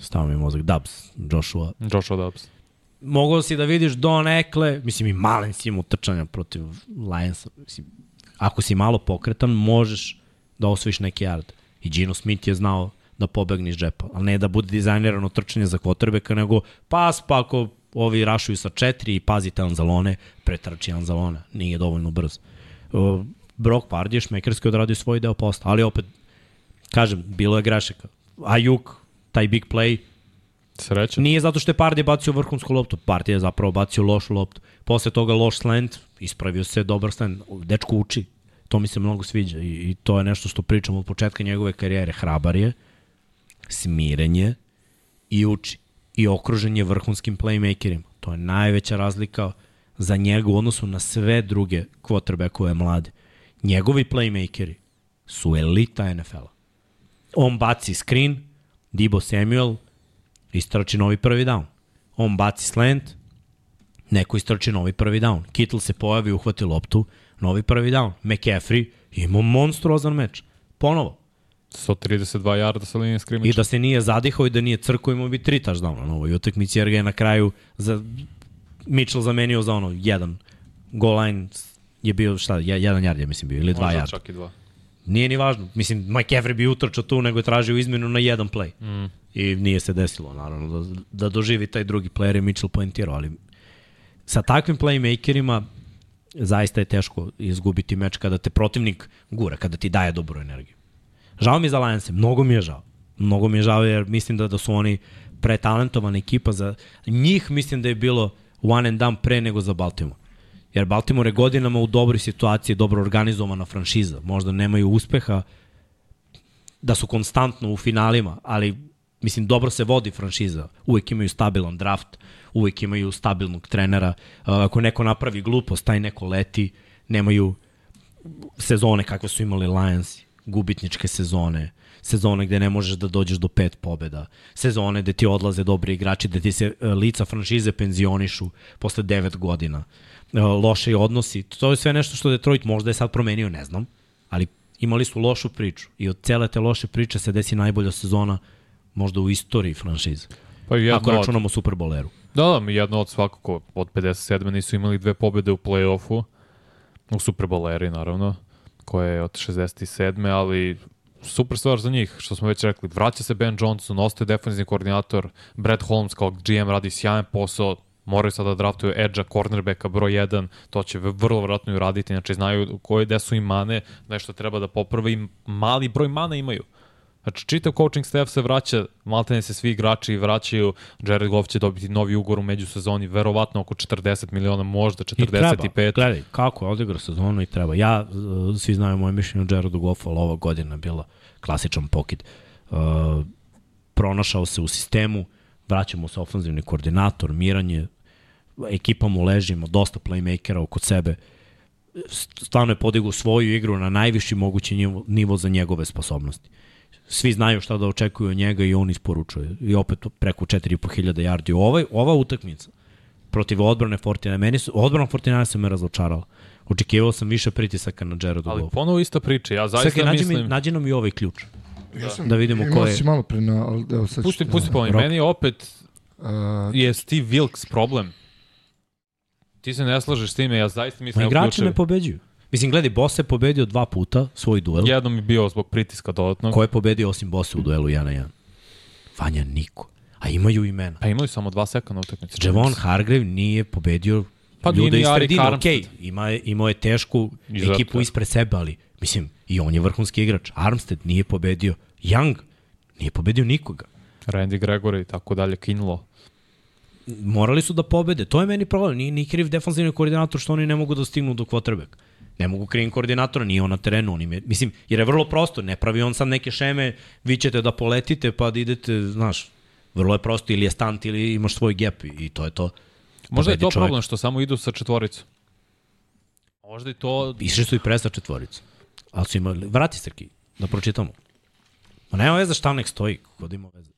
stava mi mozak, Dubs, Joshua. Joshua Dobbs. Mogao si da vidiš Don Ekle, mislim i malen si imao trčanja protiv Lionsa. Mislim, ako si malo pokretan, možeš da osvojiš neki yard. I Gino Smith je znao da pobegne iz džepa, ali ne da bude dizajnirano trčanje za kvotrbeka, nego pas, pa ako ovi rašuju sa četiri i pazite Anzalone, pretrči Anzalone, nije dovoljno brz. Brock Pardy je šmekerski odradio svoj deo posla, ali opet, kažem, bilo je grešaka. Ajuk, taj big play, Sreća. Nije zato što je Pardi bacio vrhunsku loptu, Pardi je zapravo bacio lošu loptu. Posle toga loš slant, ispravio se dobar slant. Dečko uči, to mi se mnogo sviđa i, i to je nešto što pričam od početka njegove karijere. Hrabar je, smiren je i uči. I okružen je vrhunskim playmakerima. To je najveća razlika za njega u odnosu na sve druge quarterbackove mlade. Njegovi playmakeri su elita NFL-a. On baci screen, Dibo Samuel, istrači novi prvi down. On baci slant, neko istrači novi prvi down. Kittle se pojavi, uhvati loptu, novi prvi down. McCaffrey ima monstruozan meč. Ponovo. 132 yarda sa linije I skrimiča. da se nije zadihao i da nije crko, imao bi tri touchdowna na ovoj utakmici, jer ga je na kraju za, Mitchell zamenio za ono, jedan. Goal line je bio, šta, je- jedan yard, ja mislim bio, ili dva Možda yarda. čak i dva. Nije ni važno. Mislim, Mike Every bi utrčao tu, nego je tražio izmenu na jedan play. Mm. I nije se desilo, naravno, da, da doživi taj drugi player je Mitchell poentirao, ali sa takvim playmakerima zaista je teško izgubiti meč kada te protivnik gura, kada ti daje dobru energiju. Žao mi za Lionse, mnogo mi je žao. Mnogo mi je žao jer mislim da, da su oni pretalentovana ekipa za njih mislim da je bilo one and done pre nego za Baltimore. Jer Baltimore je godinama u dobroj situaciji, dobro organizovana franšiza. Možda nemaju uspeha da su konstantno u finalima, ali mislim dobro se vodi franšiza. Uvek imaju stabilan draft, uvek imaju stabilnog trenera. Uh, Ako neko napravi glupost, taj neko leti. Nemaju sezone kakve su imali Lions, gubitničke sezone. sezone gde ne možeš da dođeš do pet pobeda, sezone gde ti odlaze dobri igrači, gde ti se e, lica franšize penzionišu posle devet godina, e, loše odnosi, to je sve nešto što Detroit možda je sad promenio, ne znam, ali imali su lošu priču i od cele te loše priče se desi najbolja sezona možda u istoriji franšize. Pa jedno Ako od- računamo Super Bowleru. Da, da, mi jedno od svakako, od 57. nisu imali dve pobede u play-offu, u Super Bowl eri, naravno, koje je od 67. ali super stvar za njih, što smo već rekli, vraća se Ben Johnson, ostaje defensivni koordinator, Brad Holmes kao GM radi sjajan posao, moraju sada da draftuju edge cornerbacka broj 1, to će vrlo vjerojatno i uraditi, znači znaju koje gde su im mane, nešto treba da poprave i mali broj mana imaju. Znači, čitav coaching staff se vraća, maltene se svi igrači vraćaju, Jared Goff će dobiti novi ugovor u međusezoni, verovatno oko 40 miliona, možda I treba. 45. Gledaj, kako je odigrao sezonu i treba. Ja, uh, svi znaju moje mišljenje o Jaredu Goffu, ali ova godina je bila klasičan pokid. Uh, pronašao se u sistemu, vraćamo se ofenzivni koordinator, miranje, ekipa mu leži, ima dosta playmakera oko sebe. Stvarno je podigao svoju igru na najviši mogući nivo, nivo za njegove sposobnosti. Svi znaju šta da očekuju od njega i on isporučuje. I opet preko 4500 yardi. Ovaj, ova utakmica protiv odbrane Fortina. Meni su, odbrana Fortina se me razočarala. Očekivao sam više pritisaka na Jaredu Ali Goffu. ponovo ista priča, ja zaista Čekaj, nađi, mislim... mi, nađi nam i ovaj ključ. Ja sam, Da vidimo ko je- si malo pre na... Evo sad ću Pusti, ti- pusti po Rok. Meni opet Uh, je Steve Wilkes problem. Ti se ne slažeš s time, ja zaista Pa mislim... evo igrači ne pobeđuju. Mislim, gledaj, Boss je pobedio dva puta svoj duel. Jednom je bio zbog pritiska dodatno. Ko je pobedio osim Bossa u duelu 1 na 1? Vanja niko. A imaju imena. Pa imali samo dva seka na utakmici. Javon Hargrave nije pobedio Pa ljude iz sredine. Okej, ima imao je tešku Izuzetno. ekipu ispred sebe, ali mislim, i on je vrhunski igrač. Armstead nije pobedio. Young nije pobedio nikoga. Randy Gregory i tako dalje, Kinlo. Morali su da pobede. To je meni problem. Nije ni kriv defanzivni koordinator što oni ne mogu da stignu do quarterback. Ne mogu krivim koordinatora, nije on na terenu. On im je, mislim, jer je vrlo prosto. Ne pravi on sad neke šeme, vi ćete da poletite pa da idete, znaš, vrlo je prosto. Ili je stant ili imaš svoj gap i, i to je to. Možda je Pobedi to čovek. problem što samo idu sa četvoricom. Možda i to... Išli su i pre sa četvoricu. Ali su imali, vrati Srki, da pročitamo. Ma nema veze šta nek stoji, kod ima veze.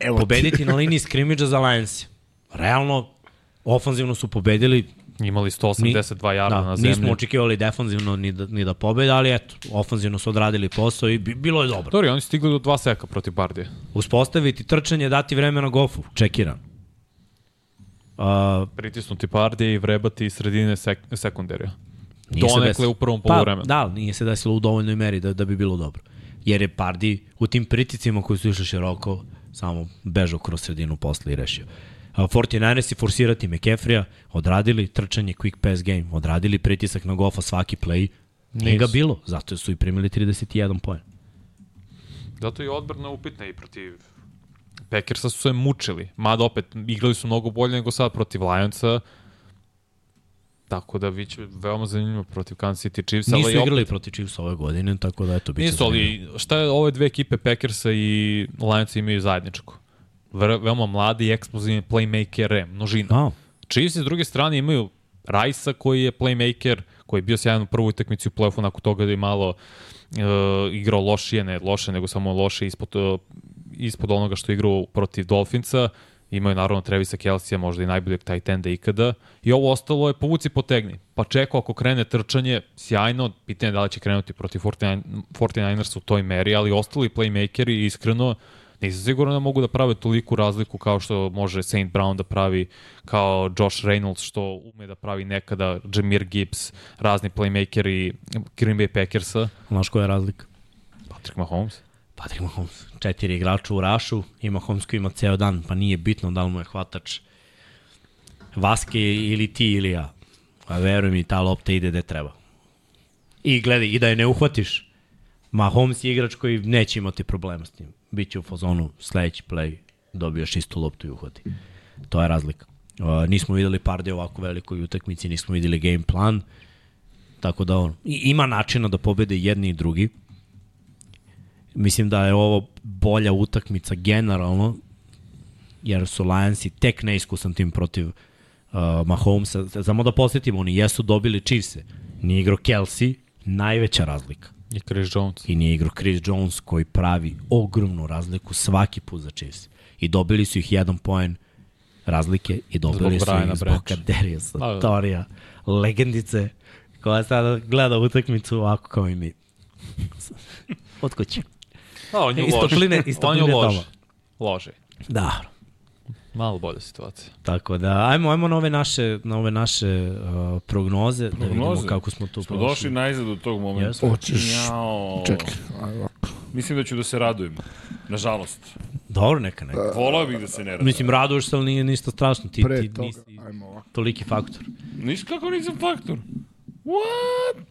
Evo ti. Pobediti na liniji skrimidža za Lions. Realno, ofanzivno su pobedili, Imali 182 jarda Da, na zemlji. nismo očekivali defanzivno ni da, ni da pobede, ali eto, ofanzivno su odradili posao i bi, bilo je dobro. Dobro, oni stigli do dva seka protiv Bardije. Uspostaviti trčanje, dati vreme na gofu, čekiran. Uh, Pritisnuti Bardije i vrebati iz sredine sek sekundarija. se Donekle desilo. u prvom pa, poluvremenu. Da, nije se desilo u dovoljnoj meri da, da bi bilo dobro. Jer je Pardi u tim priticima koji su išli široko, samo bežao kroz sredinu posle i rešio. Uh, 49ers i forsirati McCaffrey-a, odradili trčanje, quick pass game, odradili pritisak na gofa svaki play, nije ga bilo, zato su i primili 31 poen. Zato je odbrana upitna i protiv Packersa su se mučili. Mada opet, igrali su mnogo bolje nego sad protiv Lionsa. Tako da biće veoma zanimljivo protiv Kansas City Chiefs. Nisu ali opet- igrali protiv Chiefs ove godine, tako da eto, bit će Nisu, ali šta je ove dve ekipe Packersa i Lionsa imaju zajedničko? Ve veoma mladi i eksplozivni playmakere, množina. A, Chiefs s druge strane imaju Rajsa koji je playmaker, koji je bio sjajan u prvoj utakmici u play-offu, nakon toga da je malo uh, igrao lošije, ne loše, nego samo loše ispod, uh, ispod onoga što je igrao protiv Dolfinca. Imaju naravno Trevisa Kelsija, možda i najboljeg tight enda ikada. I ovo ostalo je povuci potegni. Pa čeko ako krene trčanje, sjajno, pitanje je da li će krenuti protiv 49, 49ers u toj meri, ali ostali playmakeri iskreno nisam siguran da mogu da prave toliku razliku kao što može Saint Brown da pravi, kao Josh Reynolds što ume da pravi nekada, Jameer Gibbs, razni playmakeri Green Bay Packersa, znaš koja je razlika? Patrick Mahomes. Patrick Mahomes, četiri igrača u rašu i Mahomes koji ima ceo dan, pa nije bitno da li mu je hvatač Vaske ili ti ili ja. A veruj mi, ta lopta ide gde treba. I gledaj, i da je ne uhvatiš, Mahomes je igrač koji neće imati problema s tim. Biće u fazonu sledeći play, dobiješ istu loptu i uhvati. To je razlika. Uh, nismo videli Parde ovako velikoj utakmici, nismo videli game plan, tako da on, ima načina da pobede jedni i drugi, mislim da je ovo bolja utakmica generalno, jer su Lionsi tek neiskusan tim protiv uh, Mahomesa. Samo da posjetimo, oni jesu dobili Chiefse. Nije igrao Kelsey, najveća razlika. I Chris Jones. i nije igrao Chris Jones koji pravi ogromnu razliku svaki put za Chiefs. I dobili su ih jedan poen razlike i dobili Zbog su ih zbog. Kaderiusa Da, da. Torija, legendice koja sada gleda utakmicu ovako kao i mi. Od kuće. Da, on je Iz loš. topline- iz on je tamo. Lože. Da, Malo bolja situacija. Tako da, ajmo, ajmo na ove naše, na ove naše uh, prognoze, da vidimo Prognoze? kako smo tu Smo prošli. došli najzad od tog momenta. Jesmo. Hoćeš-. Čekaj. Mislim da ću da se radujem. Nažalost. Dobro, neka, neka. Volao bih da se ne radujem. Mislim, raduješ se, ali nije ništa strašno. Ti, Pre ti toga, nisi ajmo ovako. toliki faktor. Nis, kako nisam faktor? What?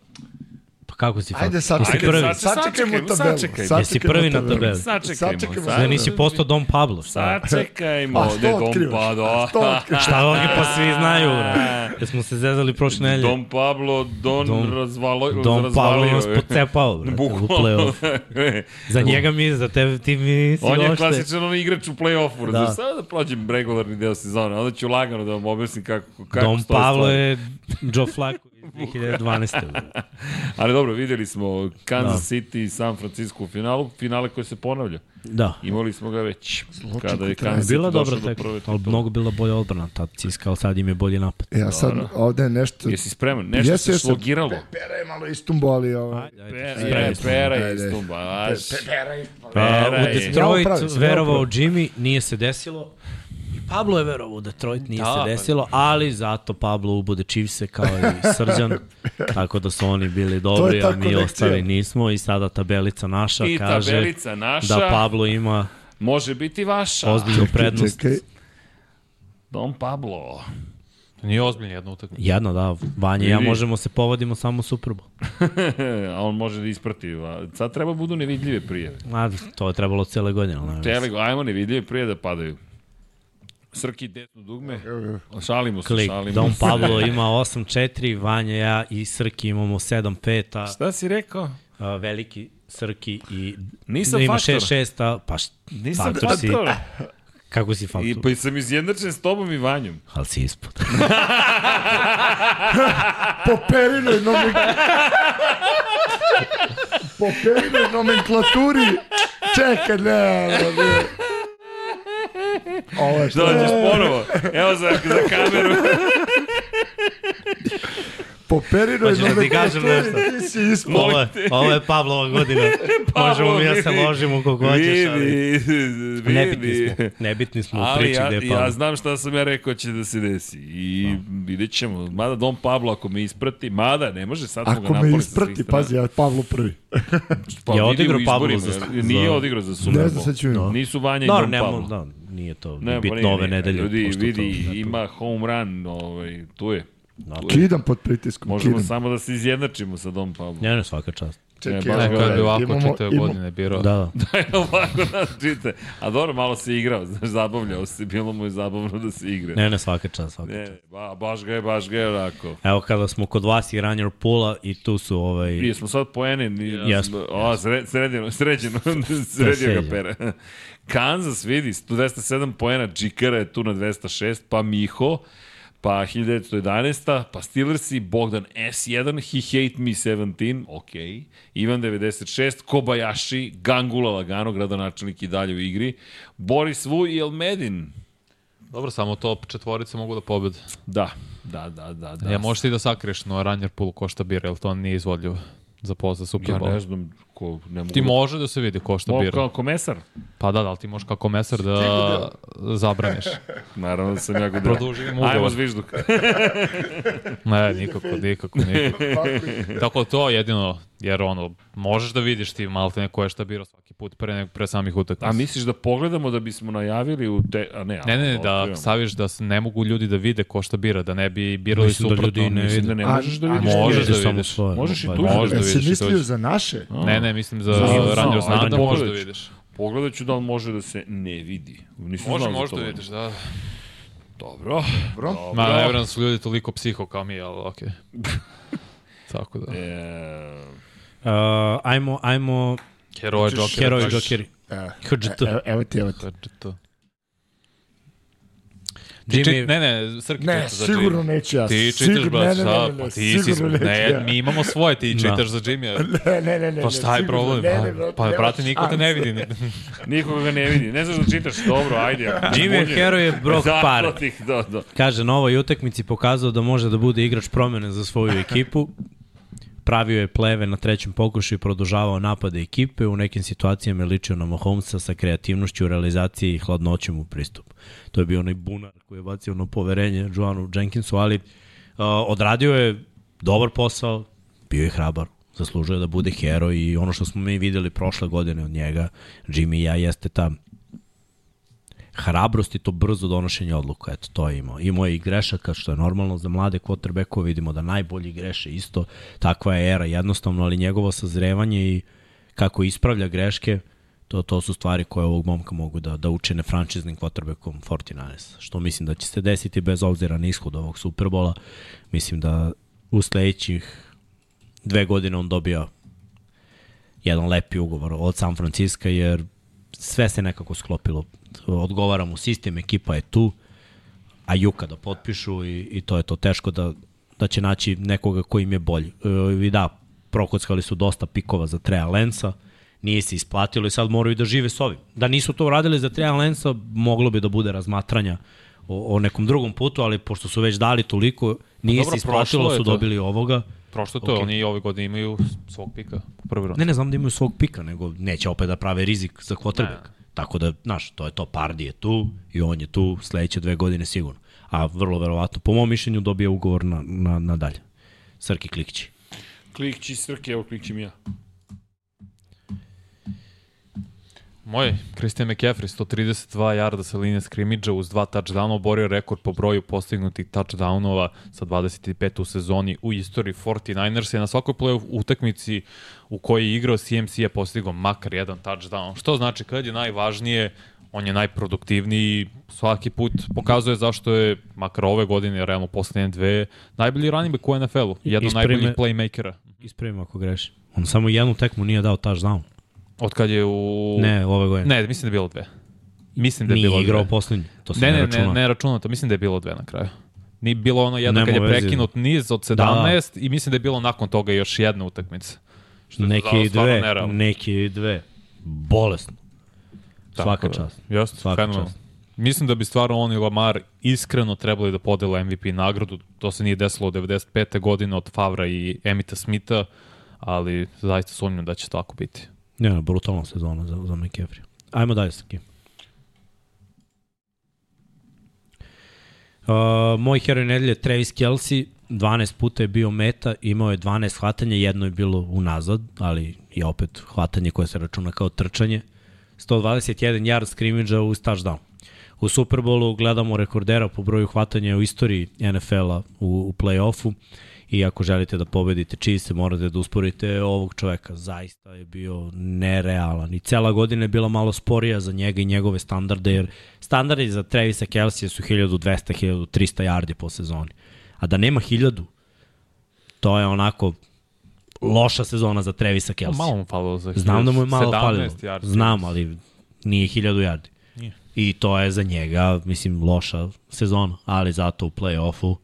Kako si? Ajde, sad Jesi prvi? sad- Sačekajmo sačekajmo, tabelu. sačekajmo. Jesi prvi na tabeli? Sačekajmo, Sačekajmo. sad- nisi postao Dom Pablo. Šta? Sačekajmo, A što Dom otkrivaš? Pablo. Šta ovdje pa svi znaju, bre? Jesmo se zezali prošle nelje. Dom Pablo, Don Dom- razvalo, Dom Pablo razvalio. nas pocepao, bre, u Bukvalno. play-off. Za njega mi, za tebe ti mi si On je klasičan on igrač u play-offu, Da. da. Sada da prođem regularni deo sezone, onda ću lagano da vam objasnim kako, kako Dom Pablo je Joe Flacco 2012. bre. Ali dobro, videli smo Kansas Da. City i San Francisco u finalu, finale koje se ponavlja. Da. Imali smo ga već. Zločin kada je. Kansas Bila City dobra došao do prve titule. mnogo bila bolja odbrana. Tad Ciska, ali sad im je bolji napad. Ja sad, ovde je nešto... Jesi spreman? Nešto Jesi, se jesi. šlogiralo. Pera je malo istumbo, ali... Ajde. Pera, je, pera je istumba. Aš, Pera je istumbo. Pa, Pera u je. Detroit upravi, sam, ja verovao. Jimmy, nije se desilo. Pablo je verovao u Detroit, nije Da, se pa- desilo, ali zato Pablo ubude Chiefse kao i Srđan, tako da su oni bili dobri, a mi ostali nismo i sada tabelica naša I kaže tabelica naša da Pablo ima može biti vaša. ozbiljnu prednost. Čekaj, Dom Pablo. Nije ozbiljna jedna utakmica. Jedno, da, Vanja i ja možemo se povodimo samo u Super Bowl. A on može da isprati. Sad treba budu nevidljive prijeve. A, to je trebalo cele godine. Tele, ajmo nevidljive prijeve da padaju. Srki desno dugme. Šalimo se, Klik, šalimo Dom se. Pablo ima 8-4, Vanja, ja i Srki imamo 7-5, a Šta si rekao? a, veliki Srki i Nisam da ima faktor. 6-6, a pa št, Nisam faktor si, faktor. kako si faktor? I pa sam izjednačen s tobom i Vanjom. Ali si ispod. po perinoj nomenklaturi... po perinoj nomenklaturi... Čekaj, ne, ne, ne. Ovo je što Dođeš ponovo. Evo za, za kameru. Po perinoj Hoćeš da ti kažem nešto? ti si ispod. ovo, je, ovo je Pavlova godina. Možemo mi da se ložimo koliko hoćeš, ali Vidi, nebitni smo. Nebitni smo u Ali priči ja, gde je Pavlo. ja znam šta sam ja rekao će da se desi. I vidjet ćemo. Mada Dom Pablo ako me isprati, mada ne može sad ga Ako napali me isprati, pazi, ja Pavlo prvi. Pa Je odigrao u Pablo izborima, za- Nije odigrao za Super Ne znam, sad ću. Nisu Vanja i Dobro, Dom Pablo. da, nije to Ne, bitno nije, ove nedelje. Ljudi, vidi, ima home run, ovaj, tu je. Kidam pod pritiskom, Možemo kidam. samo da se izjednačimo sa Dom Pablo. Ne, ne, svaka čast. Čekaj, Ne, baš ga Neko je bi ovako imamo- čitave imamo- godine birao. Da, da. Da je ovako nas čite. A dobro, malo se igrao, znaš, zabavljao se, bilo mu je zabavno da se igra. Ne, ne, svaka čast, svaka čast. Ne, ba, baš ga je, baš ga je onako. Evo kada smo kod vas i ranjer pula i tu su ovaj... I smo sad poene, ni, Jesmo, o, sre, sredino, sređeno, sredio ga sređeno. pere. Kansas vidi, 207 poena, Džikara je tu na 206, pa Miho, pa 1911, pa Steelersi, Bogdan S1, He Hate Me 17, ok, Ivan 96, Kobayashi, Gangula Lagano, gradonačelnik i dalje u igri, Boris Vu i Elmedin. Dobro, samo top četvorice mogu da pobede. Da, da, da, da. da. Ja možeš ti da sakriješ, no Ranjer Pool košta bira, jer to nije izvodljivo za post za Super Ja Bowl. ne znam ko, ne mogu Ti da- može da se vidi ko šta bira. kao komesar. Pa da, da, ali ti možeš kao komesar da zabraniš. Naravno da sam ja go Produži im ugovor. Ajmo zvižduk. Ne, nikako, nikako, nikako. Tako to jedino, jer ono, možeš da vidiš ti malte neko je šta birao svaki put pre, pre samih utakmica. A misliš da pogledamo da bismo najavili u te... A ne, Ne, ne, a, da staviš da se ne mogu ljudi da vide ko šta bira, da ne bi birali Mislim da suprotno. ljudi ne Mislim da ne A- možeš da a vidiš. možeš ti. da samo vidiš. svoje. Možeš i Pa, tu. Možeš da vidiš. i mislio za naše? Ne, ne, mislim za Ranjo ajde, Znanda možeš da vidiš. Pogledat ću da li može da se ne vidi. Nisam Može, može da vidiš, da. Dobro. Dobro. Ma, ne vjerujem da su ljudi toliko psiho kao mi, ali okej. Tako da. E, Uh, ajmo, ajmo, Heroje Hoćeš Joker. heroji kažeš. Jokeri. E, HGT. e, Evo ti, evo ti. HGT. Jimmy- ne, ne, Srki Ne, čita za sigurno Jimmy. neću ja. Ti Sigurno- čitaš, brate, ne, ne, šta? ne, ne, Pa ti si, sigurno ne, ja. mi imamo svoje, ti Da. čitaš za Jimmy. Ne, ne, ne, ne. Pa šta je sigurno, problem? Ne, Pa, ne, pa brate, niko te ne vidi. Nikoga ga ne vidi. Ne znaš da čitaš, dobro, ajde. Jimmy je heroj je brok da, da. Kaže, na ovoj utakmici pokazao da može da bude igrač promene za svoju ekipu. Pravio je pleve na trećem pokušu i produžavao napade ekipe. U nekim situacijama je ličio na Mahomesa sa kreativnošću u realizaciji i hladnoćem u pristupu. To je bio onaj bunar koji je bacio na poverenje Joanu Jenkinsu, ali uh, odradio je dobar posao, bio je hrabar, zaslužuje da bude heroj i ono što smo mi videli prošle godine od njega, Jimmy i ja, jeste ta hrabrost i to brzo donošenje odluka. Eto, to je imao. Imao je i grešaka, što je normalno za mlade quarterbackove. Vidimo da najbolji greše isto. Takva je era jednostavno, ali njegovo sazrevanje i kako ispravlja greške, to, to su stvari koje ovog momka mogu da, da učine frančiznim quarterbackom 49ers. Što mislim da će se desiti bez obzira na ishod ovog Superbola. Mislim da u sledećih dve godine on dobija jedan lepi ugovor od San Francisco, jer sve se nekako sklopilo. Odgovara mu sistem, ekipa je tu, a Juka da potpišu i, i to je to teško da, da će naći nekoga koji im je bolji. E, I da, prokockali su dosta pikova za Treja Lensa, nije se isplatilo i sad moraju da žive s ovim. Da nisu to uradili za Treja Lensa, moglo bi da bude razmatranja o, o nekom drugom putu, ali pošto su već dali toliko, nije Dobro, se isplatilo, su dobili ovoga. Prošlo to, Okej. oni ove godine imaju svog pika prvi rund. Ne, ne znam da imaju svog pika, nego neće opet da prave rizik za quarterback. Tako da, znaš, to je to, Pardi je tu i on je tu sledeće dve godine sigurno. A vrlo verovatno, po mom mišljenju, dobije ugovor na, na, na dalje. Srki Klikći. Klikći Srke, evo klikćim ja. Moj, Christian McCaffrey, 132 jarda sa linije skrimidža uz dva touchdowna, oborio rekord po broju postignutih touchdownova sa 25 u sezoni u istoriji 49ers je na svakoj play utakmici u kojoj je igrao CMC je postigao makar jedan touchdown. Što znači kad je najvažnije, on je najproduktivniji, svaki put pokazuje zašto je, makar ove godine, realno poslednje dve, najbolji running back u NFL-u, jedan od najboljih playmakera. Ispravim ako grešim. On samo jednu tekmu nije dao touchdown. Od kad je u... Ne, ove godine. Ne, mislim da je bilo dve. Mislim da je nije bilo igrao dve. poslednji. To se Ne, ne, ne, računa. ne, ne računam to. Mislim da je bilo dve na kraju. Ni bilo ono jedno Nema kad je prekinut niz od 17 Da, i mislim da je bilo nakon toga još jedna utakmica. Što Neki stvarno dve, nerealno. neki dve. Bolesno. Tako Svaka da. čast. Jeste, Svaka fenomenalno. čast. Mislim da bi stvarno on i Lamar iskreno trebali da podele MVP nagradu. To se nije desilo od 95. godine od Favra i Emita Smitha, ali zaista sumnjam da će tako biti. Ne, brutalna sezona za, za McCaffrey. Ajmo dalje, Srki. Uh, moj heroj nedelje je Travis Kelsey, 12 puta je bio meta, imao je 12 hvatanja, jedno je bilo unazad, ali je opet hvatanje koje se računa kao trčanje. 121 yard skrimidža uz touchdown. U Superbolu gledamo rekordera po broju hvatanja u istoriji NFL-a u, u play-offu i ako želite da pobedite Chiefs, morate da usporite ovog čoveka. Zaista je bio nerealan i cela godina je bila malo sporija za njega i njegove standarde, jer standardi za Travisa Kelsija su 1200-1300 yardi po sezoni. A da nema 1000, to je onako loša sezona za Travisa Kelsija. Malo mu falilo za Znam da mu je malo 17 falilo. yardi. Znam, ali nije 1000 yardi. Nije. I to je za njega, mislim, loša sezona, ali zato u play-offu,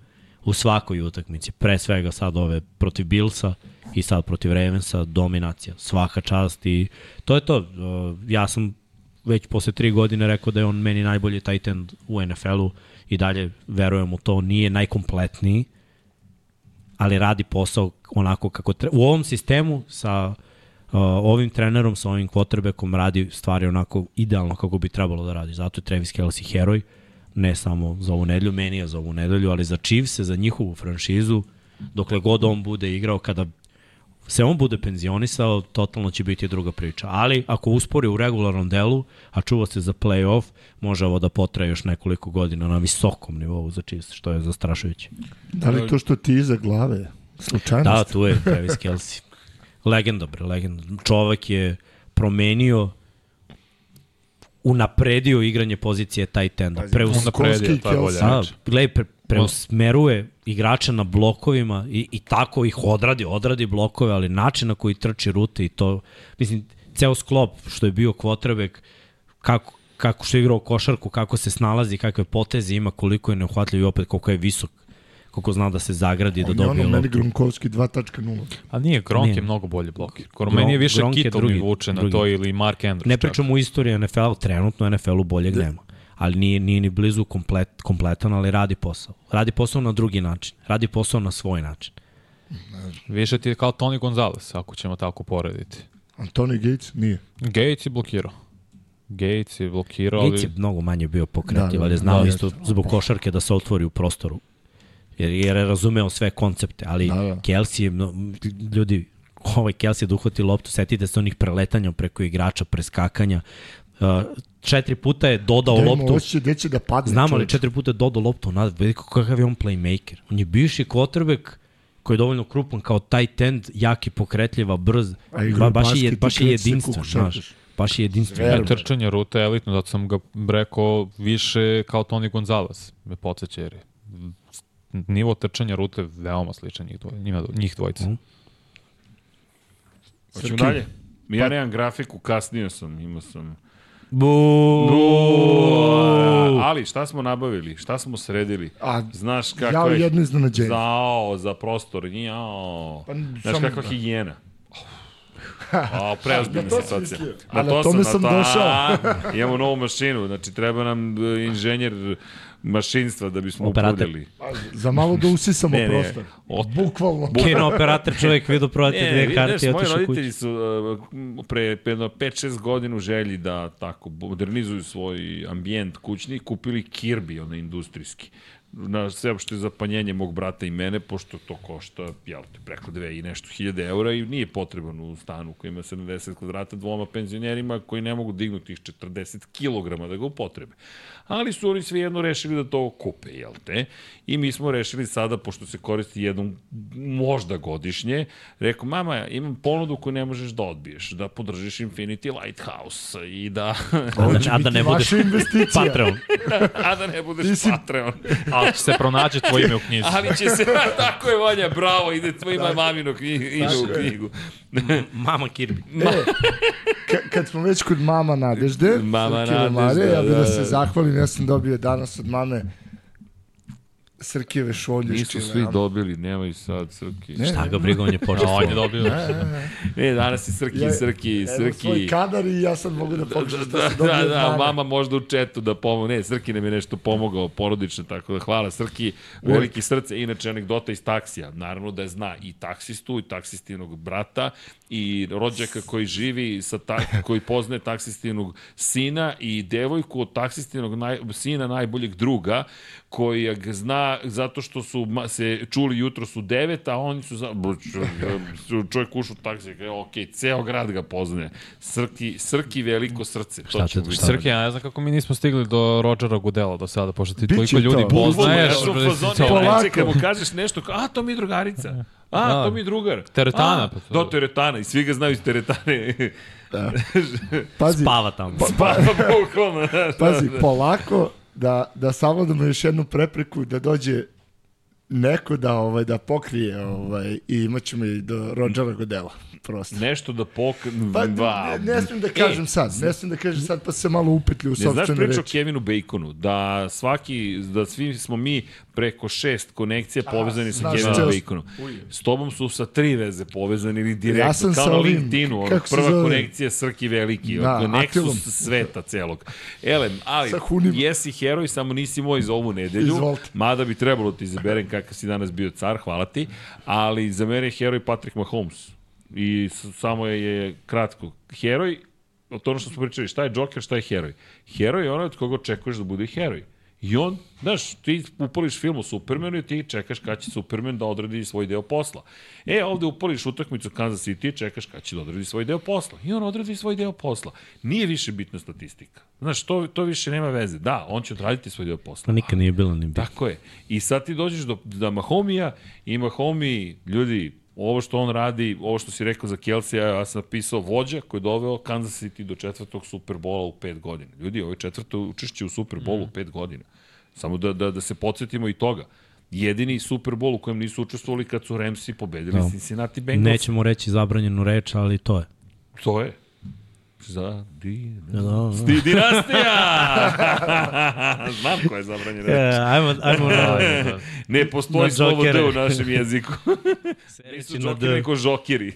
u svakoj utakmici, pre svega sad ove protiv Billsa i sad protiv Ravensa, dominacija, svaka čast i to je to. Uh, Ja sam već posle tri godine rekao da je on meni najbolji tight end u NFL-u i dalje verujem u to, nije najkompletniji, ali radi posao onako kako treba. U ovom sistemu sa uh, ovim trenerom, sa ovim quarterbackom radi stvari onako idealno kako bi trebalo da radi. Zato je Travis Kelce heroj, ne samo za ovu nedelju, meni je za ovu nedelju, ali za Chiefs, za njihovu franšizu, dokle god on bude igrao, kada se on bude penzionisao, totalno će biti druga priča. Ali ako uspori u regularnom delu, a čuva se za play-off, može ovo da potraje još nekoliko godina na visokom nivou za Chiefs, što je zastrašujuće. Da li to što ti iza glave? Slučajnost? Da, tu je Travis Kelce. Legenda, bre, legenda. Čovek je promenio unapredio igranje pozicije tight enda. Preus, Unapredio, Skolski to je bolje. Da, gledaj, pre, preusmeruje igrača na blokovima i, i tako ih odradi, odradi blokove, ali način na koji trči rute i to, mislim, ceo sklop što je bio kvotrebek, kako, kako što je igrao košarku, kako se snalazi, kakve poteze ima, koliko je neuhvatljiv i opet koliko je visok koliko zna da se zagradi, da On je ono dobije meni loptu. Grunkovski 2.0. A nije, Gronk Nije. je mnogo bolji blokir. Gronk- meni je više Gronk Kittle drugi- mi vuče na drugi. to ili Mark Andrews. Ne čak. pričamo u istoriji NFL-u, trenutno NFL-u boljeg nema. Ali nije, nije ni blizu komplet, kompletan, ali radi posao. Radi posao na drugi način. Radi posao na svoj način. Više ti je kao Tony Gonzalez, ako ćemo tako porediti. Antoni Gates nije. Gates je blokirao. Gates je blokirao. Gates je mnogo manje bio pokretljiv, Da, da, ali je znao da, isto zbog košarke da se otvori u prostoru. Jer, jer je razumeo sve koncepte, ali Da, da, da. da. Kelsey je, mno, ljudi, ovaj Kelsey da uhvati loptu, setite se onih preletanja preko igrača, preskakanja. Uh, četiri puta je dodao Da ima loptu. osjećaj gde će da padne. Znam, ali čoveče. četiri puta je dodao loptu nazad. Vidi kakav je on playmaker. On je bivši quarterback koji je dovoljno krupan kao tight end, jaki, pokretljiva, brz. Ba, baš, je, baš je jedinstven, znaš. Baš je jedinstven. Verba. Trčanje rute je elitno, zato sam ga rekao više kao Tony Gonzalez, me podsjeća jer je nivo trčanja rute veoma sličan njih, dvoj, njima, njih dvojica. Mhm. Hoćemo Srki. dalje. Ja nemam grafiku, kasnio sam, imao sam. Bu! Ali šta smo nabavili? Šta smo sredili? A, Znaš kako Jao je... jedno iznenađenje. Zao, za prostor, jao. Pa, Znaš kakva da. higijena. A, preozbiljna Na to situacija. mislio. Na to tome sam, sam na to- došao. A, imamo novu mašinu, znači treba nam e, inženjer mašinstva da bismo Operator. upudili. Za malo da usisamo Ne, ne. prostor. O- Bukvalno. Kino operator čovjek vidio prodate Ne, dve karte i moji otišao roditelji kući. su uh, pre jedno 5-6 godina u želji da tako modernizuju svoj ambijent kućni, kupili Kirby, onaj industrijski na sveopšte zapanjenje mog brata i mene, pošto to košta, jel te, preko dve i nešto hiljade eura i nije potreban u stanu koji ima 70 kvadrata dvoma penzionerima koji ne mogu dignuti tih 40 kg da ga upotrebe. Ali su oni svejedno rešili da to kupe, jel te? I mi smo rešili sada, pošto se koristi jednom možda godišnje, rekao, mama, imam ponudu koju ne možeš da odbiješ, da podržiš Infinity Lighthouse i da, A da, a da ne budeš. Patreon. a da ne budeš Patreon. Ali će se pronađe tvoje ime u knjizi. Ali će se, tako je Vanja, bravo, ide tvoje ima mamino knjigu, ime u knjigu. Mama Kirby. E, ka- kad smo već kod mama Nadežde, Mama Srkijeve Nadežda, Marije, ja bih da, da, se da. zahvalim, ja sam dobio danas od mame Srkijeve šolje. Nisu svi a? dobili, nemoj sad Srki. Ne. Šta ga briga, on je počeo. on je dobio. Ne, danas je Srki, Ja- Srki, Evo svoj Srki. kadar i ja sad mogu da pokažem Da, da, da, od da, mame. mama možda u četu da pomogne. Ne, Srki nam je nešto pomogao porodično, tako da hvala Srki, veliki srce. Inače, anegdota iz taksija. Naravno da je zna i taksistu, i taksistinog brata, i rođaka koji živi, sa ta, koji poznaje taksistinog sina i devojku od taksistinog naj, sina najboljeg druga, koji ga zna zato što su se čuli jutro su devet, a oni su za... Čovjek ušao u taksi, kaže, ok, ceo grad ga poznaje. Srki, Srki veliko srce. To Šta će biti. šta Srke, ja ne znam kako mi nismo stigli do Rodgera Goodella do sada, pošto ti toliko ljudi to. Bukvalno, poznaješ. ja sam u fazonu, mu kažeš nešto, a, to mi je drugarica. A, Da. to mi je drugar. Teretana, A, pa to- Da, teretana, i svi ga znaju iz teretane. Pazi, Spava tamo. pa, Bukvalno. pazi, polako da, da savladamo još jednu prepreku da dođe neko da ovaj da pokrije ovaj i imaćemo i do Rodgera Godela prosto. Nešto da pok... Pa, ba, ne, ne smijem da kažem E, sad, ne smijem da kažem sad pa se malo upetlju u Ne znaš sopstvene priču o reči. Kevinu Baconu, da svaki, da svi smo mi preko šest konekcija povezani sa znaš, Kevinom ceo- Baconom. S tobom su sa tri veze povezani ili direktno, Ja sam kao sa na LinkedInu, ono, prva zove? konekcija Srki Veliki, Da, da. Nexus sveta celog. Elem, ali Sa jesi heroj, samo nisi moj za ovu nedelju, Izvolite. mada bi trebalo ti izaberem kakav si danas bio car, hvala ti, ali za mene je heroj Patrick Mahomes. I samo je, kratko. Heroj, o to što smo pričali, šta je Joker, šta je heroj? Heroj je onaj od koga očekuješ da bude heroj. I on, znaš, ti upališ film o Supermanu i ti čekaš kada će Superman da odradi svoj deo posla. E, ovde upališ utakmicu Kansas City i čekaš kada će da odradi svoj deo posla. I on odradi svoj deo posla. Nije više bitna statistika. Znaš, to, to više nema veze. Da, on će odraditi svoj deo posla. Pa nikad nije bilo ni bitno. Tako je. I sad ti dođeš do, do Mahomija i Mahomi, ljudi, ovo što on radi, ovo što si rekao za Kelsey, ja, ja sam napisao vođa koji je doveo Kansas City do četvrtog Superbola u pet godina. Ljudi, ovo je četvrto učešće u Superbolu u pet godina. Samo da, da, da se podsjetimo i toga. Jedini Super Bowl u kojem nisu učestvovali kad su Ramsi pobedili Da. Cincinnati Bengals. Nećemo reći zabranjenu reč, ali to je. To je. Za di... Da, da. Di dinastija! Znam ko je zabranjen reč. ajmo, ajmo na, Ne postoji Na slovo D u našem jeziku. Nisu džokeri, nego žokeri.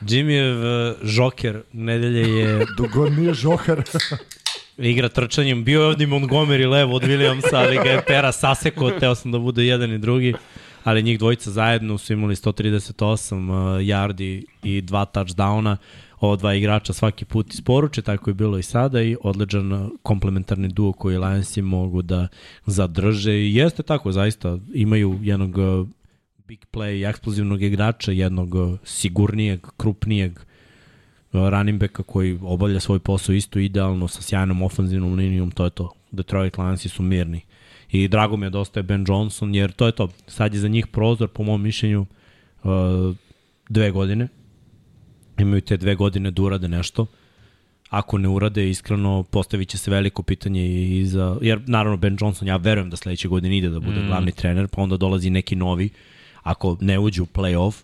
Jimmyjev uh, žoker nedelje je Dugo nije žohar. igra trčanjem. Bio je ovdje Montgomery levo od Williamsa, ali ga je Pera saseko, teo sam da bude jedan i drugi. Ali njih dvojica zajedno su imali 138 uh, yardi i dva touchdowna. Ova dva igrača svaki put isporuče, tako je bilo i sada i odličan uh, komplementarni duo koji Lionsi mogu da zadrže i jeste tako, zaista imaju jednog uh, big play, eksplozivnog igrača, jednog uh, sigurnijeg, krupnijeg running backa koji obavlja svoj posao isto idealno sa sjajnom ofanzivnom linijom, to je to. Detroit Lionsi su mirni. I drago mi je da ostaje Ben Johnson, jer to je to. Sad je za njih prozor, po mom mišljenju, dve godine. Imaju te dve godine da urade nešto. Ako ne urade, iskreno, postavit će se veliko pitanje i za... Jer, naravno, Ben Johnson, ja verujem da sledeće godine ide da bude mm. glavni trener, pa onda dolazi neki novi. Ako ne uđe u play-off,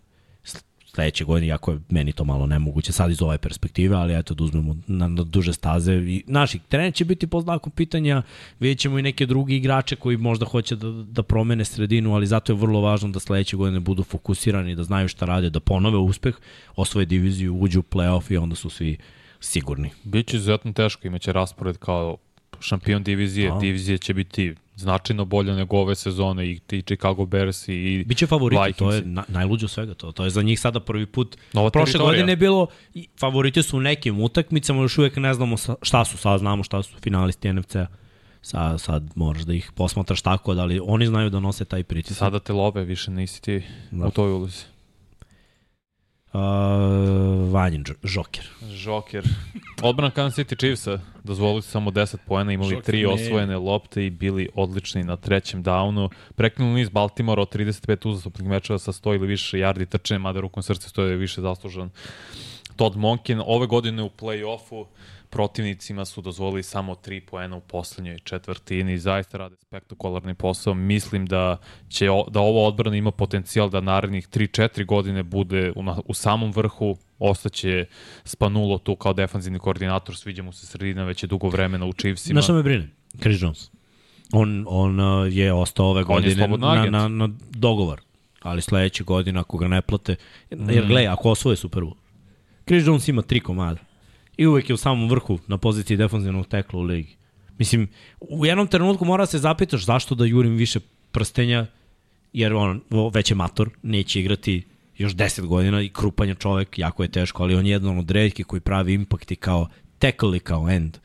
sledeće godine, jako je meni to malo nemoguće sad iz ove perspektive, ali eto da uzmemo na, na duže staze. I, naši trener će biti po znaku pitanja, vidjet ćemo i neke drugi igrače koji možda hoće da, da promene sredinu, ali zato je vrlo važno da sledeće godine budu fokusirani, da znaju šta rade, da ponove uspeh, osvoje diviziju, uđu u playoff i onda su svi sigurni. Biće izuzetno teško, imaće raspored kao šampion divizije. Da. Divizija će biti značajno bolja nego ove sezone i ti Chicago Bears i Biće favoriti, Vikingsi. to je na, najluđe od svega to. To je za njih sada prvi put. Nova Prošle teritorija. godine je bilo, i favoriti su u nekim utakmicama, još uvek ne znamo šta su, sad znamo šta su finalisti NFC-a. Sad, sad moraš da ih posmatraš tako, da li oni znaju da nose taj pritisak. sada te love, više nisi ti Da. u toj ulozi. Uh, Vanjin Žoker. Joker. Odbrana Kansas City Chiefsa dozvolili su samo 10 poena, imali Joker tri ne. osvojene lopte i bili odlični na trećem downu. Preknuli niz Baltimora od 35 uzastopnih mečeva sa 100 ili više yardi trčanja, mada rukom srce stoje je više zaslužan. Todd Monken ove godine u play-offu protivnicima su dozvolili samo 3 poena u poslednjoj četvrtini. Zaista rade spektakularni posao. Mislim da će o, da ova odbrana ima potencijal da narednih 3-4 godine bude u, na, u samom vrhu. Ostaće Spanulo tu kao defanzivni koordinator, sviđa mu se sredina, već je dugo vremena u Chiefsima. Znaš šta me brine? Chris Jones. On, on uh, je ostao ove godine na, na, na dogovor. Ali sledeće godine ako ga ne plate, jer Mm. gledaj, ako osvoje Super Bowl, Chris Jones ima tri komada. I uvek je u samom vrhu na poziciji defanzivnog tekla u ligi. Mislim, u jednom trenutku mora se zapitaš zašto da jurim više prstenja, jer on već je mator, neće igrati još 10 godina i krupan je čovek, jako je teško, ali on je jedan od redkih koji pravi impakt i kao tackle i kao end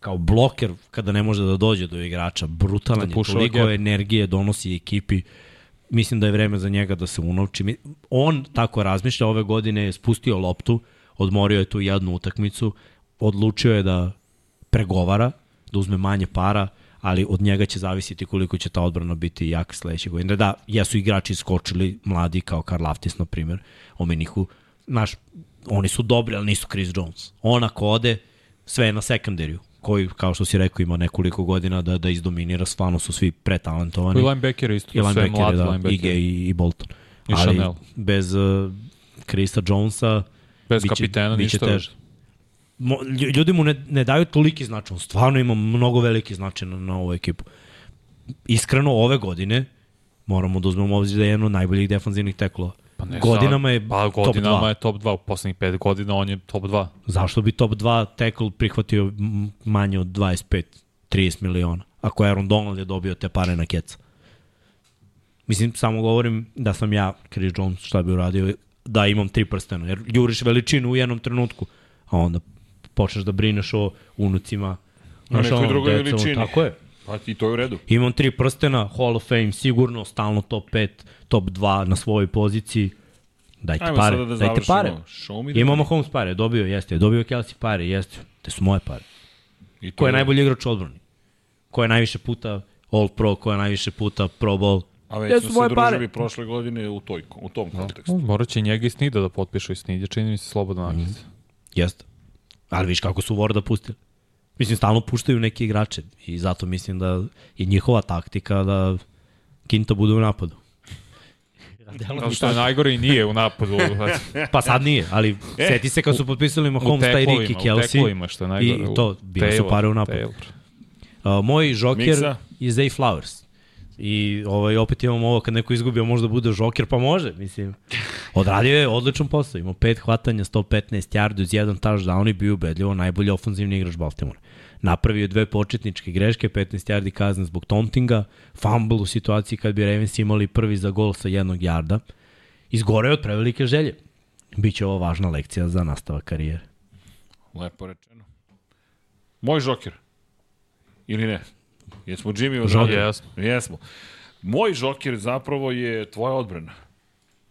kao bloker kada ne može da dođe do igrača, brutalan Da je, toliko gap. energije donosi ekipi, mislim da je vreme za njega da se unovči. On tako razmišlja, ove godine je spustio loptu, odmorio je tu jednu utakmicu, odlučio je da pregovara, da uzme manje para, ali od njega će zavisiti koliko će ta odbrana biti jak sledeće godine. Da, jesu igrači skočili, mladi kao Karl Aftis, na primjer, Omenihu, znaš, oni su dobri, ali nisu Chris Jones. On ako ode, sve je na sekundariju koji, kao što si rekao, ima nekoliko godina da, da izdominira, stvarno su svi pretalentovani. I linebacker isto, I sve linebacker, mladi da, i, linebacker. i, i Bolton. I Ali Chanel. bez uh, Krista Jonesa Bez biće- kapitena biće ništa. teže. Mo, lju- ljudi mu ne, ne daju toliki značaj, on stvarno ima mnogo veliki značaj na, na ovu ekipu. Iskreno, ove godine moramo da uzmemo obzir da je jedan od najboljih defanzivnih teklova. Pa ne godinama sad, je pa, top godinama 2. je top 2. U poslednjih 5 godina on je top 2. Zašto bi top 2 tackle prihvatio manje od 25-30 miliona? Ako Aaron Donald je dobio te pare na keca. Mislim, samo govorim da sam ja, Chris Jones, šta bi uradio, da imam tri prstena. Jer juriš veličinu u jednom trenutku, a onda počneš da brineš o unucima. Na nekoj drugoj veličini. Tako je. Pa i to je u redu. Imam tri prstena, Hall of Fame sigurno, stalno top 5, top 2 na svojoj poziciji. Dajte Ajmo pare, da dajte pare. Show me the Imamo money. Holmes pare, dobio jeste, dobio Kelsey pare, jeste. Te su moje pare. I to Ko je najbolji igrač odbrani? Ko je najviše puta All Pro, ko je najviše puta Pro Bowl? A već su smo se pare? družili prošle godine u, toj, u tom kontekstu. Morat će njega i Snida da potpišu i Snid je čini mi se slobodan agent. Jeste. Ali viš kako su Vorda pustili. Mislim, stalno puštaju neke igrače i zato mislim da je njihova taktika da Kinta bude u napadu. Zato što je najgore i nije u napadu. Pa sad nije, ali E, seti se kad su potpisali u Mahomes, taj Ricky teklovima, u Kelsey. teklovima, što je najgore. I to, bile su pare u napadu. Uh, moj žoker Miksa? je Zay Flowers. I ovaj, opet imamo ovo kad neko izgubio možda bude žoker, pa može, mislim. Odradio je odličan posao, imao pet hvatanja, 115 yardi uz jedan touchdown i bio ubedljivo najbolji ofanzivni igrač Baltimore. Napravio dve početničke greške, 15 yardi kazne zbog tauntinga, fumble u situaciji kad bi Ravens imali prvi za gol sa jednog yarda. Izgoreo od prevelike želje. Biće ovo važna lekcija za nastavak karijere. Lepo rečeno. Moj žoker. Ili ne? Jesmo Jimmy Žoker. odradio? Jesmo. Jesmo. Moj žoker zapravo je tvoja odbrana.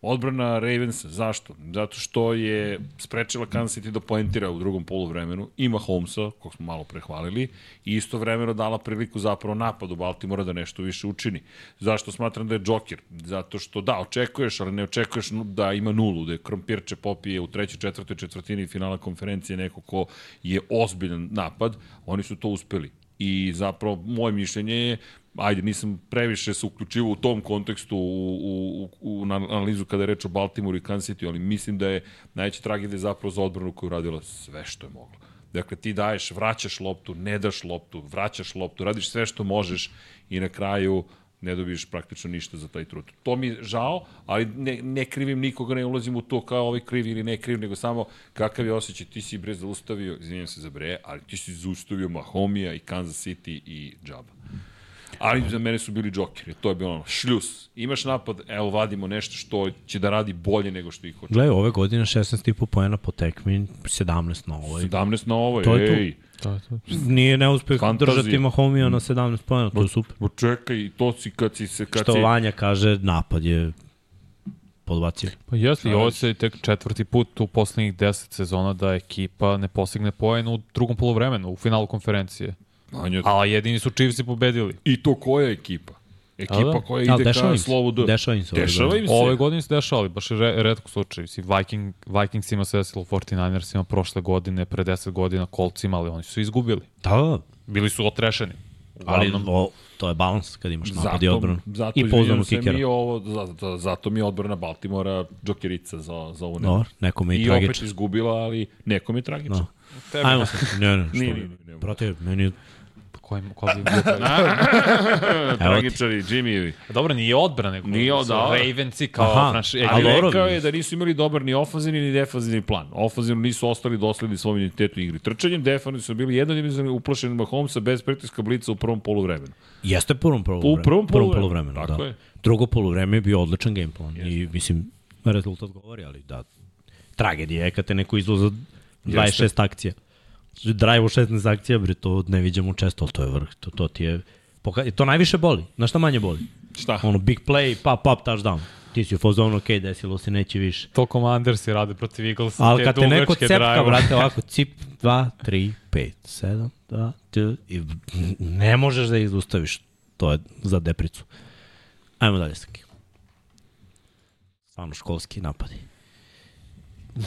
Odbrana Ravens, zašto? Zato što je sprečila Kansas City da poentira u drugom poluvremenu, ima Holmesa, kog smo malo prehvalili, i istovremeno dala priliku zapravo napadu Baltimora da nešto više učini. Zašto smatram da je Joker? Zato što da, očekuješ, ali ne očekuješ da ima nulu, da je Krompirče popije u trećoj, četvrtoj četvrtini finala konferencije neko ko je ozbiljan napad, oni su to uspeli. I zapravo moje mišljenje je ajde, nisam previše se uključivao u tom kontekstu u, u, u, u analizu kada je reč o Baltimore i Kansas City, ali mislim da je najveća tragedija zapravo za odbranu koju radila sve što je moglo. Dakle, ti daješ, vraćaš loptu, ne daš loptu, vraćaš loptu, radiš sve što možeš i na kraju ne dobiješ praktično ništa za taj trud. To mi je žao, ali ne, ne krivim nikoga, ne ulazim u to kao ovaj kriv ili ne kriv, nego samo kakav je osjećaj. Ti si bre zaustavio, izvinjam se za bre, ali ti si zaustavio Mahomija i Kansas City i Džaba. Ali za mene su bili džokeri, to je bilo ono, šljus. Imaš napad, evo vadimo nešto što će da radi bolje nego što ih očekuje. Gle, ove godine 16,5 poena po tekmi, 17 na ovoj. 17 na ovoj, To je to. ej. To je to. Nije neuspeh Fantazija. držati Mahomija na 17 pojena, to je super. Bo čekaj, to si kad si se... Kad Što si, Vanja kaže, napad je podbacio. Pa jeste, i ovo se tek četvrti put u poslednjih 10 sezona da ekipa ne postigne poen u drugom polovremenu, u finalu konferencije. Vanja, A jedini su Chiefs pobedili. I to koja ekipa? Ekipa da. koja Ali ide dešava ka im se. slovu D. Dešava im se Dešava im se. Ove godine se dešavali, baš je re, redko slučaj. Si Viking, Vikings ima se desilo 49ersima prošle godine, pre 10 godina Coltsima, ali oni su izgubili. Da, Bili su otrešeni. ali Uglavnom, o, to je balans kad imaš napad i odbranu. zato I pouzdanu se, kikera. mi ovo, zato, zato mi je odbrana Baltimora džokerica za, za ovu Dobro, nekome i I opet tragično. izgubila, ali nekom je tragično. Tebi, Ajmo se, ne, ne, što Nije, ne. nije, nije. Brate, meni, ko, im, ko bi bio Tragičari, Jimmy. Dobro, nije odbrana, nego Nije od- da. Ravensi kao Aha, franši... Ali dobro, rekao je da nisu imali dobar ni ofanzivni ni defanzivni plan. Ofanzivno nisu ostali dosledni svom identitetu igri. Trčanjem defanzivno su bili jednodimenzionalni uplašeni Mahomesa bez pritiska blica u prvom poluvremenu. jeste prvom poluvremenu. U prvom poluvremenu, poluvremenu, tako da. je. Drugo poluvreme je bio odličan game plan i mislim, rezultat govori, ali da, tragedija je kad te neko izvoza 26 Jeste. akcija. Drive u 16 akcija, bre, to ne viđamo često, ali to je vrh, to, to ti je... Poka... To najviše boli. Znaš šta manje boli? Šta? Ono, big play, pop, pop, touchdown. Ti si u fazonu, ok, desilo se, neće više. To Commandersi rade protiv Eaglesa. Ali kad te neko cepka, brate, ovako, cip, 2, 3, 5, 7, 2, 2, i ne možeš da ih zaustaviš. To je za depricu. Ajmo dalje, Saki. Stvarno školski napadi.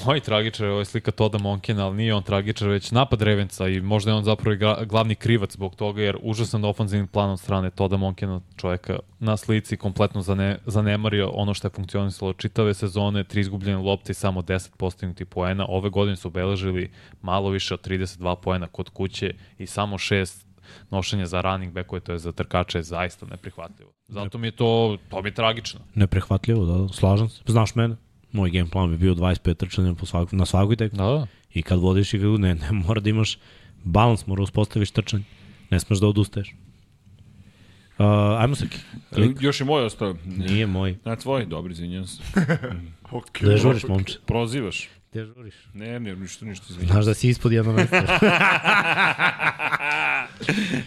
Moj tragičar je ovo je slika Toda Monkena, ali nije on tragičar, već napad Revenca i možda je on zapravo i glavni krivac zbog toga, jer užasan ofanzivni plan od strane Toda Monkena, čoveka na slici, kompletno zane, zanemario ono što je funkcionisalo čitave sezone, tri izgubljene lopte i samo 10 postignutih poena. Ove godine su obeležili malo više od 32 poena kod kuće i samo šest nošenja za running backove, to je za trkače, je zaista neprihvatljivo. Zato mi je to, to mi je tragično. Neprehvatljivo, da, da, slažem se. Znaš mene, moj game plan bi bio 25 trčanja po svak, na svakoj tekmi. Da, da. I kad vodiš igru, ne, ne mora da imaš balans, mora uspostaviš trčanje. Ne smeš da odustaješ. Uh, ajmo Saki. Klik. Još je moj ostao. Nije moj. Na tvoj, dobro, izvinjam se. Okay. Gde žuriš, momče? Prozivaš. Gde žuriš? Ne, ne, ništa, ništa, izvinjam. Znaš da si ispod jedno mesto.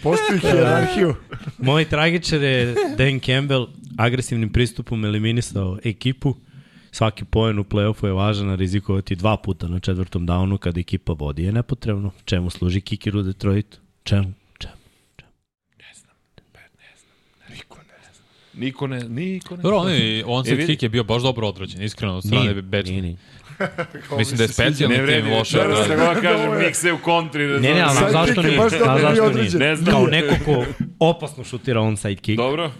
Postoji hierarhiju. Moj tragičar je Dan Campbell agresivnim pristupom eliminisao ekipu. Svaki poen u play-offu je važan, a rizikovati dva puta na četvrtom downu kada ekipa vodi je nepotrebno. Čemu služi kiker u Detroitu? Čemu? Niko ne, niko ne. Dobro, on, on E, se kick je bio baš dobro odrađen, iskreno, od strane nije. Mislim da je specijalni tim loše da se ga kažem, mikse u kontri. Da Ne, ne, ali zašto je nije? baš bio zašto nije? Ne znam. Kao neko ko opasno šutira onside kick, Dobro.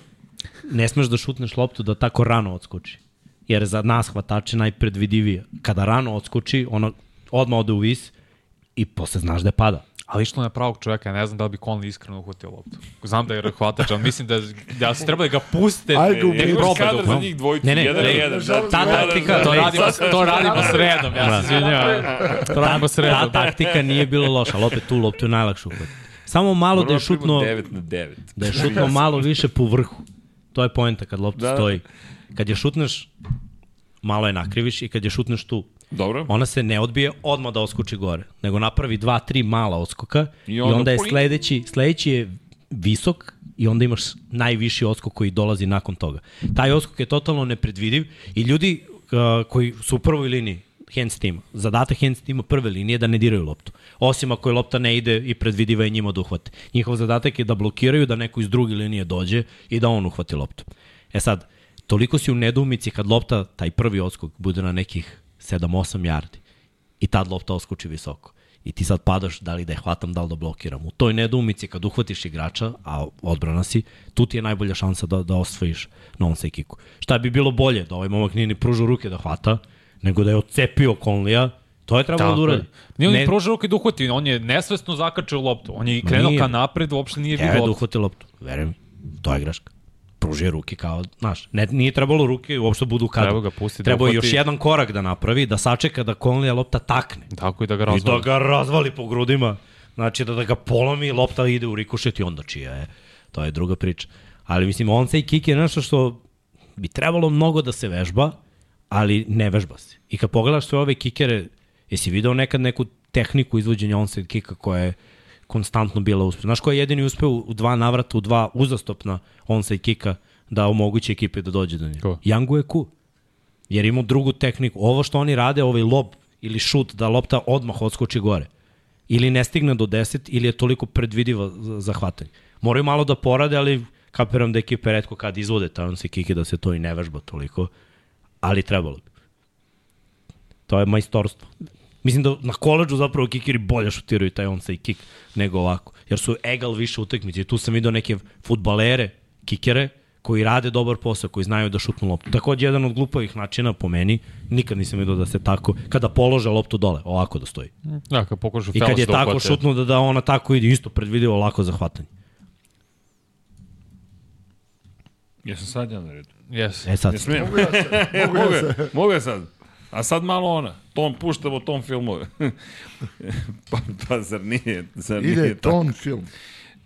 ne smeš da šutneš loptu da tako rano odskoči. Jer za nas hvatače najpredvidivije. Kada rano odskoči, ono odmah ode u vis i posle znaš da je pada. Ali išlo na pravog čoveka, ja ne znam da li bi Conley iskreno uhvatio loptu. Znam da je hvatač, ali mislim da, da su trebali ga puste. Ajde, u proba kadar da za njih dvojicu, Ne, ne, jedan ne, jedan. nažalost, ta Da, da, taktika- da, To da. radimo, to radimo sredom, ja se izvinjavam. To radimo Ta sredom. taktika nije bila loša, ali opet tu loptu je najlakše uhvatiti. Samo malo da je šutno, 9 na 9. da je šutno malo više po vrhu. To je poenta kad lopta Da, da. stoji. Kad je šutneš, malo je nakriviš i kad je šutneš tu, Dobro. ona se ne odbije odmah da oskoči gore, nego napravi dva, tri mala oskoka i onda, i onda je sledeći, sledeći je visok i onda imaš najviši oskok koji dolazi nakon toga. Taj oskok je totalno nepredvidiv i ljudi uh, koji su u prvoj liniji hands tima, zadatak hands tima prve linije je da ne diraju loptu. Osim ako je lopta ne ide i predvidiva je njima da uhvate. Njihov zadatak je da blokiraju, da neko iz druge linije dođe i da on uhvati loptu. E sad, toliko si u nedoumici kad lopta, taj prvi odskok, bude na nekih 7-8 yardi i tad lopta oskoči visoko. I ti sad padaš da li da je hvatam, da li da blokiram. U toj nedoumici kad uhvatiš igrača, a odbrana si, tu ti je najbolja šansa da, da osvojiš na onside kicku. Šta bi bilo bolje? Da ovaj momak nije ni pružao ruke da hvata, nego da je ocepio Conlija, to je trebalo da uradi. Nije on Ne- pružao ruke da uhvati, on je nesvesno zakačio loptu. On je krenuo Nije. ka napred, uopšte nije Teo je vidio da loptu. uhvati loptu. Verujem, to je greška. Pružio ruke kao, znaš, ne, nije trebalo ruke uopšte budu u kadru. Treba ga pustiti da Trebao je još jedan korak da napravi, da sačeka da Conlija lopta takne. Tako i da ga I da razvali. ga razvali po grudima. Znači da, da ga polomi, lopta ide u rikošet i onda čija je. To je druga priča. Ali mislim, onside kick je nešto što bi trebalo mnogo da se vežba, ali ne vežba se. I kad pogledaš sve ove kikere, jesi video nekad neku tehniku izvođenja onside kicka koja je konstantno bila uspešna. Znaš ko je jedini uspeo u dva navrata, u dva uzastopna onside kicka da omogući ekipe da dođe do njega? Ko? Yangu je ku. Jer ima drugu tehniku. Ovo što oni rade, ovaj lob ili šut, da lopta odmah odskoči gore. Ili ne stigne do 10, ili je toliko predvidiva za, hvatanje. Moraju malo da porade, ali kapiram da ekipe redko kad izvode taj on se kike da se to i ne vežba toliko. Ali trebalo bi. To je majstorstvo. Mislim da na koleđu zapravo kikiri bolje šutiraju taj onside kick nego ovako. Jer su egal više utakmice. I tu sam vidio neke futbalere, kikere, koji rade dobar posao, koji znaju da šutnu loptu. Takođe, jedan od glupavih načina po meni, nikad nisam vidio da se tako, kada polože loptu dole, ovako da stoji. Da, kad pokušaju I kad je da tako uhvate. šutno da, da ona tako ide, isto predvidivo lako za hvatanje. Jesam sad ja na redu. Yes. E sad. Mogu ja sad, mogu mogu, ja ja, sad. mogu ja sad. A sad malo ona. Tom puštamo tom filmove. pa, pa zar nije? Zar nije Ide tako? ton film.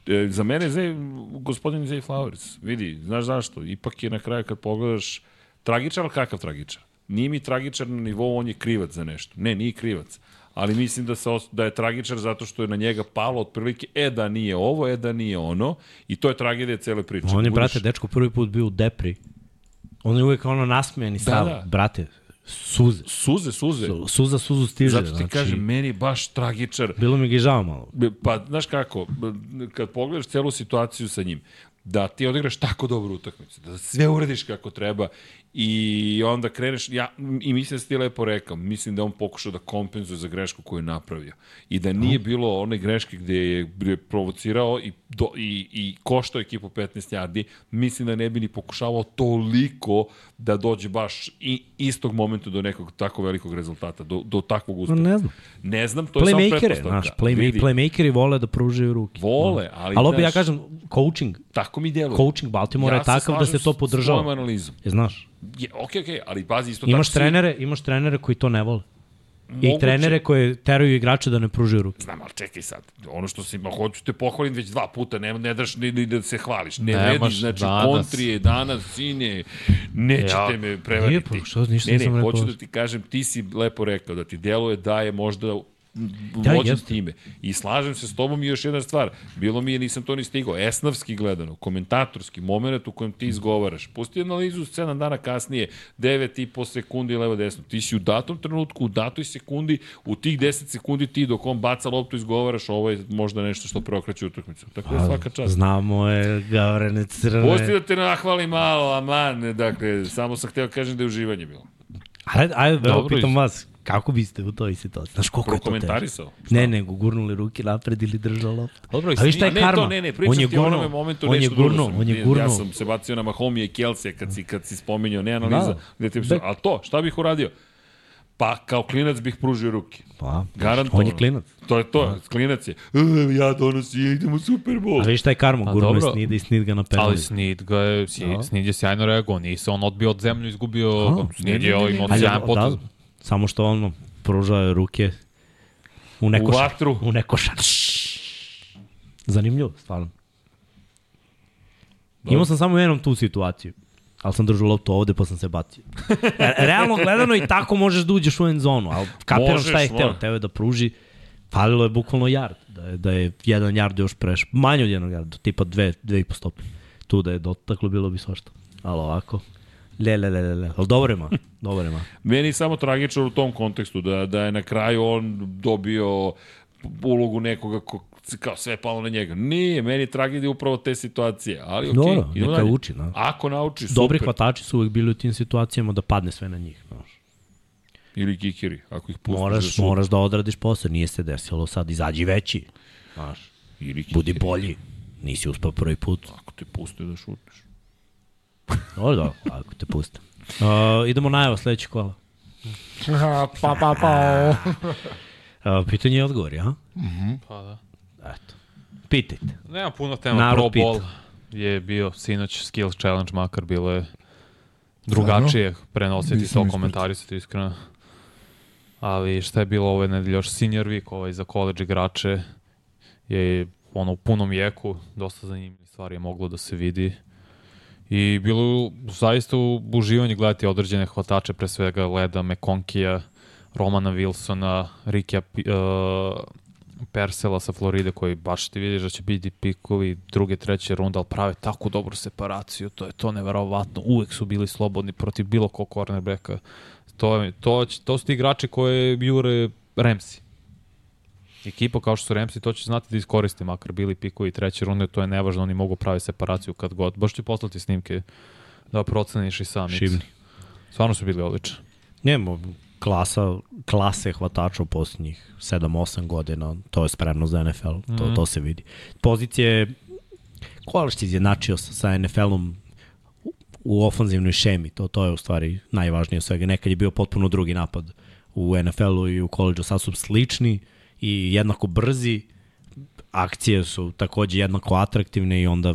E, za mene je Zay, gospodin Zay Flowers. Vidi, znaš zašto? Ipak je na kraju kad pogledaš tragičar, ali kakav tragičar? Nije mi tragičar na nivou, on je krivac za nešto. Ne, nije krivac. Ali mislim da, se, da je tragičar zato što je na njega palo otprilike, e da nije ovo, e da nije ono. I to je tragedija cele priče. on je, Budeš- brate, dečko prvi put bio u depri. On je uvek ono nasmejani da, sav. da. Brate, suze. Suze, suze. Suza suzu stiže. Zato ti znači, kažem, meni je baš tragičar. Bilo mi ga i žao malo. Pa, znaš kako, kad pogledaš celu situaciju sa njim, da ti odigraš tako dobru utakmicu, da sve uradiš kako treba i onda kreneš, ja, i mislim da si ti lepo rekao, mislim da on pokušao da kompenzuje za grešku koju je napravio. I da nije bilo one greške gde je, gde je provocirao i, do, i, i koštao ekipu 15 yardi, mislim da ne bi ni pokušavao toliko da dođe baš i istog momenta do nekog tako velikog rezultata, do, do takvog uspeha. Ne znam. Ne znam, to je samo pretpostavka. znaš, play, Vidi. playmakeri vole da pružaju ruke. Vole, ali, Ali opet ja kažem, coaching, tako mi deluje. coaching Baltimora je takav da se to slažem podržava. S tvojom analizom. Je, znaš, Je, ok, ok, ali pazi isto imaš tako. trenere, imaš trenere koji to ne vole. I Moguće. trenere koje teraju igrače da ne pružaju ruke. Znam, ali čekaj sad. Ono što si, ma hoću te pohvalim već dva puta, ne, ne daš ni, ni da se hvališ. Ne Nemaš vredi, znači danas. kontri je danas, sine, nećete Ja. me prevariti. Nije, pa što, ništa ne, ne, rekao. hoću da ti kažem, ti si lepo rekao da ti deluje da je možda Da, vođen jeste. time. I slažem se s tobom i još jedna stvar. Bilo mi je, nisam to ni stigao, esnavski gledano, komentatorski moment u kojem ti izgovaraš. Pusti analizu 7 dana kasnije, 9,5 sekundi levo desno. Ti si u datom trenutku, u datoj sekundi, u tih 10 sekundi ti dok on baca loptu izgovaraš, ovo je možda nešto što preokreće utakmicu. Tako da svaka čast. Znamo je, Gavrene Crne. Pusti da te nahvali malo, aman, dakle, samo sam hteo kažem da je uživanje bilo. Ajde, ajde, evo, pitam vas, Kako biste u toj situaciji? Znaš koliko je to teško? Prokomentarisao. Ne, nego gurnuli ruke napred ili držao loptu. Dobro, A viš šta je ne, karma? to, ne, ne, pričam on je ti o gurnuo, onome momentu on je gurnuo, sam- on je Ja gurnuo. sam se bacio na Mahomija i Kelsija kad si, kad si spominjao, ne analiza. Da. Gde ti, Be- ali to, šta bih uradio? Pa, kao klinac bih pružio ruke. Pa, Garantovano. on je klinac. To je to, klinac je. "E, Ja donosi, ja idem u Super Bowl. A viš šta je karma? Pa Gurnuo je. Snida i Snid ga na penali. Ali Snid, ga je, Da. Snid je sjajno reagovao, nije se on odbio od zemlju, izgubio, Snid ne, ne, je ne, ne, imao ne. sjajan potez. Samo što ono, pružao je ruke u U neko vatru. U neko šar. Zanimljivo, stvarno. Imao sam samo jednom tu situaciju. Ali sam držao loptu ovde pa sam se bacio. E, Realno gledano i tako možeš da uđeš u end zonu, ali kapiram Možeš, šta je hteo. Teo je da pruži. Falilo je bukvalno jard. Da je, da je jedan jard još preš. Manje od jednog jarda, tipa dve, dve i po stope. Tu da je dotaklo bilo bi svašta. Ali ovako. Le, le, le, le, le. Ali dobro ima. Dobro ima. Meni je samo tragično u tom kontekstu da, da je na kraju on dobio ulogu nekoga ko, kao sve je palo na njega. Nije, meni je tragedija upravo te situacije. Ali okej, Dobro, idemo neka dalje. uči, da. Ako nauči, super. Dobri hvatači su uvek bili u tim situacijama da padne sve na njih. Znaš. Ili kikiri, ako ih pustiš Moraš, da šut. moraš da odradiš posao, nije se desilo sad, izađi veći. Znaš, Ili kikiri. budi bolji. Nisi uspeo prvi put. Ako te puste da šutiš. Dobro, dobro, ako te puste. Uh, idemo najava sledeće kola. pa, pa, pa. Uh, pitanje i odgovor, ja? Pa da. Eto. Pitajte. Nema puno tema. Narod Pro pita. Bowl je bio sinoć Skills Challenge, makar bilo je drugačije prenositi Nisam to, komentarisati iskreno. Ali šta je bilo ove nedelje, još senior week, ovaj za college igrače je ono u punom jeku, dosta zanimljivih stvari je moglo da se vidi. I bilo zaista uživanje gledati određene hvatače, pre svega Leda Mekonkija, Romana Wilsona, Rikija uh, Persela sa Floride koji baš ti vidiš da će biti pikovi druge, treće runde, ali prave tako dobru separaciju, to je to neverovatno. Uvek su bili slobodni protiv bilo kog cornerbacka. To, je, to, to su ti igrači koje jure Remsi. Ekipa kao što su Remsi, to će znati da iskoriste, makar bili pikovi treće runde, to je nevažno, oni mogu pravi separaciju kad god. Baš ti poslati snimke da proceniš i sam. Šibni. Stvarno su bili odlični. Njemo, klasa, klase hvatača u posljednjih 7-8 godina, to je spremno za NFL, to, Mhm. to se vidi. Pozicije, je izjednačio sa, sa NFL-om u- u ofanzivnoj šemi, to, to je u stvari najvažnije od svega. Nekad je bio potpuno drugi napad u NFL-u i u koleđu, sad su slični i jednako brzi, akcije su takođe jednako atraktivne i onda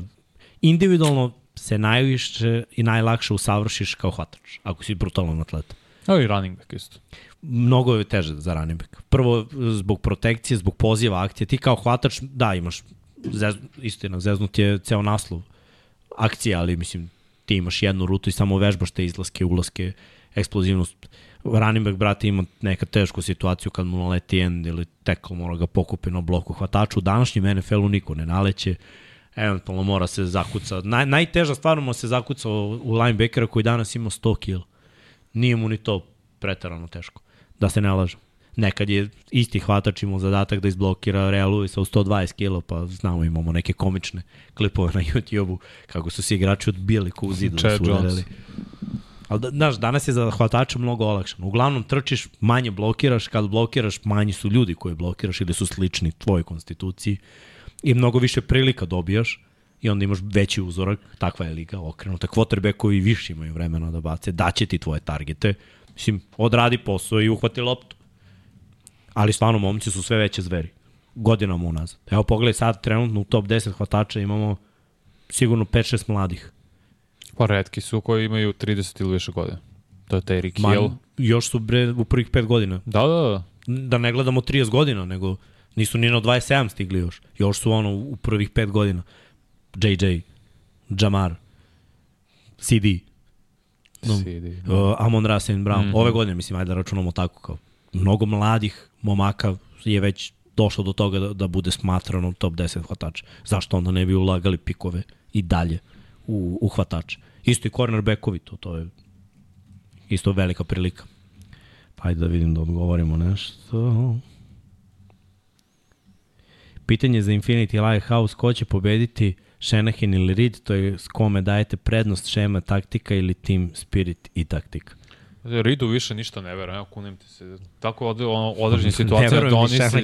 individualno se najviše i najlakše usavršiš kao hvatač, ako si brutalan atleta Evo i running back isto. mnogo je teže za running back. Prvo, zbog protekcije, zbog poziva akcije. Ti kao hvatač, da, imaš, zez, istina, zeznut je ceo naslov akcije, ali mislim, ti imaš jednu rutu i samo vežbaš te izlaske, ulaske, eksplozivnost. Running back, brate, ima neka tešku situaciju kad mu naleti end ili tackle mora ga pokupi na bloku hvataču. U današnjem NFL-u niko ne naleće. Eventualno mora se zakuca. Naj, najteža stvar mu se zakuca u, linebackera koji danas ima 100 kg nije mu ni to pretarano teško. Da se ne lažem. Nekad je isti hvatač imao zadatak da izblokira Real Luisa u 120 kg, pa znamo imamo neke komične klipove na YouTube-u kako su se igrači odbijali ko u zidu da Chad su Jones. Ali da, znaš, danas je za hvatača mnogo olakšano. Uglavnom trčiš, manje blokiraš, kad blokiraš manji su ljudi koji blokiraš ili su slični tvojoj konstituciji i mnogo više prilika dobijaš i onda imaš veći uzorak, takva je liga okrenuta. Quarterbackovi više imaju vremena da bace, daće ti tvoje targete, mislim, odradi posao i uhvati loptu. Ali stvarno, momci su sve veće zveri. Godinama unazad. Evo pogledaj sad, trenutno u top 10 hvatača imamo sigurno 5-6 mladih. Pa redki su koji imaju 30 ili više godina. To je Terry Hill. još su bre u prvih 5 godina. Da, da, da. Da ne gledamo 30 godina, nego nisu ni na 27 stigli još. Još su ono u prvih 5 godina. JJ, Jamar, CD, No. CD. uh, Amon Ra St. Brown. Mm. -hmm. Ove godine, mislim, ajde da računamo tako kao. Mnogo mladih momaka je već došlo do toga da, da bude smatrano top 10 hvatača. Zašto onda ne bi ulagali pikove i dalje u, u? Isto i cornerbackovi, to, to je isto velika prilika. Pa ajde da vidim da odgovorimo nešto. Pitanje za Infinity Lighthouse, ko će pobediti Shanahan ili Reed, to je s kome dajete prednost šema taktika ili team spirit i taktika. Ridu više ništa ne verujem, evo kunem ti se. Tako od, ono, određene Ne situacije da ni oni se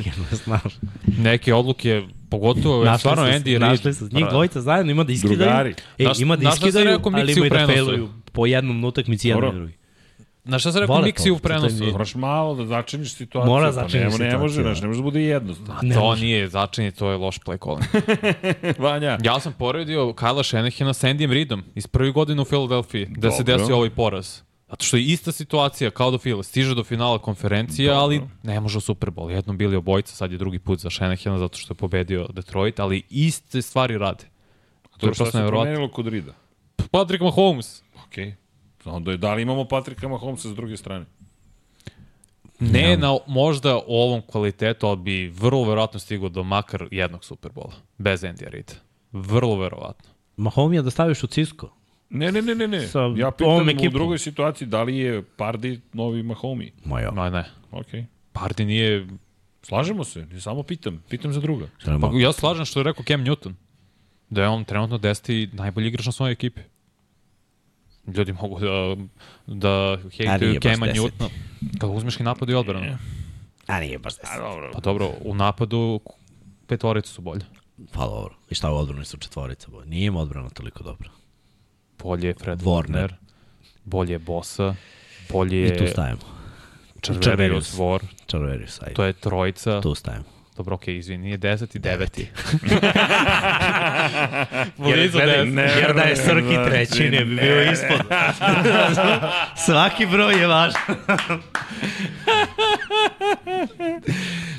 neke odluke, pogotovo je stvarno se- Andy Reid. Našli se, njih dvojica zajedno ima da iskidaju. Drugari. E, Znaš- ima da iskidaju, ali ima i da failuju po jednom utakmici jedan i drugi. Znaš šta sam rekao Vole Miksi to, u prenosu? Moraš malo da začiniš situaciju. Mora pa začiniš ne, Ne situaciju, može, da. znaš, ne može da bude jednostavno. Ne to može. nije začinje, to je loš play calling. Vanja, ja sam poredio Kyle Shanahana sa Andyjem Reidom iz prvih godina u Filadelfiji, da se desio ovaj poraz. Zato što je ista situacija kao do Fila. Stiže do finala konferencije, Dobro. ali ne može u Super Bowl. Jednom bili obojica, sad je drugi put za Shanahana zato što je pobedio Detroit, ali iste stvari rade. To je šta prosto se nevjerovatno. promenilo kod Rida? Patrick Mahomes. Okej. Onda je, da li imamo Patrika Mahomesa s druge strane? Ne na možda ovom kvalitetu, ali bi vrlo verovatno stigao do makar jednog Superbola. Bez Andy Reida. Vrlo verovatno. Mahomija da staviš u Cisco. Ne, ne, ne, ne, ne. Sa ja pitam u drugoj situaciji da li je Pardi novi Mahomi. Ma ja. No, ne. Okej. Pardi nije... Slažemo se, ja samo pitam, pitam za druga. Pa, ja slažem što je rekao Cam Newton. Da je on trenutno deseti najbolji igrač na svojoj ekipi. Ljudi mogu da, da hejtuju deseti. Newtona. Kad uzmeš i napad i odbranu. A nije baš A dobro. Pa dobro, u napadu petvorice su bolje. Pa dobro. I šta u odbrani su četvorica? Bo? Nije im odbrana toliko dobra. Bolje je Fred Warner. Warner, bolje je Bosa, bolje je I tu stajemo. Čarverius. Vor, Čarverius, ajde. to je trojica. Tu stajemo. Dobro, okej, izvini, nije deseti, deveti. Jer, gledaj, ne, jer da je Srki treći, ne bi bio ispod. Svaki broj je važan.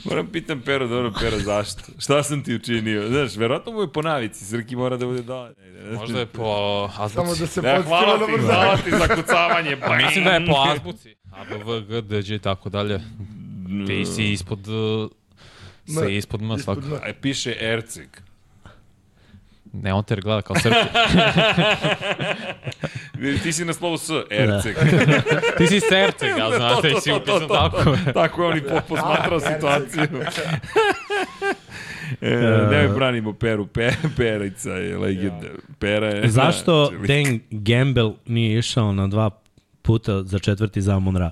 Moram pitam Pero, dobro Pero, zašto? Šta sam ti učinio? Znaš, verovatno mu je po navici, Srki mora da bude da... Možda je po azbuci. Samo da se podsjetimo hvala da ti, brzamo. hvala ti za kucavanje. Pa, Mislim da je po azbuci. A, B, V, G, D, i tako dalje. Ti si ispod... uh, Si ispod M. Ispod M. A, Piše Erceg. Ne, on te gleda kao Srki. Ti si na slovu S, Erceg. ti si Serceg, ja znate, ti si upisan tako. Tako je on i po, posmatrao situaciju. e, ne mi branimo Peru, Pe, Perica je legenda. Pera je... Zašto Dan Gamble nije išao na dva puta za četvrti za Monra?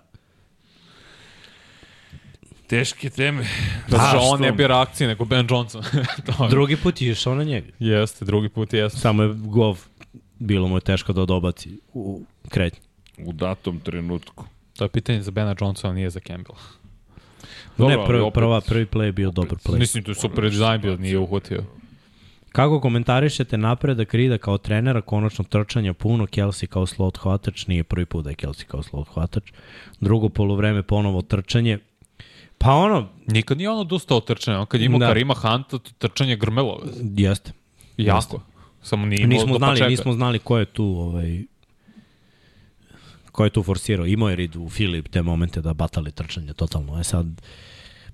Teške teme. Zato što Zašto? on ne bira akcije, nego Ben Johnson. to je. Drugi put je išao na njega. Jeste, drugi put jeste. Samo je gov bilo mu je teško da odobaci u kretnju. U datom trenutku. To je pitanje za Bena Johnsona, nije za Campbell. Dobro, ne, prvi, opet- prva, prvi play je bio dobar play. Mislim, to je super dizajn bio, nije uhvatio. Kako komentarišete napredak Rida kao trenera, konačno trčanja puno, Kelsey kao slot hvatač, nije prvi put da je Kelsey kao slot hvatač. Drugo polovreme ponovo trčanje. Pa ono, Nikad nije on odustao od trčanja. On kad je imao Da. Karima Hanta, to trčanje grmelo. jeste. Jako. Samo nije imao Nismo znali, početka. nismo znali ko je tu ovaj ko je tu forsirao. Imao je Rid u Filip te momente da batali trčanje totalno. E sad,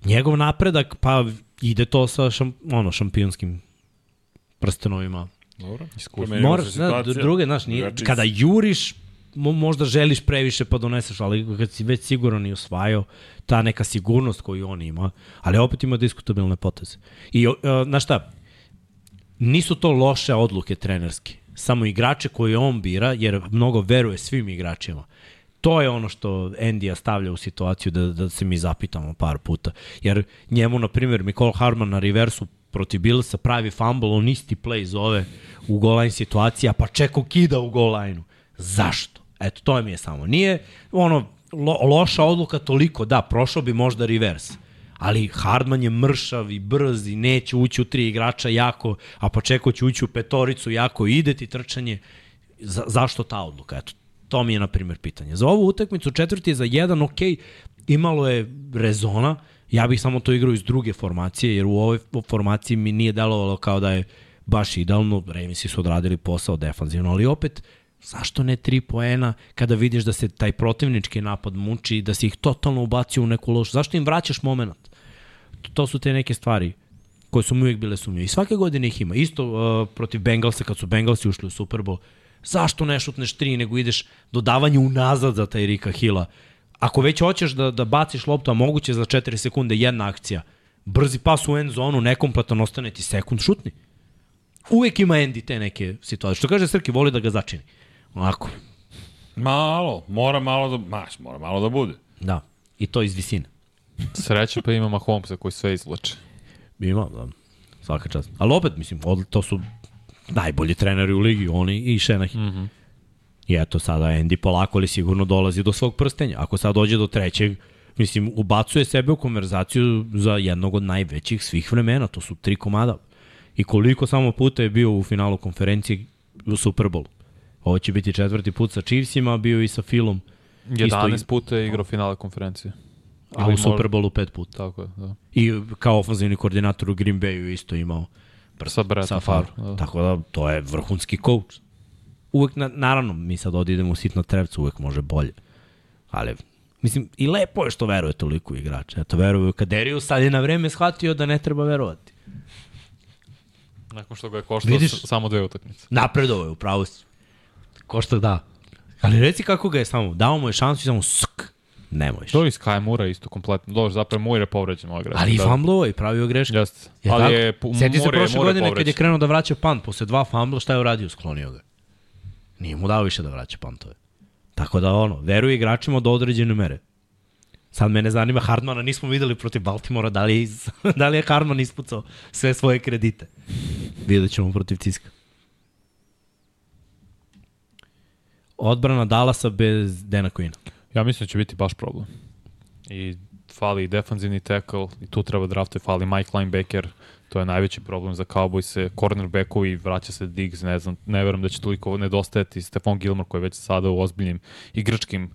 njegov napredak, pa ide to sa šam, ono, šampionskim prstenovima. Dobro. Iskustvo. Moraš, da, druge, znaš, nije, kada juriš, možda želiš previše pa doneseš, ali kad si već sigurno i osvajao, ta neka sigurnost koju on ima, ali opet ima diskutabilne poteze. I, uh, znaš šta, nisu to loše odluke trenerske, samo igrače koje on bira, jer mnogo veruje svim igračima. To je ono što Endija stavlja u situaciju da, da se mi zapitamo par puta. Jer njemu, na primjer, Mikol Harman na reversu protiv Billsa pravi fumble, on isti play zove u goal line situacija, pa čeko kida u goal line-u. Zašto? Eto, to mi je samo. Nije ono lo, loša odluka toliko, da, prošao bi možda reverse. Ali Hardman je mršav i brz i neće ući u tri igrača jako, a Pačeko će ući u petoricu jako ide ti trčanje. Za, zašto ta odluka? Eto, to mi je, na primjer, pitanje. Za ovu utakmicu četvrti za jedan, ok, imalo je rezona, ja bih samo to igrao iz druge formacije, jer u ovoj formaciji mi nije delovalo kao da je baš idealno, Ravensi su odradili posao defanzivno, ali opet, zašto ne tri poena kada vidiš da se taj protivnički napad muči, da si ih totalno ubacio u neku lošu, zašto im vraćaš moment? To su te neke stvari koje su mi uvijek bile sumnje. I svake godine ih ima. Isto uh, protiv Bengalsa, kad su Bengalsi ušli u Super Bowl, zašto ne šutneš tri, nego ideš dodavanje unazad za taj Rika Hila? Ako već hoćeš da, da baciš loptu, a moguće za 4 sekunde jedna akcija, brzi pas u end zonu, nekompletan, ostane ti sekund, šutni. Uvijek ima Andy te neke situacije. Što kaže Srki, voli da ga začini. Onako, Malo, mora malo da, maš, mora malo da bude. Da, i to iz visine. Sreće pa ima Mahomesa koji sve izvlače. Ima, da. Svaka čast. Ali opet, mislim, od, to su najbolji treneri u ligi, oni i Šenahi. Mm -hmm. I eto, sada Andy polako ali sigurno dolazi do svog prstenja. Ako sad dođe do trećeg, mislim, ubacuje sebe u konverzaciju za jednog od najvećih svih vremena. To su tri komada. I koliko samo puta je bio u finalu konferencije u Superbolu. Ovo će biti četvrti put sa Chiefsima, bio i sa Philom. 11 Isto, puta je igrao finale konferencije. a Ili u Superbolu pet puta. Tako je, da. I kao ofenzivni koordinator u Green Bayu isto imao Sa Brettom sa Favre. Da. Tako da, to je vrhunski coach. Uvek, na, naravno, mi sad odidemo u sitno trevcu, uvek može bolje. Ali, mislim, i lepo je što veruje toliko igrača. Eto, veruje u Kaderiju, sad je na vreme shvatio da ne treba verovati. Nakon što ga je koštao Vidiš? samo dve utakmice. Napredovo je, upravo si. Ko što da. Ali reci kako ga je samo, dao mu je šansu i samo sk, nemoj. To je iz Kai Mura isto kompletno. Dobro, zapravo Mura je povređen ovaj igrač. Ali i da. famblovo i pravio greške. Jeste. Je ali je, Sjeti se je- prošle je godine kad je krenuo da vraća punt posle dva fambla, šta je uradio? Sklonio ga. Nije mu dao više da vraća pantove. Tako da ono, veruje igračima do određene mere. Sad mene zanima, Hardmana nismo videli protiv Baltimora, da li je, iz, da li je Hardman ispucao sve svoje kredite. Vidjet ćemo protiv Ciska. Odbrana Dallasa bez Dana Quina. Ja mislim da će biti baš problem. I fali i defanzivni tackle, i tu treba draftuje, fali Mike Linebacker, to je najveći problem za Cowboys-e, cornerbackovi, vraća se Diggs, ne znam, ne verujem da će toliko nedostajati Stefan Gilmore koji je već sada u ozbiljnim igračkim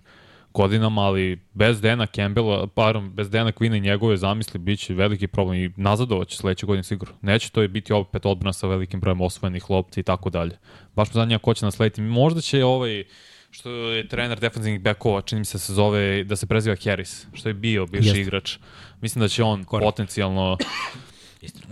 godinama, ali bez Dana Campbella, parom, bez Dana Quina i njegove zamisli bit će veliki problem i nazadovat će sledeće godine sigurno. Neće to biti opet odbrana sa velikim brojem osvojenih lopti i tako dalje. Baš me zanima ko će naslediti. Možda će ovaj što je trener defensivnih bekova, čini mi se se zove, da se preziva Harris, što je bio bivši Jeste. igrač. Mislim da će on Correct. potencijalno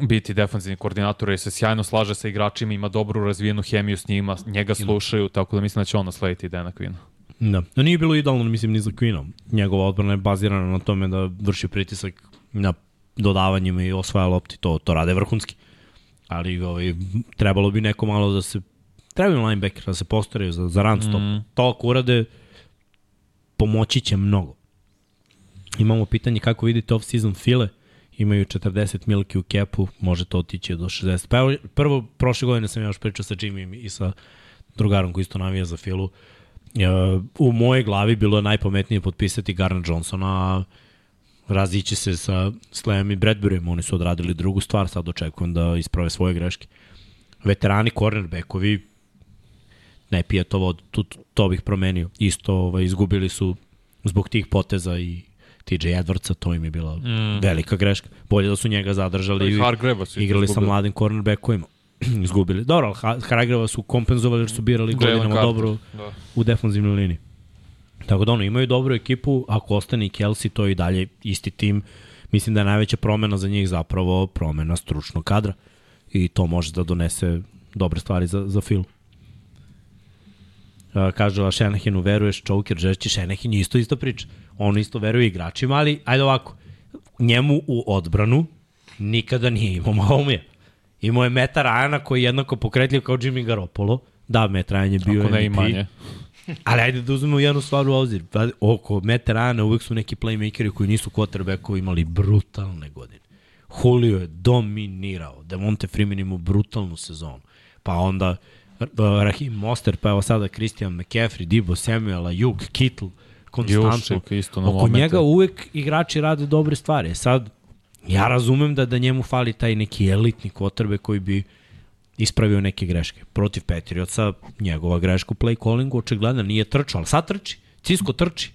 biti defensivni koordinator jer se sjajno slaže sa igračima, ima dobru razvijenu hemiju s njima, njega slušaju, tako da mislim da će on naslediti Dana Quinn. Da. No nije bilo idealno, mislim, ni za Queenom. Njegova odbrana je bazirana na tome da vrši pritisak na dodavanjima i osvaja lopti. To, to rade vrhunski. Ali ovaj, trebalo bi neko malo da se treba im linebacker da se postaraju za, za run stop. Mm. To ako urade, pomoći će mnogo. Imamo pitanje kako vidite off-season file. Imaju 40 milki u kepu, može to otići do 60. Pa evo, prvo, prošle godine sam ja još pričao sa Jimmy i sa drugarom koji isto navija za filu. E, u mojoj glavi bilo je najpametnije potpisati Garner Johnsona, razići se sa Slayem i Bradburyem. Oni su odradili drugu stvar, sad očekujem da isprave svoje greške. Veterani, cornerbackovi, ne pije to, to, to bih promenio. Isto ovaj, izgubili su zbog tih poteza i TJ Edwardsa, to im je bila mm. velika greška. Bolje da su njega zadržali Pa i i igrali sa mladim cornerbackovima. izgubili. Dobro, ali Ha- Hargreva su kompenzovali jer su birali godinama dobro Da. u defanzivnoj liniji. Tako da ono, imaju dobru ekipu, ako ostane i Kelsey, to je i dalje isti tim. Mislim da je najveća promena za njih zapravo promena stručnog kadra i to može da donese dobre stvari za, za Phil. Uh, kaže la Shanahinu, veruješ Choker, žešći je isto isto priča. On isto veruje igračima, ali ajde ovako, njemu u odbranu nikada nije imao Mahomija. Imao je Meta Ryana koji je jednako pokretljiv kao Jimmy Garoppolo. Da, Meta Ryan je bio Ako ne i manje. Ali ajde da uzmemo jednu stvar u obzir. Pa, oko Mete Rana uvek su neki playmakeri koji nisu quarterbackovi imali brutalne godine. Julio je dominirao. Devonte Freeman imao brutalnu sezonu. Pa onda uh, Rahim Moster, pa evo sada Christian McCaffrey, Dibo Samuel, Ayuk, Kittle, konstantno. Jušček isto na Oko momente. njega uvek igrači rade dobre stvari. Sad, ja razumem da, da njemu fali taj neki elitni quarterback koji bi ispravio neke greške. Protiv Patriotsa, njegova greška u play callingu očigledno nije trčao, ali sad trči. Cisco trči.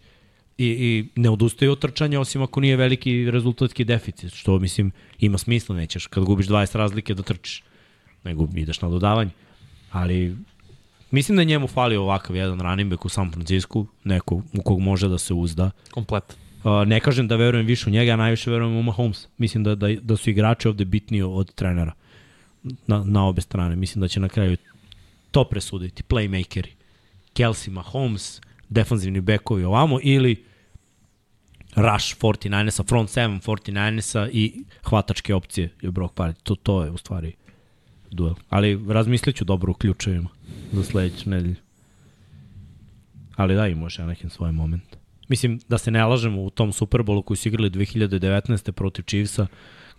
I, i ne odustaje od trčanja osim ako nije veliki rezultatski deficit, što mislim ima smisla, nećeš kad gubiš 20 razlike da trčiš, nego ideš na dodavanje. Ali mislim da njemu fali ovakav jedan running back u San Francisco, neko u kog može da se uzda. Komplet. Ne kažem da verujem više u njega, ja najviše verujem u Mahomes. Mislim da, da, da su igrači ovde bitniji od trenera na, na obe strane. Mislim da će na kraju to presuditi. Playmakeri. Kelsey, Mahomes, defanzivni bekovi ovamo ili rush 49-esa, front 7 49-esa i hvatačke opcije je Brock Party. To, to je u stvari duel. Ali razmislit ću dobro u ključevima za sledeću nedelju. Ali da, imao Shanahan svoj moment. Mislim, da se ne lažemo, u tom Superbolu koji su igrali 2019. protiv Chiefsa,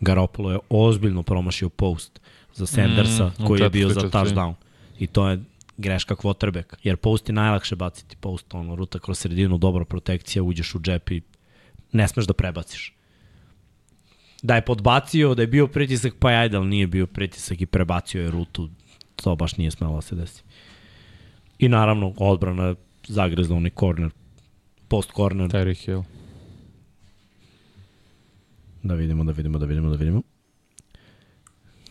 Garoppolo je ozbiljno promašio post za Sandersa, Mm, koji je bio za touchdown. I to je greška quarterback. Jer post je najlakše baciti. Post, ono, ruta kroz sredinu, dobra protekcija, uđeš u džep i ne smeš da prebaciš. Da je podbacio, da je bio pritisak, pa je ajde, ali nije bio pritisak i prebacio je rutu. To baš nije smelo da se desi. I naravno, odbrana zagrezla onaj corner, post corner. Terry Hill. Da vidimo, da vidimo, da vidimo, da vidimo.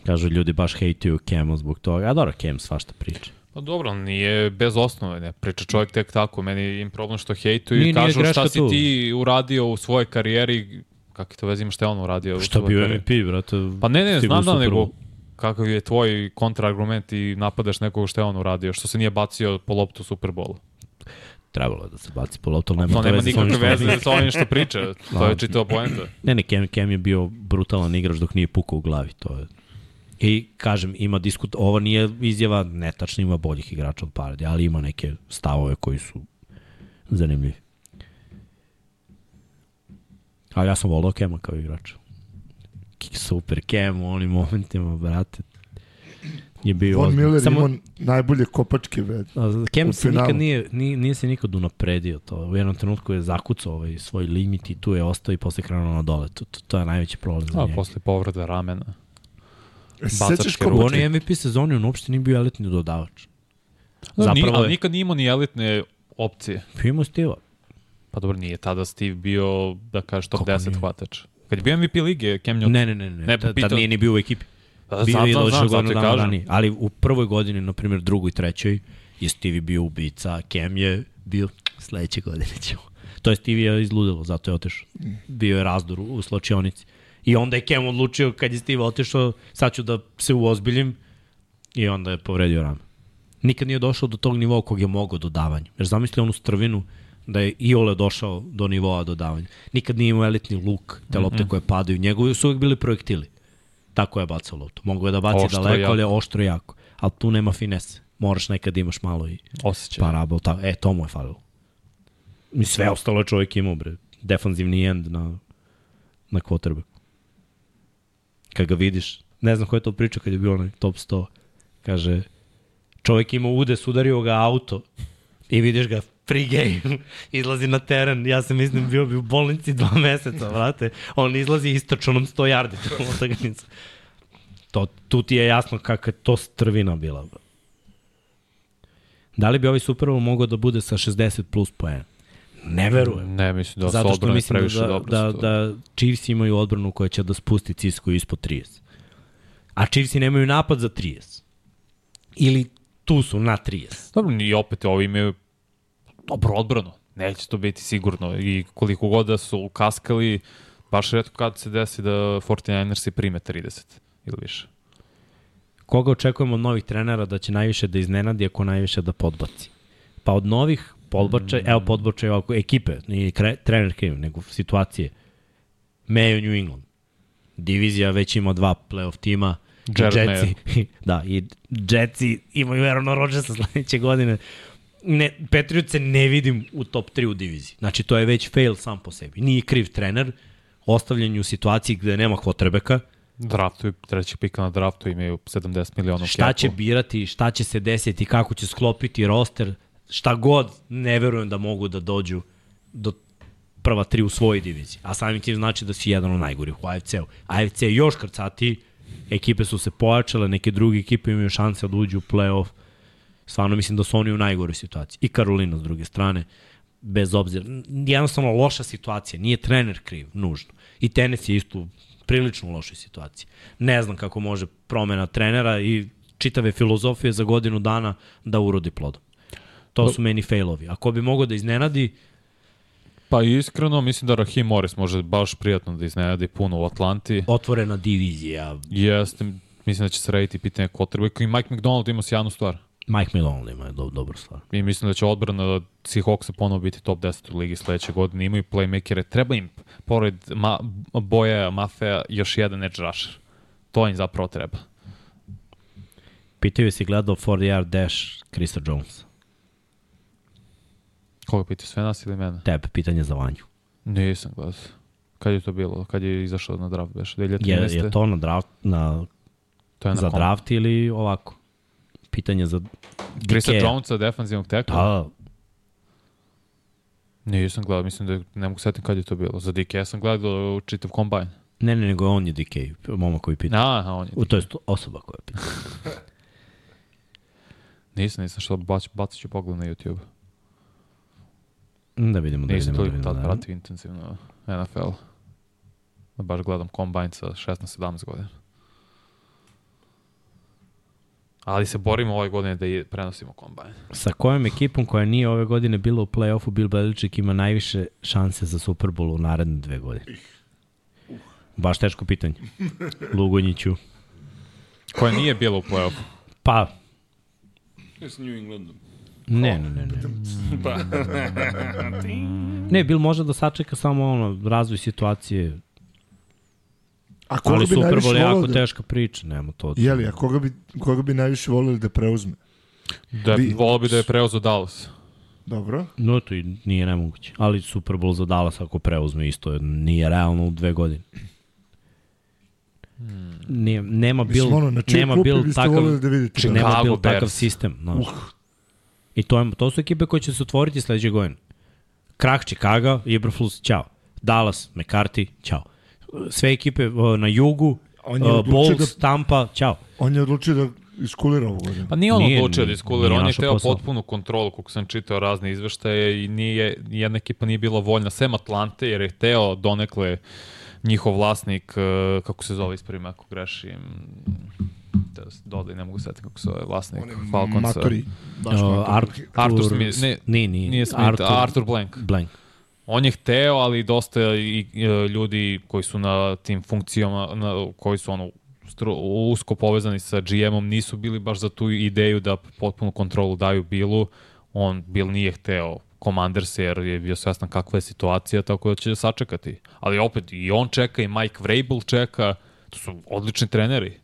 Kažu ljudi baš hejtuju Cam zbog toga. A dobro, Cam svašta priča. Pa dobro, nije bez osnove, ne priča čovjek tek tako, meni im problem što hejtuju Nije- i kažu šta si tu. ti uradio u svojoj karijeri, kako to vezimo, šta je on uradio Šta bio? MVP, brate? Pa ne, ne, znam da, nego kakav je tvoj kontraargument i napadaš nekog šta je on uradio, što se nije bacio po loptu u Superbolu. Trebalo da se baci po loptu, nema To nema sa ovim nikakve veze sa ovim što priča, to je čitava poenta. Ne, ne, Cam, Cam je bio brutalan igrač dok nije pukao u glavi, to je. I kažem, ima diskut, ovo nije izjava netačna, ima boljih igrača od Paradi, ali ima neke stavove koji su zanimljivi. Ali ja sam volao Kema kao igrač. Ki- Super Kem u onim momentima, brate. Je bio Von. Miller Samo, imao najbolje kopačke ved. A, Kem se nikad nije, nije, nije se nikad unapredio to. U jednom trenutku je zakucao ovaj svoj limit i tu je ostao i posle krenuo na dole. To, to, to je najveći problem za A, njega. posle povreda ramena. E, Sećaš U ruke. kopačke? onoj MVP sezoni on uopšte nije bio elitni dodavač. Da, Zapravo nije, ali je- nikad nije imao ni elitne opcije. Imao Stiva. Pa dobro, nije tada Steve bio, da kažeš, top Kako 10 nije? hvatač. Kad je bio MVP lige, Cam Newton. Ne, ne, ne, ne. Ne, ne tad, pitao- tad nije ni bio u ekipi. Da, Bio znam, je došao godinu dana ranije. Ali u prvoj godini, na primjer drugoj, trećoj, je Stevie bio ubica, Cam je bio sledeće godine ćemo. To je Stevie je izludilo, zato je otišao. Bio je razdor u, u slačionici. I onda je Cam odlučio kad je Steve otišao, sad ću da se uozbiljim i onda je povredio rame. Nikad nije došao do tog nivoa kog je mogao dodavanja. Jer zamisli onu strvinu da je Iole došao do nivoa dodavanja. Nikad nije imao elitni luk, te lopte koje padaju. Njegovi su uvijek bili projektili. Tako je bacao loptu. Mogu je da baci Oštro, daleko, jako. ali je oštro jako. Ali tu nema finese. Moraš nekad da imaš malo i Osjećaj. parabol. Ta, e, to mu je falilo. I sve ostalo je čovjek imao, bre. Defanzivni end na, na quarterbacku. Kad ga vidiš, ne znam ko je to pričao kad je bio onaj top 100. Kaže, čovjek ima udes, udario ga auto i vidiš ga pre-game, izlazi na teren, ja se mislim bio bi u bolnici dva meseca, vrate, on izlazi istočnom 100 yardi prvom utakmicu. To, tu ti je jasno kakva je to strvina bila. Da li bi ovaj Super Bowl mogao da bude sa 60 plus poena? Ne verujem. Ne, mislim da Zato što mislim da, da, to. da Chiefs imaju odbranu koja će da spusti Cisco ispod 30. A Chiefsi nemaju napad za 30. Ili tu su na 30. Dobro, i opet ovi imaju dobro odbranu. Neće to biti sigurno. I koliko god da su kaskali, baš redko kad se desi da 49ersi prime 30 ili više. Koga očekujemo od novih trenera da će najviše da iznenadi, ako najviše da podbaci? Pa od novih podbačaj, mm. evo podbačaj ovako, ekipe, nije kre, trener kriv, nego situacije. Mayo New England. Divizija već ima dva playoff tima. Jared Jetsi, da, i Jetsi imaju Aaron Rodgersa sledeće godine. Ne, Patriots se ne vidim u top 3 u diviziji. Znači, to je već fail sam po sebi. Nije kriv trener, ostavljen je u situaciji gde nema kvotrebeka, Draftuju, treći pika na draftu imaju 70 miliona šta će birati, šta će se desiti, kako će sklopiti roster, šta god, ne verujem da mogu da dođu do prva tri u svojoj diviziji. A samim tim znači da si jedan od najgorih u AFC-u. AFC je još krcati, ekipe su se pojačale, neke druge ekipe imaju šanse da uđu u play-off. Stvarno mislim da su oni u najgoroj situaciji. I Karolina s druge strane, bez obzira. Jednostavno loša situacija, nije trener kriv, nužno. I tenis je isto u prilično lošoj situaciji. Ne znam kako može promena trenera i čitave filozofije za godinu dana da urodi plodom. To su meni failovi. Ako bi mogao da iznenadi, Pa iskreno, mislim da Rahim Morris može baš prijatno da iznenadi puno u Atlanti. otvorena divizija. Jeste, mislim da će se raditi pitanje quarterbacka i Mike McDonald ima sjajnu stvar. Mike Milone ima do, dobru stvar. I mislim da će odbrana Seahawksa ponovo biti top 10 u ligi sledeće godine. Imaju playmakere. Treba im, pored ma, Boja Mafeja, još jedan edge rusher. To im zapravo treba. Pitaju si gledao 40 yard dash Chrisa Jones. Koga piti, sve nas ili mene? Tebe, pitanje za Vanju. Nisam gledao. Kad je to bilo? Kad je izašao na draft beš? 2013. Je, je to na draft, na, to je na za kom? draft ili ovako? Pitanje za Krista Dikeja. Jonesa, defanzivnog tekla? Da, Nisam gledao, mislim da ne mogu setim kad je to bilo. Za DK sam gledao čitav kombajn. ne, ne, nego on je DK, momak koji pita. A, a on je. U, to je osoba koja pita. Nisam, nisam što bac, bacit ću pogled na YouTube. Da vidimo, da Nisam vidimo. Da toliko vidimo tad da. pratio intenzivno NFL. Da baš gledam kombajn sa 16-17 godina. Ali se borimo ove godine da i prenosimo kombajn. Sa kojom ekipom koja nije ove godine bila u play-offu, Bill Belichick ima najviše šanse za Super Bowl u naredne dve godine? Baš teško pitanje. Lugonjiću. Koja nije bila u play-offu. Pa, S New Englandom. ne, ne, ne. Ne, Pa, ne Bill može da sačeka samo ono, razvoj situacije, A koga ali bi Super najviše Bowl je volio jako da... teška priča, nema to. Jeli, a koga bi, koga bi najviše volili da preuzme? Da, Vi- volao bi da je preuzeo Dallas. Dobro. No, to i nije nemoguće. Ali Super Bowl za Dallas ako preuzme isto, nije realno u dve godine. Nije, nema Bill, Mislim, ono, nema biste takav, da vidite? Chicago nema Bears. takav sistem. Znaš. I to, je, to su ekipe koje će se otvoriti sledeće godine. Krah Chicago, Ibraflus, ćao. Dallas, McCarthy, ćao. Sve ekipe uh, na jugu, On je uh, odlučio Bulls, Tampa, ćao. On je odlučio da iskulira ovu godinu. Pa nije on Nije, odlučio da iskulira, on je našao teo posao. potpunu kontrolu, kako sam čitao razne izveštaje i nije, jedna ekipa nije bila voljna, sem Atlante, jer je teo donekle njihov vlasnik, eh, kako se zove ispravim ako grešim, da dodaj, ne mogu setiti kako se zove vlasnik Falconsa. Matori. Baš Uh, matori. Arthur, Arthur Smith, ne, nije, nije, Nije Smith, Arthur, Arthur Blank. Blank. On je hteo, ali dosta i, e, ljudi koji su na tim funkcijama, na, koji su ono usko povezani sa GM-om, nisu bili baš za tu ideju da potpunu kontrolu daju Billu. On, Bill nije hteo Commanders jer je bio svestan kakva je situacija, tako da će sačekati. Ali opet i on čeka i Mike Vrabel čeka, to su odlični treneri.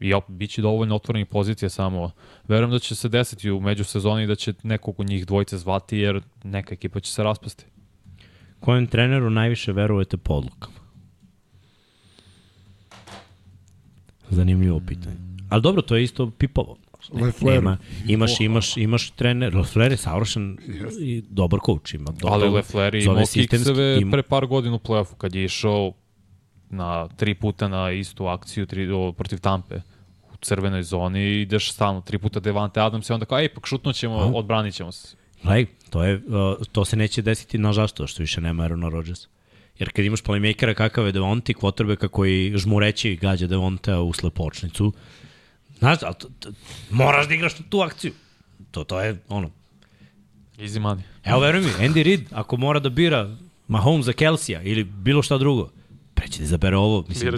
I opet, bit će dovoljno otvorenih pozicija samo. Verujem da će se desiti u međusezoni da će nekog od njih dvojice zvati jer neka ekipa će se raspasti. Kojem treneru najviše verujete po odlukama? Zanimljivo pitanje. Ali dobro, to je isto pipovo. Ne, nema, imaš, imaš, imaš trener, Lefler je savršen i dobar coach, ima dobro. Ali Lefler je imao kikseve ima- pre par godina u play-offu kad je išao na tri puta na istu akciju tri, o, protiv Tampe u crvenoj zoni i ideš stalno tri puta Devante Adams i onda kao, ej, pak šutnut ćemo, odbranit ćemo se. Gledaj, to, je, to se neće desiti na zašto, što više nema Aarona Rodgersa. Jer kad imaš playmakera kakav je Devonti, kvotrbeka koji žmureći gađa Devonta u slepočnicu, znaš, ali to, to, moraš da igraš tu akciju. To, to je ono, Easy money. Evo, veruj mi, Andy Reid, ako mora da bira Mahomes za Kelsija ili bilo šta drugo, pre će da izabere ovo. Mislim,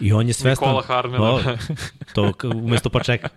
i, I on je svestan... Nikola Harmela. To, to k- umesto pa čeka.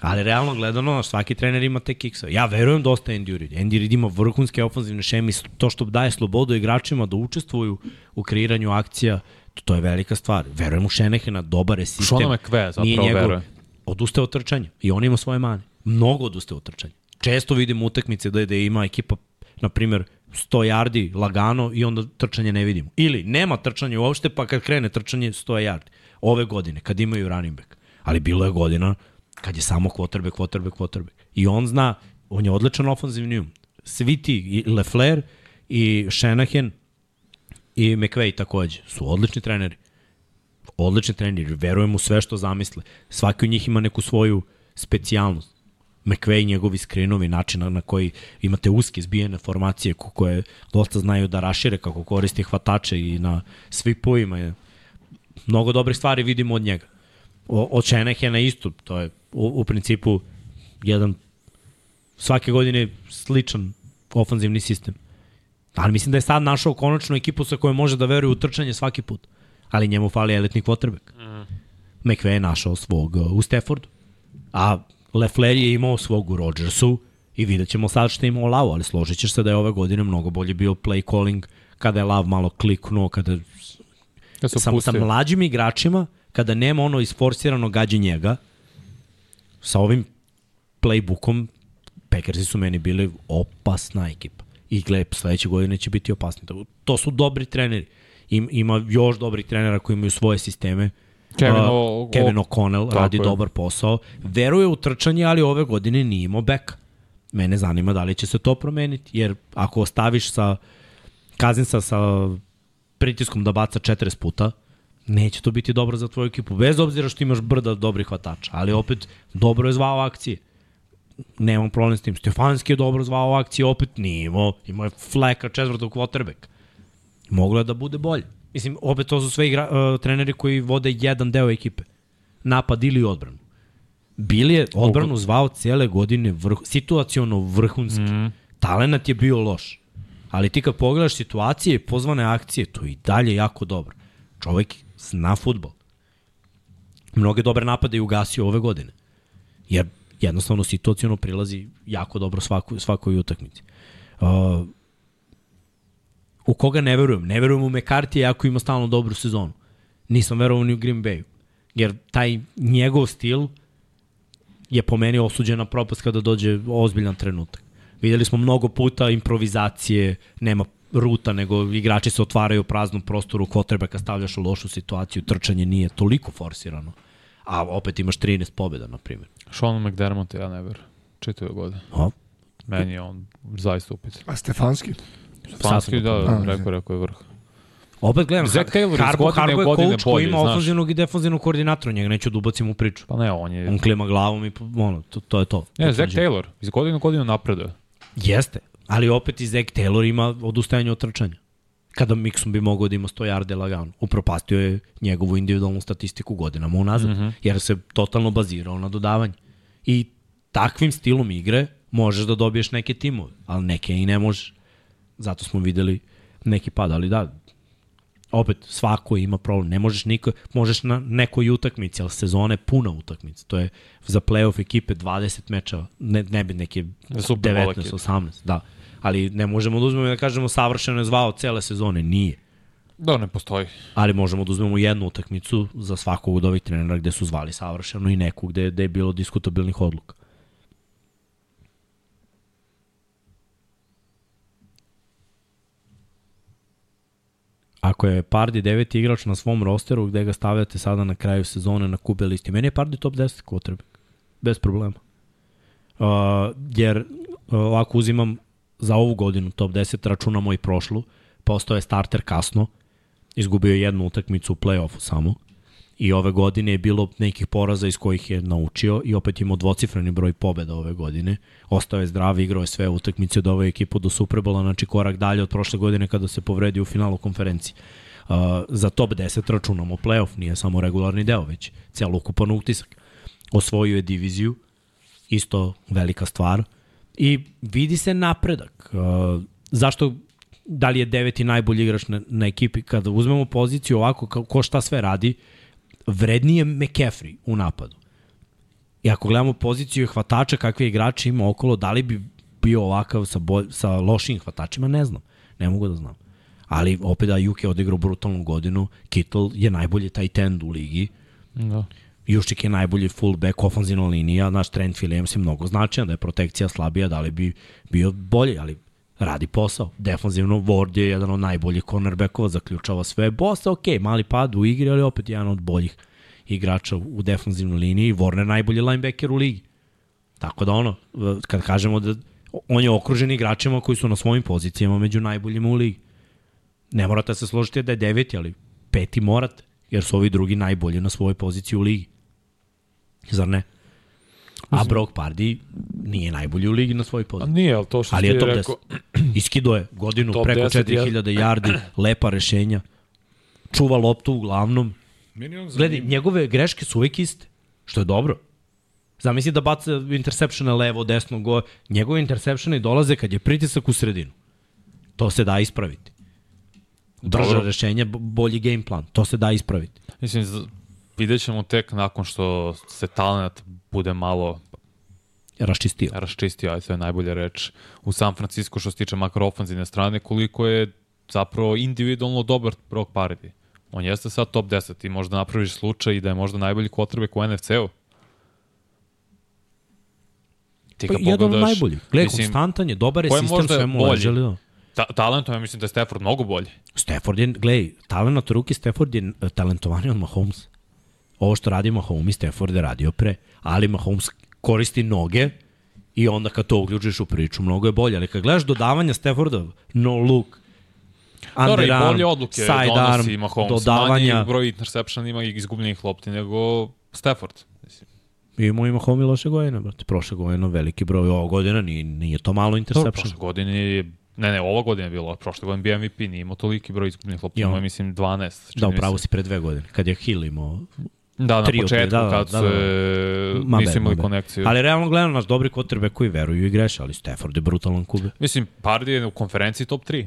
Ali realno gledano, svaki trener ima te kiksove. Ja verujem dosta Andy Reid. Andy Reid ima vrhunske ofenzivne šeme i to što daje slobodu igračima da učestvuju u kreiranju akcija, to, to je velika stvar. Verujem u Šenehena, dobar je sistem. Šona McVay zapravo veruje. Odustaje od trčanja i on ima svoje mane. Mnogo odustaje od trčanja. Često vidimo utakmice da, da ima ekipa, na primjer, 100 yardi lagano i onda trčanje ne vidimo. Ili nema trčanja uopšte, pa kad krene trčanje 100 yardi. Ove godine, kad imaju running back. Ali bilo je godina kad je samo quarterback, quarterback, quarterback. I on zna, on je odličan ofenzivni um. Svi ti, i Lefler i Shanahan i McVay takođe, su odlični treneri odlični treneri, verujem u sve što zamisle. Svaki od njih ima neku svoju specijalnost. McVay, njegovi skrinovi, način na- koji imate uske zbijene formacije ko- koje dosta znaju da rašire kako koristi hvatače i na svih pojima je mnogo dobrih stvari vidimo od njega. O, od Šenehena isto, to je u, u principu jedan svake godine sličan ofanzivni sistem. Ali mislim da je sad našao konačno ekipu sa kojom može da veruje u trčanje svaki put. Ali njemu fali elitni quarterback. Mm. McVay je našao svog uh, u Staffordu. A Lefler je imao svog u Rodgersu i vidjet ćemo sad što imao Lau, ali složit ćeš se da je ove godine mnogo bolje bio play calling kada je Lav malo kliknuo, kada Ja se sa, sa mlađim igračima, kada nema ono isforsirano gađe njega, sa ovim playbookom Packersi su meni bili opasna ekipa. I gle, sledeće godine će biti opasni. To- To su dobri treneri. Im, ima još dobrih trenera koji imaju svoje sisteme. Kevin Uh, O- Kevin O- O'Connell radi je. dobar posao. Veruje u trčanje, ali ove godine nije imao beka. Mene zanima da li će se to promeniti, jer ako ostaviš sa Kazinsa sa pritiskom da baca 40 puta, neće to biti dobro za tvoju ekipu. Bez obzira što imaš brda dobrih hvatača, ali opet dobro je zvao akcije. Nemam problem s tim. Stefanski je dobro zvao akcije, opet nije imao. Imao je fleka četvrtog quarterback. Moglo je da bude bolje. Mislim, opet to su sve igra, uh, treneri koji vode jedan deo ekipe. Napad ili odbranu. Bili je odbranu zvao cijele godine vrh, situaciono vrhunski. Mm. Talenat je bio loš. Ali ti kad pogledaš situacije i pozvane akcije, to i dalje jako dobro. Čovek zna futbol. Mnoge dobre napade je ugasio ove godine. Jer jednostavno situaciono prilazi jako dobro svaku, svakoj utakmici. Uh, u koga ne verujem? Ne verujem u McCarthy ako ima stalno dobru sezonu. Nisam verovao ni u Green Bayu. Jer taj njegov stil je po meni osuđen na propast kada dođe ozbiljan trenutak. Videli smo mnogo puta improvizacije, nema ruta, nego igrači se otvaraju u praznom prostoru, kvotrbeka stavljaš u lošu situaciju, trčanje nije toliko forsirano. A opet imaš 13 pobjeda, na primjer. Sean McDermott, ja ne verujem. Čitave godine. O, Meni je on zaista upit. A Stefanski? Fanski, da, A, rekao, rekao je vrh. Opet gledam, Zach Taylor iz Harbo, godine Harbo je godine coach koji ima ofenzivnog i defenzivnog koordinatora, njega neću da ubacim u priču. Pa ne, on je... On klima glavom i ono, to, to je to. Ne, Zach Potvrđujem. Taylor, iz godine u godinu napreduje. Jeste, ali opet i Zach Taylor ima odustajanje od trčanja. Kada Mixon bi mogao da ima 100 yarde lagano. Upropastio je njegovu individualnu statistiku godinama unazad, mm -hmm. jer se totalno bazirao na dodavanje. I takvim stilom igre možeš da dobiješ neke timove, ali neke i ne možeš. Zato smo videli neki pad, ali da, opet svako ima problem. Ne možeš niko, možeš na nekoj utakmici, ali sezona je puna utakmica. To je za playoff ekipe 20 mečeva, ne, ne bi neke Super Bowl 19, ekipe. 18, da. Ali ne možemo da uzmemo i da kažemo savršeno je zvao cele sezone, nije. Da, ne postoji. Ali možemo da uzmemo jednu utakmicu za svakog od ovih trenera gde su zvali savršeno i neku gde, gde je bilo diskutabilnih odluka. Ako je Pardi deveti igrač na svom rosteru, gde ga stavljate sada na kraju sezone na kube listi, meni je Pardi top 10 quarterback. Bez problema. Uh, jer uh, ovako uzimam za ovu godinu top 10, računamo i prošlu, postao je starter kasno, izgubio je jednu utakmicu u play-offu samo i ove godine je bilo nekih poraza iz kojih je naučio i opet imao dvocifreni broj pobeda ove godine. Ostao je zdrav, igrao je sve utakmice od ove ekipu do Superbola, znači korak dalje od prošle godine kada se povredio u finalu konferencije. Uh, za top 10 računamo play-off, nije samo regularni deo, već celokupan utisak. Osvojio je diviziju, isto velika stvar. I vidi se napredak. Uh, zašto da li je deveti najbolji igrač na, na ekipi, kada uzmemo poziciju ovako, ko, šta sve radi, vrednije McCaffrey u napadu. I ako gledamo poziciju hvatača kakve igrače ima okolo, da li bi bio ovakav sa, bolj, sa lošim hvatačima, ne znam. Ne mogu da znam. Ali opet da Juk je odigrao brutalnu godinu, Kittle je najbolji tight end u ligi, Da. Juščik je najbolji fullback, ofanzivna linija, naš Trent Williams je mnogo značajan, da je protekcija slabija, da li bi bio bolji, ali radi posao. Defanzivno, Ward je jedan od najboljih cornerbackova, zaključava sve. Bosa, ok, mali pad u igri, ali opet jedan od boljih igrača u defanzivnoj liniji. Warner najbolji linebacker u ligi. Tako da ono, kad kažemo da on je okružen igračima koji su na svojim pozicijama među najboljima u ligi. Ne morate se složiti da je deveti, ali peti morate, jer su ovi drugi najbolji na svojoj poziciji u ligi. Zar ne? A Brock Pardy nije najbolji u ligi na svojoj A poziciji. nije, ali to što Ali ti je top rekao, 10. Iskido je godinu Top preko 10 je- 4000 yardi, lepa rešenja. Čuva loptu uglavnom. Meni on Gledaj, njegove greške su uvek iste, što je dobro. Zamisli da baca interseptione levo, desno, go. Njegove interseptione dolaze kad je pritisak u sredinu. To se da ispraviti. Brža Dobro. rešenja, b- bolji game plan. To se da ispraviti. Mislim, vidjet ćemo tek nakon što se talent bude malo Raščistio. raščistio, aj to je najbolja reč, u San Francisco što se tiče makro ofanzivne strane, koliko je zapravo individualno dobar Brock Pardy. On jeste sad top 10 ti možda napraviš slučaj i da je možda najbolji quarterback u NFC-u. Ti Pa ga jedan od pogledaš, najboljih. Gle, mislim, konstantan je, dobar je sistem, možda sve mu bolji? Da. Ta, talentom ja mislim da je Stafford mnogo bolji. Stafford je, gledaj, talent ruki Stafford je e, talentovaniji od Mahomes. Ovo što radi Mahomes i Stafford je radio pre, ali Mahomes koristi noge i onda kad to uključiš u priču, mnogo je bolje. Ali kad gledaš dodavanja Stafforda, no look, Dobro, i bolje odluke side arm, donosi Mahomes. dodavanja. Manji broj interception ima i izgubljenih lopti nego Stafford. Mislim. Imamo i Mahomes i loše godine, brate. Prošle godine veliki broj, ovo godina nije, nije to malo Dobro, interception. prošle godine je Ne, ne, ova godina je bilo. Prošle godine bio MVP, nije imao toliki broj izgubljenih lopti, Ja. imao mislim 12. čini Da, upravo si pre dve godine, kad je Hill imao Da, na tri od tri, početku, da, da, kad da, se da. Ma nisu imali ma konekciju. Ali realno gledano, naš dobri kotrbe koji veruju i greše, ali Stafford je brutalan kube. Mislim, Pardy je u konferenciji top 3.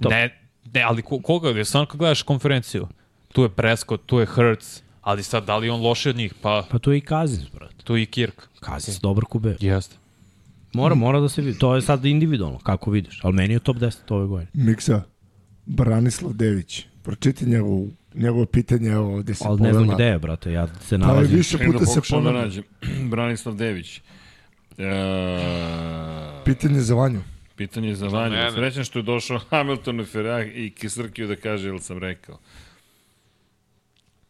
Top. Ne, ne, ali ko, koga, je stvarno kad gledaš konferenciju, tu je Prescott, tu je Hurts, ali sad da li je on loši od njih? Pa Pa tu je i Kazins, brate. tu je i Kirk. Kazins dobar kube. Jeste. Mora, mora da se vidi. To je sad individualno, kako vidiš. Ali meni je top 10 ove godine. Miksa, Branislav Dević, pročiti njegovo, njegovo pitanje, evo ovde se Ali ne znam povela. gde je, brate. Ja se Pa nalazim. više Čekaj da puta se da ponavlja. nađem. Branislav Dević. E, Pitanje za Vanju. pitanje za Vanju. Srećan što je došao Hamilton i Ferrari i Kisrkio da kaže, jel sam rekao.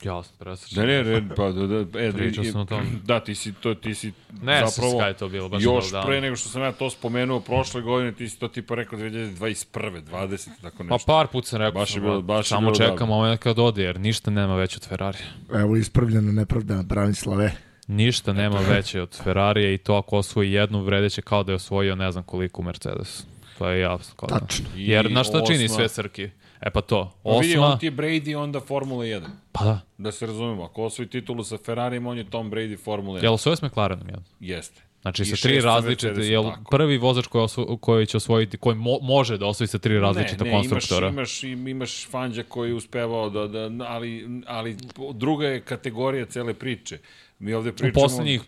Ja sam presrećan. Da ne, red, pa da, da, e, Pričao i- sam o tome. Da, ti si, to, ti si Ne, zapravo, je to bilo, baš još bilo davno. pre nego što sam ja to spomenuo prošle godine, ti si to tipa rekao 2021. 20, tako Pa nešto. par put sam rekao, Baš je sam, bilo- baš je samo bilo čekam dobro. moment kad ode, jer ništa nema veće od Ferrari. Evo ispravljena nepravda Branislave. Ništa nema veće od Ferrarija i to ako osvoji jednu, vredeće kao da je osvojio ne znam koliko Mercedes. To je jasno. Da. Tačno. Jer na šta čini osma- sve Srki? E pa to, Pa vidi, osma, on ti je Brady onda Formula 1. pa da. Da se razumemo, ako osvoji titulu sa Ferrarijem, on je Tom Brady Formula 1. Jel osvojio s McLarenom jedan? Jeste. Znači I sa tri različite, jel tako. prvi vozač koji, osvo, koji će osvojiti, koji mo, može da osvoji sa tri različita ne, ne, konstruktora? Imaš, imaš, imaš Fanđa koji je uspevao da, da ali, ali druga je kategorija cele priče. Mi ovde U pričamo... poslednjih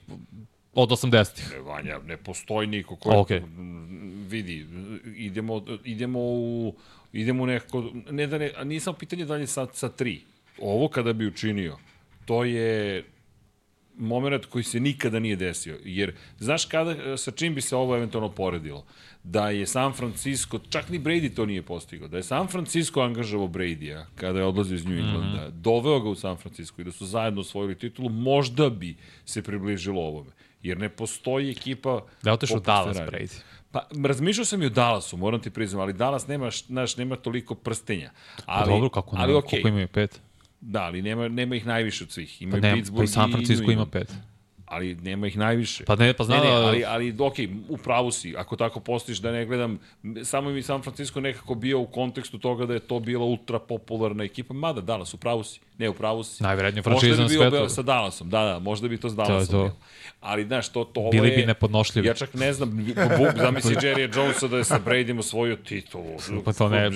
od 80-ih. Ne, Vanja, ne postoji niko koji m, vidi, idemo, idemo u idemo u nekako, ne da ne, a nisam pitanje dalje sa, sa tri. Ovo kada bi učinio, to je moment koji se nikada nije desio. Jer, znaš kada, sa čim bi se ovo eventualno poredilo? Da je San Francisco, čak ni Brady to nije postigao, da je San Francisco angažavao Brady-a kada je odlazio iz New Englanda, mm -hmm. doveo ga u San Francisco i da su zajedno osvojili titulu, možda bi se približilo ovome. Jer ne postoji ekipa... Da je otišao poput Dallas. Brady. Pa, razmišljao sam i o Dallasu, moram ti priznam, ali Dallas nema, naš, nema toliko prstenja. Pa Ali, dobro, kako ne, ali, okay. koliko imaju pet? Da, ali nema, nema ih najviše od svih. Pa, Ima ne, Pittsburgh pa i San Francisco ima pet. Ali nema ih najviše. Pa ne, pa zna ne, ne, da- ali, ali ok, u pravu si, ako tako postiš da ne gledam, samo mi San Francisco nekako bio u kontekstu toga da je to bila ultra popularna ekipa, mada Dallas, u pravu si, ne u pravu si. Možda franšiza na bi bio svetu. Beo sa Dallasom, da, da, možda bi to s Dallasom to. bilo. Ali, znaš, to, to ovo Bili je... bi nepodnošljivi. Ja čak ne znam, bu, zamisli Jerry Jonesa da je sa Bradym osvojio titulu. Pa to ne-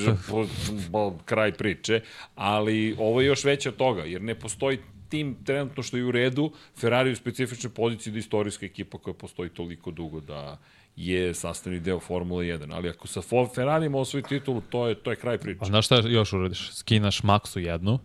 Kraj priče. Ali ovo je još veće od toga, jer ne postoji tim trenutno što je u redu, Ferrari je u specifičnoj poziciji da je istorijska ekipa koja postoji toliko dugo da je sastavni deo Formule 1. Ali ako sa Ferrarijem osvoji titulu, to je, to je kraj priče. A znaš šta još uradiš? Skinaš Maxu jednu,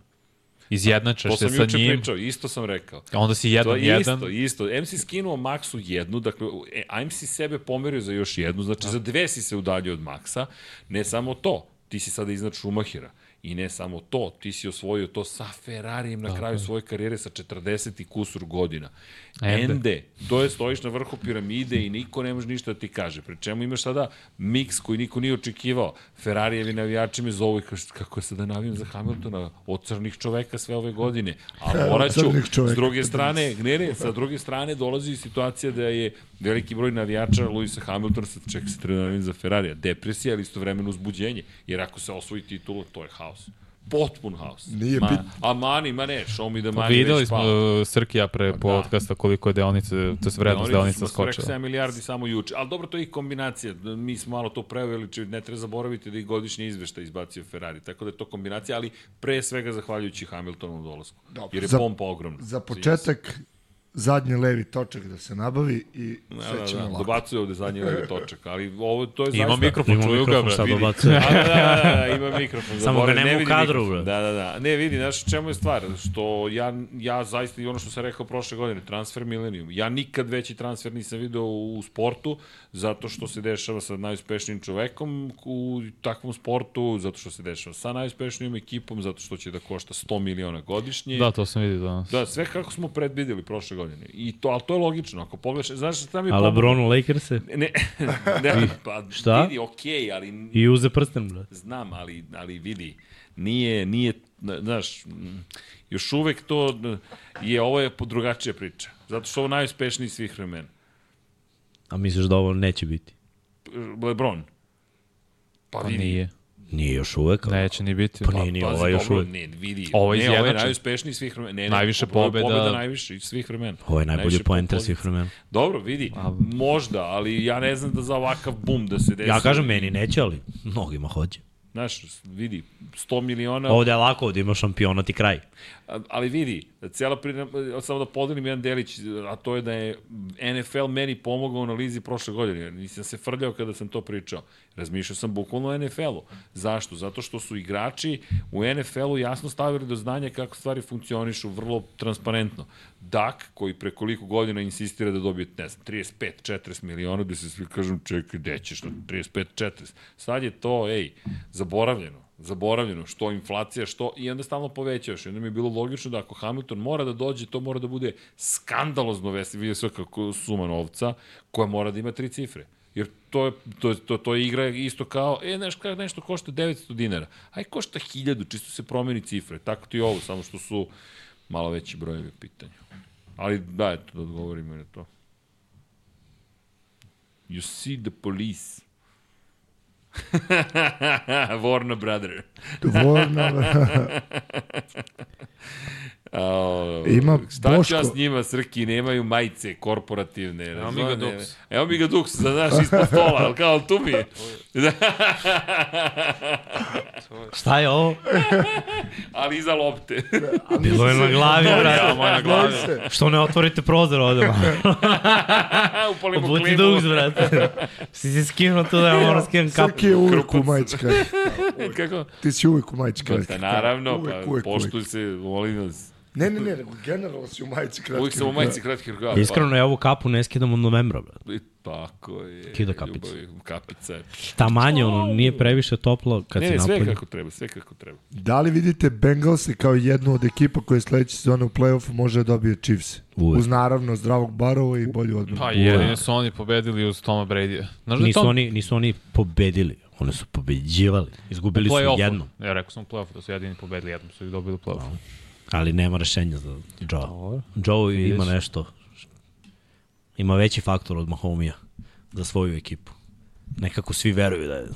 izjednačeš To se sam sa juče njim, pričao, isto sam rekao. a onda si To jedan, je jedan. isto, isto. MC skinuo Maxu jednu, dakle, e, si sebe pomerio za još jednu, znači za dve si se udaljio od Maxa, ne samo to, ti si sada iznad Schumachera. I ne samo to, ti si osvojio to sa Ferrarijem na kraju svoje karijere sa 40 i kusur godina. Ende. Ende, to je stojiš na vrhu piramide i niko ne može ništa da ti kaže. Pri čemu imaš sada miks koji niko nije očekivao. Ferrarijevi navijači me zovu i kažu kako se da navijam za Hamiltona od crnih čoveka sve ove godine. A morat ću, crnih čoveka. s druge strane, ne, ne, sa druge strane dolazi situacija da je veliki broj navijača Luisa Hamiltona se čeka se treba navijam za Ferrarija. Depresija, ali istovremeno uzbuđenje. Jer ako se osvoji titulu, to je haos. Potpun haos. Nije ma, bit- A mani, ma ne, show me the Pa money videli već smo uh, Srkija pre da. podcasta koliko je deonice, to je vrednost deonica rekli skočila. 7 milijardi samo juče. Ali dobro, to je i kombinacija. Mi smo malo to preveliči, ne treba zaboraviti da i godišnji izveštaj izbacio Ferrari. Tako da je to kombinacija, ali pre svega zahvaljujući Hamiltonovom dolasku. Dobro. Jer je Za- pompa ogromna. Za početak, zadnji levi točak da se nabavi i sve Da, ćemo da, da, lako. dobacuje ovde zadnji levi točak, ali ovo, to je Ima zaista... mikrofon, Ima čuju ga, mikrofon bre. vidi. dobacuje. A, da, da, da, ima mikrofon. Samo ga nema ne u kadru, mikrofon. bre. Da, da, da. Ne, vidi, znaš, čemu je stvar? Što ja, ja zaista i ono što sam rekao prošle godine, transfer Millennium. Ja nikad veći transfer nisam video u sportu, zato što se dešava sa najuspešnijim čovekom u takvom sportu, zato što se dešava sa najuspešnijom ekipom, zato što će da košta 100 miliona godišnje. Da, to sam vidio danas. Da, sve kako smo predvideli prošle godine. I to, ali to je logično. Ako pogledaš, znaš šta mi je A pomoglo? LeBron u Lakers-e Ne, ne, pa Šta? vidi, okej, ali i uze prsten, bro. znam, ali, ali vidi, nije, nije, znaš, m, još uvek to je, ovo je drugačija priča. Zato što je ovo najuspešniji svih vremena. A misliš da ovo neće biti? Lebron. Pa, Pa vidi. nije. Nije još uvek, ali... Neće ni biti. Pa nije, nije, Pazi, ovaj još uvek. Ne, vidi. Ovo je ne, ovo je najuspešniji svih vremena. Ne, ne, Najviše po broju pobeda. pobeda najviše svih vremena. Ovo je najbolji poenter po svih vremena. Dobro, vidi, možda, ali ja ne znam da za ovakav bum da se desi. Ja kažem meni neće, ali mnogima hoće. Znaš, vidi, 100 miliona... Ovde je lako, ovde ima šampionat i kraj. A- ali vidi, cijela pri... samo da podelim jedan delić, a to je da je NFL meni pomogao u analizi prošle godine. Nisam se frljao kada sam to pričao. Razmišljao sam bukvalno o NFL-u. Zašto? Zato što su igrači u NFL-u jasno stavili do znanja kako stvari funkcionišu vrlo transparentno. Dak, koji preko koliko godina insistira da dobije, ne znam, 35-40 miliona, da se svi kažem, čekaj, gde ćeš to, 35-40. Sad je to, ej, zaboravljeno zaboravljeno, što inflacija, što i onda stalno povećaš. I onda mi je bilo logično da ako Hamilton mora da dođe, to mora da bude skandalozno vesi, vidio sve kako suma novca, koja mora da ima tri cifre. Jer to je, to, to, to je igra isto kao, e, znaš, kao nešto košta 900 dinara, aj košta 1000, čisto se promeni cifre. Tako ti je ovo, samo što su malo veći brojevi u pitanju. Ali da, eto, da odgovorimo na to. You see the police. Warner Brother. Dvorna, A, Ima šta ću Boško. ja s njima, Srki, nemaju majice korporativne. Evo mi ga Dux. Evo mi ga Dux, da znaš, ispod stola, ali kao, tu mi je. Šta je ovo? ali iza lopte. Bilo je na glavi, brate. Moja na glavi. Što ne otvorite prozor ovde? Upalimo Obuci klimu. duks, brate. Si si skinuo tu da ja moram skinem kapu. Srki je uvek u majici kraj. Kako? Ti si uvek u. Pa, naravno, Uvek, pa uvek, poštuj se, molim vas. Ne, ne, ne, nego generalno si u majici kratki. Uvijek sam u majici kratkih rukava. Iskreno, ja ovu kapu ne skidam od novembra, brate. Pa, i tako je. Kida kapicu. Ljubavi, Kapica. Ta manje, ono, nije previše toplo kad Ne, si ne, sve napolje. kako treba, sve kako treba. Da li vidite Bengalsi kao jednu od ekipa koja sledeće sezone u play-offu može da dobije Chiefs? Uvek. Uz naravno zdravog Barova i bolju odbranu. Pa jedini su oni pobedili uz Toma Brady-a. Znaš da Nisu Tom... oni, nisu oni pobedili, oni su pobeđivali. Izgubili su jednom, Ja rekao sam u play-offu da su jedini pobedili, jednom su ih dobili u play-offu. Ali nema rešenja za Joe. Dobro. Joe ima nešto, ima veći faktor od Mahomija za svoju ekipu. Nekako svi veruju da je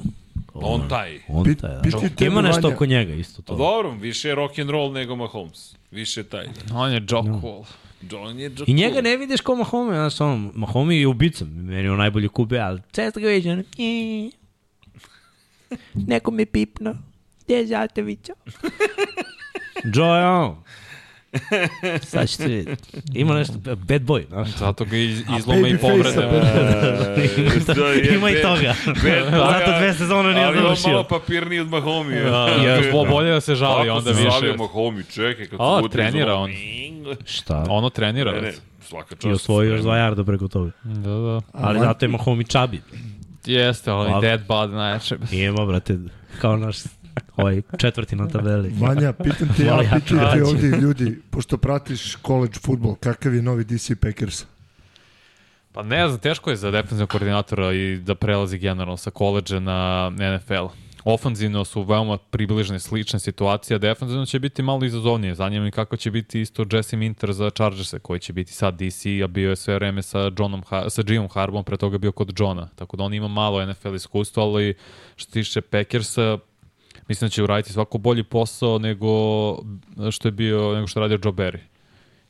On taj. On Pit- taj, da. pitaj tebe, Ima nešto oko njega isto to. dobro, više je rock and roll nego Mahomes. Više je taj. On je Joe no. Cool. John je Joe I njega Cool. ne vidiš kao Mahome, znaš, on, Mahome je ubica, meni je on najbolji kube, ali često ga vidiš, neko mi pipno, gdje je? Joe je on. Sad ćete vidjeti. Ima nešto, bad boy, znaš. Zato ga iz, izlome i povrede. To je Ima i toga. Zato dve sezone nije Ali on malo završio. papirniji od Mahomija. Ja, zbo bolje da se žali, Kako onda se više. žalio Mahomi, čekaj, kad A, se trenira on. Šta? Ono trenira. Ne, ne, već. svaka čast. I osvojio još dva jarda preko toga. Da, da. Ali zato je Mahome čabi. Jeste, ali dead bad najjače. I ima, brate, kao naš ovaj četvrti na tabeli. Vanja, pitam te ja, pitam te ovdje ljudi, pošto pratiš college futbol, kakav je novi DC Packers? Pa ne znam, teško je za defensivnog koordinatora i da prelazi generalno sa koleđa na NFL. Ofanzivno su veoma približne slične situacije, a defensivno će biti malo izazovnije. Zanima mi kako će biti isto Jesse Minter za Chargerse, koji će biti sad DC, a bio je sve vreme sa, Johnom, sa Jimom Harbom, pre toga bio kod Johna. Tako da on ima malo NFL iskustva, ali što se tiče Packersa, mislim da će uraditi svako bolji posao nego što je bio, nego što je radio Joe Barry.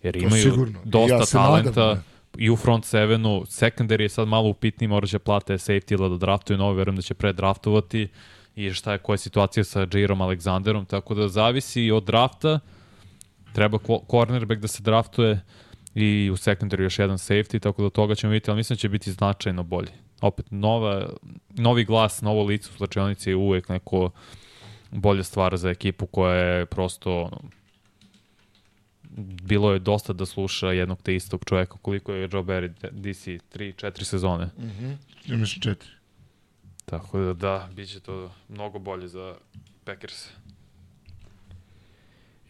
Jer imaju sigurno. dosta Ja talenta nadam, i u front sevenu, secondary je sad malo upitniji, mora će plate safety ili da draftuju novo, verujem da će predraftovati i šta je, koja je situacija sa Jairom Alexanderom, tako da zavisi od drafta, treba cornerback da se draftuje i u secondary još jedan safety, tako da toga ćemo vidjeti, ali mislim da će biti značajno bolji. Opet, nova, novi glas, novo lice u slačionici je uvek neko bolja stvar za ekipu koja je prosto ono, bilo je dosta da sluša jednog te istog čoveka koliko je Joe Barry DC 3 4 sezone. Ja mislim četiri. Tako da da, biće to mnogo bolje za Packers.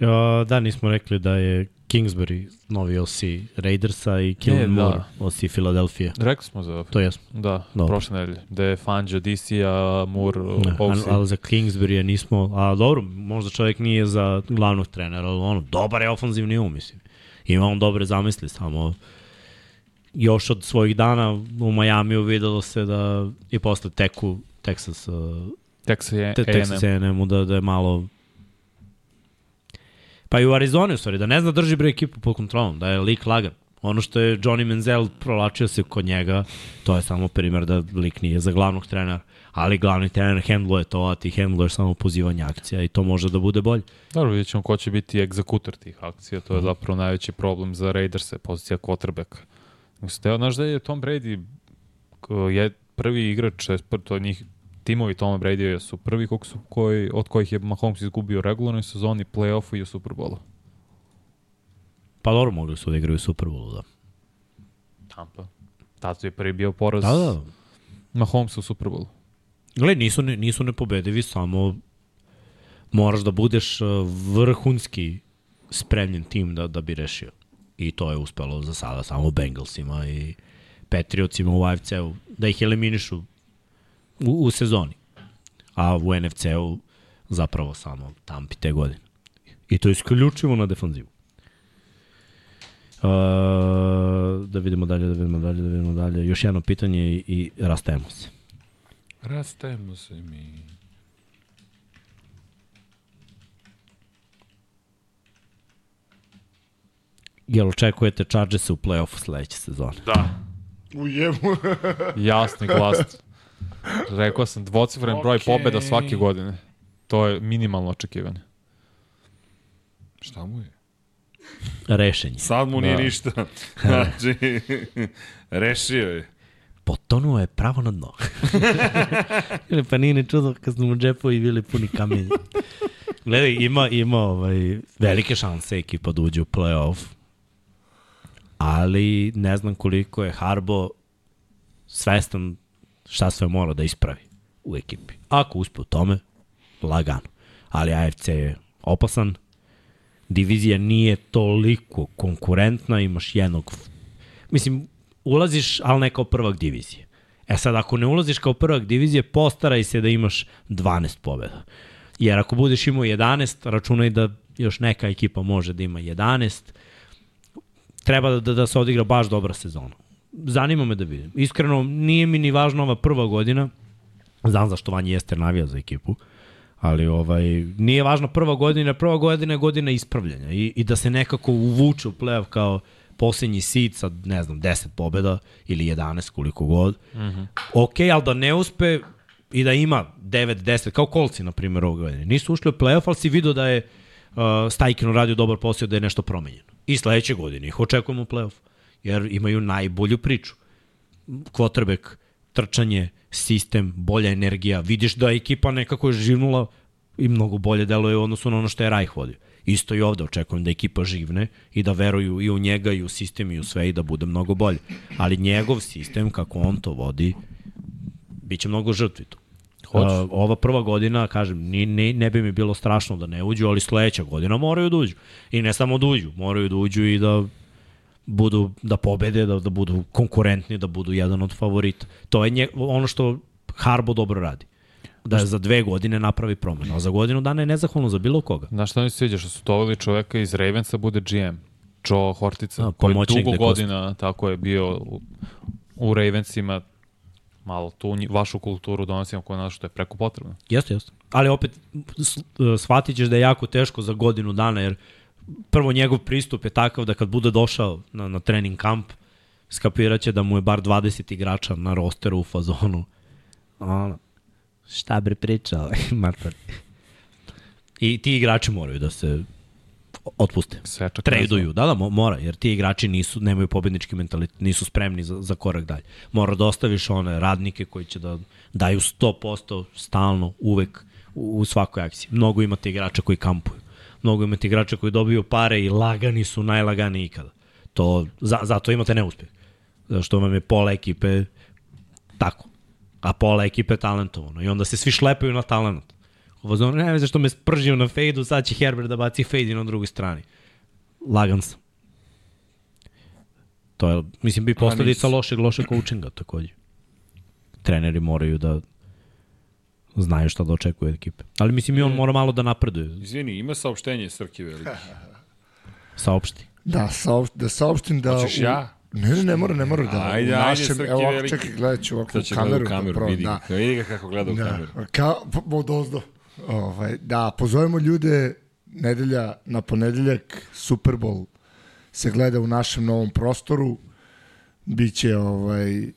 Ja, da, nismo rekli da je Kingsbury novi OC Raidersa i Kellen da. Moore OC Philadelphia. Rekli smo za To jesmo. Da, Dobro. prošle nedelje. Da je Fangio DC, a Moore Ne, OC. ali, ali za Kingsbury nismo, a dobro, možda čovjek nije za glavnog trenera, ali ono, dobar je ofanzivni um, mislim. Ima on dobre zamisli, samo još od svojih dana u Majamiju videlo se da i posle teku Texas, uh, Texas je te, Texas A&M da, da je malo pa i u Arizoni u stvari, da ne zna drži bre ekipu pod kontrolom, da je lik lagan. Ono što je Johnny Manziel prolačio se kod njega, to je samo primer da lik nije za glavnog trenera, ali glavni trener handluje to, a ti handluješ samo pozivanje akcija i to može da bude bolje. Dobro, vidjet ćemo ko će biti egzekutor tih akcija. To je Mhm. zapravo najveći problem za Raiders, pozicija quarterbacka. Mislim, znaš da je Tom Brady je prvi igrač, je to je njih, timovi Toma Brady su prvi kog su, koji, od kojih je Mahomes izgubio u regularnoj sezoni, play-offu i u Superbowlu. Pa dobro, mogli su da igraju u Super Bowlu, da. Tampa. Tad je prvi bio poraz Da, da. Mahomes u Superbowlu. Gle, nisu, ne, nisu nepobedivi, samo moraš da budeš uh, vrhunski spremljen tim da, da bi rešio. I to je uspelo za sada samo Bengalsima i Patriotsima u AFC-u, da ih eliminišu u, u sezoni. A u NFC-u zapravo samo Tampi te godine. I to isključivo na defanzivu. Uh, da vidimo dalje, da vidimo dalje, da vidimo dalje. Još jedno pitanje i, i rastajemo se. Rastajemo se mi. Jel očekujete Chargers u play-offu sledeće sezone? Da. U jemu. Jasni glas. Rekao sam dvocifren broj Okej. pobeda svake godine. To je minimalno očekivanje. Šta mu je? Rešenje. Sad mu nije Da. ništa. Znači, rešio je. Potonuo je pravo na dno. Ili pa nije ni čudo kad su mu džepovi bili puni kamenja. Gledaj, ima, ima ovaj, velike šanse ekipa da uđe u play-off, ali ne znam koliko je Harbo svestan šta sve mora da ispravi u ekipi. Ako uspe u tome, lagano. Ali AFC je opasan, divizija nije toliko konkurentna, imaš jednog mislim, ulaziš, ali ne kao prvak divizije. E sad, ako ne ulaziš kao prvak divizije, postaraj se da imaš 12 pobjeda. Jer ako budeš imao 11, računaj da još neka ekipa može da ima 11, treba da, da, da se odigra baš dobra sezona. Zanima me da vidim. Iskreno, nije mi ni važna ova prva godina, znam zašto Vanja Jester navija za ekipu, ali ovaj, nije važna prva godina, prva godina je godina ispravljanja i, i da se nekako uvuče u play-off kao posljednji seed sa, ne znam, 10 pobjeda ili 11 koliko god. Mm -hmm. Ok, ali da ne uspe i da ima 9-10, kao kolci, na primjer, ovog godine. Nisu ušli u play-off, ali si vidio da je uh, Stajkin radio dobar posao, da je nešto promenjeno. I sledeće godine ih očekujemo u play-off, jer imaju najbolju priču. Quarterback, trčanje, sistem, bolja energija. Vidiš da ekipa nekako je živnula i mnogo bolje deluje u odnosu na ono što je Rajh vodio. Isto i ovde očekujem da ekipa živne i da veruju i u njega i u sistem i u sve i da bude mnogo bolje. Ali njegov sistem, kako on to vodi, bit će mnogo žrtvi tu. Uh, ova prva godina, kažem, ni, ni, ne bi mi bilo strašno da ne uđu, ali sledeća godina moraju da uđu. I ne samo da uđu, moraju da uđu i da budu da pobede, da, da budu konkurentni, da budu jedan od favorita. To je nje, ono što Harbo dobro radi. Da za dve godine napravi promenu, a za godinu dana je nezahvalno za bilo koga. Znaš šta mi se sviđa? Što su doveli čoveka iz Ravensa bude GM. Joe Hortica, A, koji je pomoćnik dugo godina tako je bio u, u Ravensima malo tu vašu kulturu donosimo koja nas što je preko potrebno. Jeste, jeste. Ali opet shvatit ćeš da je jako teško za godinu dana, jer prvo njegov pristup je takav da kad bude došao na, na trening kamp, skapiraće da mu je bar 20 igrača na rosteru u fazonu. Ono, šta bre pričao, Martar. I ti igrači moraju da se otpuste. Traduju, da, da, mo- mora, jer ti igrači nisu, nemaju pobednički mentalitet, nisu spremni za, za korak dalje. Mora da ostaviš one radnike koji će da daju 100% stalno, uvek, u, u svakoj akciji. Mnogo imate igrača koji kampuju. Mnogo imate igrača koji dobiju pare i lagani su, najlaganiji ikada. To, za, zato imate neuspeh. Što vam je pola ekipe tako. A pola ekipe talentovano. I onda se svi šlepaju na talent. Ovo znam, ne veze što me spržio na fejdu, sad će Herbert da baci fejd i na drugoj strani. Lagan sam. To je, mislim, bi posledica nisu. lošeg, lošeg coachinga takođe. Treneri moraju da znaju šta da očekuju od ekipe. Ali mislim i on mora malo da napreduje, Izvini, ima saopštenje Srki Veliki. saopšti. Da, saop, da saopštim da... Hoćeš u- ja? Ne, ne, ne mora, ne mora da. Ajde, u ajde, našem, Srki evo veliki. čekaj, gledat ću ovako Sad u kameru. gleda u kameru, prvo, vidi, da. vidi ga kako gleda u kameru. Da, ka, od ozdo. Ovaj, da, pozovemo ljude nedelja na ponedeljak, Super Bowl se gleda u našem novom prostoru. Biće ovaj,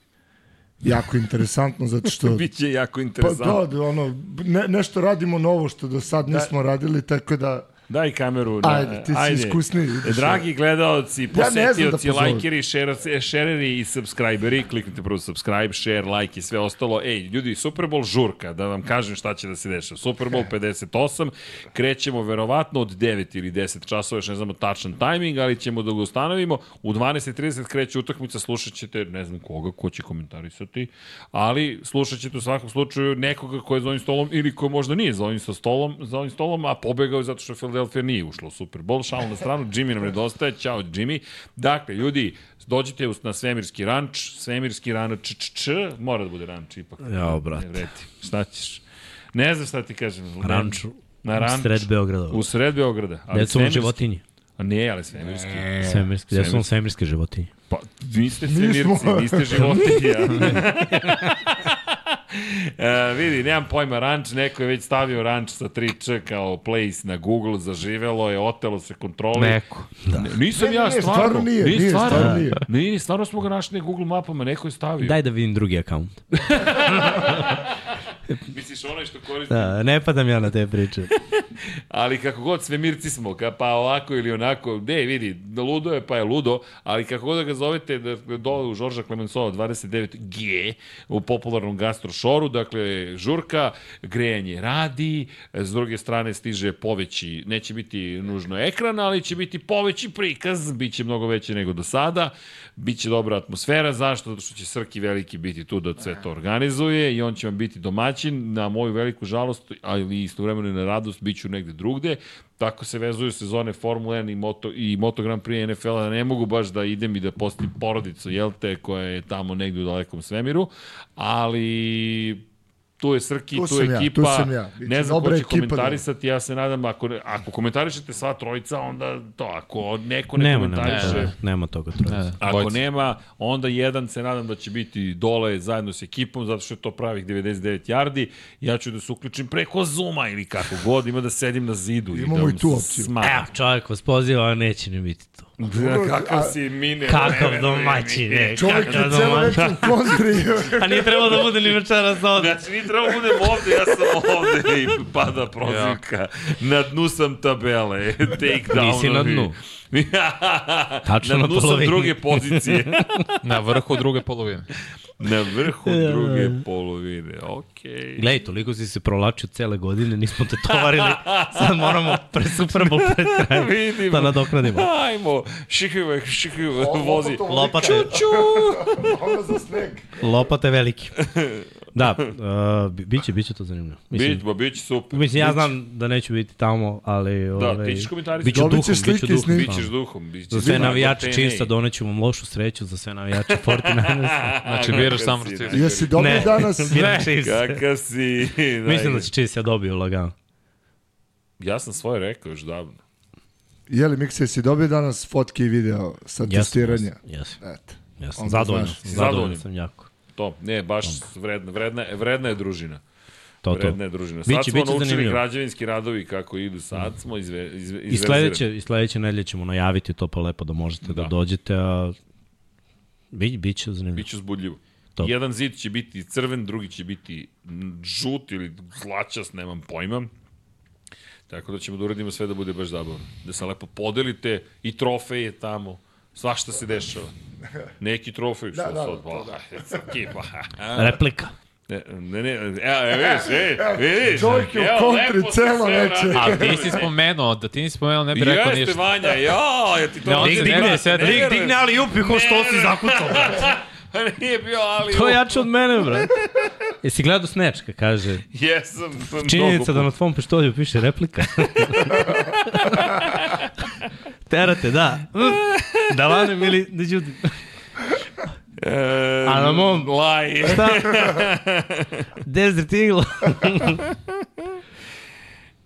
jako interesantno zato što... Biće jako Pa interesantno. da, da, ono, ne, nešto radimo novo što do sad nismo radili, tako da... Daj kameru. Na, Ajde, ti si iskusniji, ideš Dragi gledaoci, Ja ne znam da posetioci, pozovem. lajkeri, šer- šereri i subscriberi, kliknite prvo subscribe, share, like i sve ostalo. Ej, ljudi, Super Bowl žurka, da vam kažem šta će da se dešava. Super Bowl 58, krećemo verovatno od 9 ili 10 časova, još ne znamo tačan tajming, ali ćemo da ga ustanovimo. U 12.30 kreće utakmica, slušat ćete, ne znam koga, ko će komentarisati, ali slušat ćete u svakom slučaju nekoga ko je za ovim stolom ili ko možda nije za ovim sa stolom, za ovim stolom, a pobegao je zato što Philadelphia nije ušla u Super Bowl. Šalu na stranu, Jimmy nam nedostaje, ćao Jimmy. Dakle, ljudi, dođite na Svemirski ranč, Svemirski ranč, č, č, č, mora da bude ranč ipak. Jao, brate. Ne vreti, šta ćeš? Ne znam šta ti kažem. Ranč na ranč. u sred Beograda. U sred Beograda. Ali vam svemirski- životinje? A ne, ali svemirski. Svemirske, gde su vam svemirske životinje? Pa, vi ste svemirci, niste životinja. e, vidi, nemam pojma, ranč, neko je već stavio ranč sa 3Č kao place na Google, zaživelo je, otelo se kontroli. Neko. Da. Nisam Ne, ja, ne, stvarno. stvarno nije, nije, stvarno. stvarno nije. Nije, stvarno smo ga našli na Google mapama, neko je stavio. Daj da vidim drugi akaunt. Misliš onaj što koristi Da, ne padam ja na te priče. Ali kako god svemirci smo, ka, pa ovako ili onako, ne vidi, ludo je pa je ludo, ali kako god da ga zovete da, dole u Žorža Klemensova 29G u popularnom gastrošoru, dakle žurka, grejanje radi, s druge strane stiže poveći, neće biti nužno ekran, ali će biti poveći prikaz, bit će mnogo veće nego do sada, bit će dobra atmosfera, zašto? Zato što će Srki Veliki biti tu da sve to organizuje i on će vam biti domaćin, na moju veliku žalost, ali istovremeno i na radost, bit ću negde drugde. Tako se vezuju sezone Formula 1 i Moto, i Moto Grand Prix NFL-a. Ne mogu baš da idem i da postim porodicu, jel te, koja je tamo negde u dalekom svemiru, ali tu je Srki, Tu tu, je ja, ekipa, tu sam ja. Biće ne znam ko će ekipa, da. komentarisati, ja se nadam, ako, ne, ako komentarišete sva trojica, onda to, ako neko ne Nema, nema, komentariše, toga, nema toga. trojice. Ne, Ako dvojica. nema, onda jedan se nadam da će biti dole zajedno s ekipom, zato što je to pravih 99 yardi. Ja ću da se uključim preko Zuma ili kako god, ima da sedim na zidu. Imamo i, da i tu opciju. Smatram. Evo, čovjek vas poziva, a neće ni biti tu. Da, kakav si mine. Kakav ne, ne, Čovjek je celo večer u konzri. A nije trebalo da bude ni večeras ovde. Znači, nije trebalo da budem ovde, ja sam ovde i pada prozivka. Na dnu sam tabele, take down. Nisi na dnu. Tačno na na polovini. druge pozicije. Na vrhu druge polovine. Na vrhu druge polovine, okej. Okay. Gledaj, toliko si se provlačio cele godine, nismo te tovarili, sad moramo pre Super Bowl pred kraj Vidimo. da nadoknadimo. Ajmo, šikive, šikive, vozi. Lopate, za sneg. lopate veliki. Da, uh, bi- biće, biće to zanimljivo. Mislim, Bit, ba, bit će super. mislim ja znam da neću biti tamo, ali... Da, ovaj, ti ćeš komentarisati. Biću Dobit duhom, biću i duhom. Bićeš duhom. Bićeš Za sve duhom. navijače čista doneću vam lošu sreću, za sve navijače Fortnite. Znači, biraš samo si, Francisco. Jesi dobio Ne. danas? Biram Chiefs. Kakav si. Mislim da će Chiefs ja dobiju lagano. Ja sam svoje rekao još davno. Jeli, Mikse, jesi dobio danas fotke i video sa testiranja? Jesam, Eto. jesam. Zadovoljan, znaš. sam, Zadovoljan. zadovoljan sam jako. To, ne, baš vredna, vredna, vredna je družina. To, to. Vredna je družina. Sad Biće- smo biće naučili zanimljivo. građevinski radovi kako idu, sad smo izve, izve, I sledeće, I sledeće nedelje ćemo najaviti to pa lepo da možete da, Da. dođete, a bi, biće zanimljivo. Biće uzbudljivo. To. Jedan zid će biti crven, drugi će biti žut ili zlačast, nemam pojma. Tako da ćemo da uradimo sve da bude baš zabavno. Da se lepo podelite i trofeje tamo. Svašta se dešava. Neki trofej, što Da, da, sad, to pa, ekipa. Replika. Ne, ne, ne, evo, evo, vidiš, ej, vidiš. Dojke u evo, kontri celo veče. A ti si spomenuo, da ti nisi spomenuo, ne bih rekao Jeste, ništa. Vanja, ja, ja ti to Ne, on se ne, bi verujem. digne ali upi ko što si zakucao, brate. Nije bio ali To je jače od mene, brate. Jesi gledao kad kaže, Jesam. to je činjenica da mnogo na tvom pištolju piše replika. Terate, da. Da lanem ili da ćutim. E, A na mom- Laj. Šta? Desert Eagle.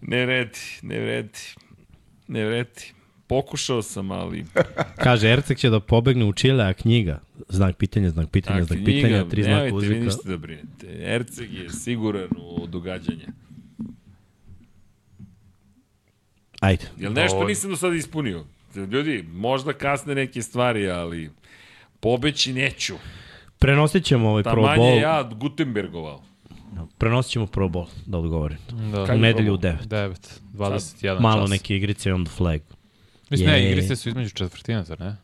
Ne vredi, ne vredi. Ne vredi. Pokušao sam, ali... Kaže, Erceg će da pobegne u Čile, a knjiga, znak pitanja, znak pitanja, Tak, znak pitanja, tri znaka nemojte vi uzvika. ništa da brinete. Erceg je siguran u događanje. Ajde. Jel nešto nisam do sada ispunio? Ljudi, možda kasne neke stvari, ali pobeći neću. Prenosit ćemo ovaj Pro Taman Bowl. je ja Gutenbergovao. Prenosit ćemo Pro Bowl, da odgovorim. Da. U nedelju u 9. 9, 21 Malo čas. neke igrice on the flag. Mislim, ne, Jej. igrice su između četvrtina, zar ne?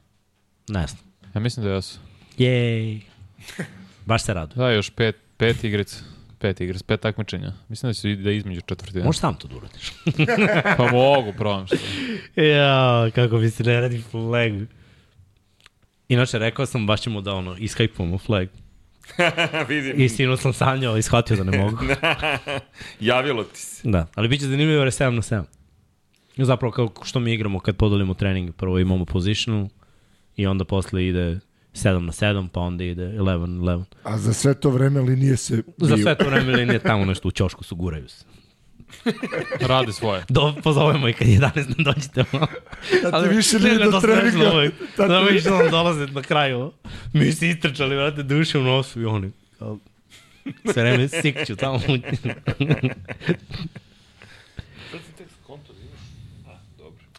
Ne znam. Ja mislim da jesu. Jej. Baš se radu. Da, još pet, pet igrica. Pet igrica, pet takmičenja. Mislim da i- da između četvrtina. Možeš sam to da uradiš. Pa mogu, probam što. ja, kako bi se ne radi flag. Inače, rekao sam, baš ćemo da ono, iskajpujemo flag. Vidim, I sinu sam sanjao i shvatio da ne mogu. javilo ti se. Da, ali bit će zanimljivo jer je 7 na 7. Zapravo kao što mi igramo kad podelimo trening, prvo imamo positionu i onda posle ide 7 na 7, pa onda ide 11 na 11. A za sve to vreme linije se Za biju. sve to vreme linije tamo nešto u ćošku su guraju se. Radi svoje. Do, pozovemo i kad je 11 ne dođete malo. Da ti više nije do treninga. Da, Da da ti- mi što nam dolaze na kraju. Mi se istrčali, vrate, duše u nosu i oni. Kao, sve vreme sikću tamo.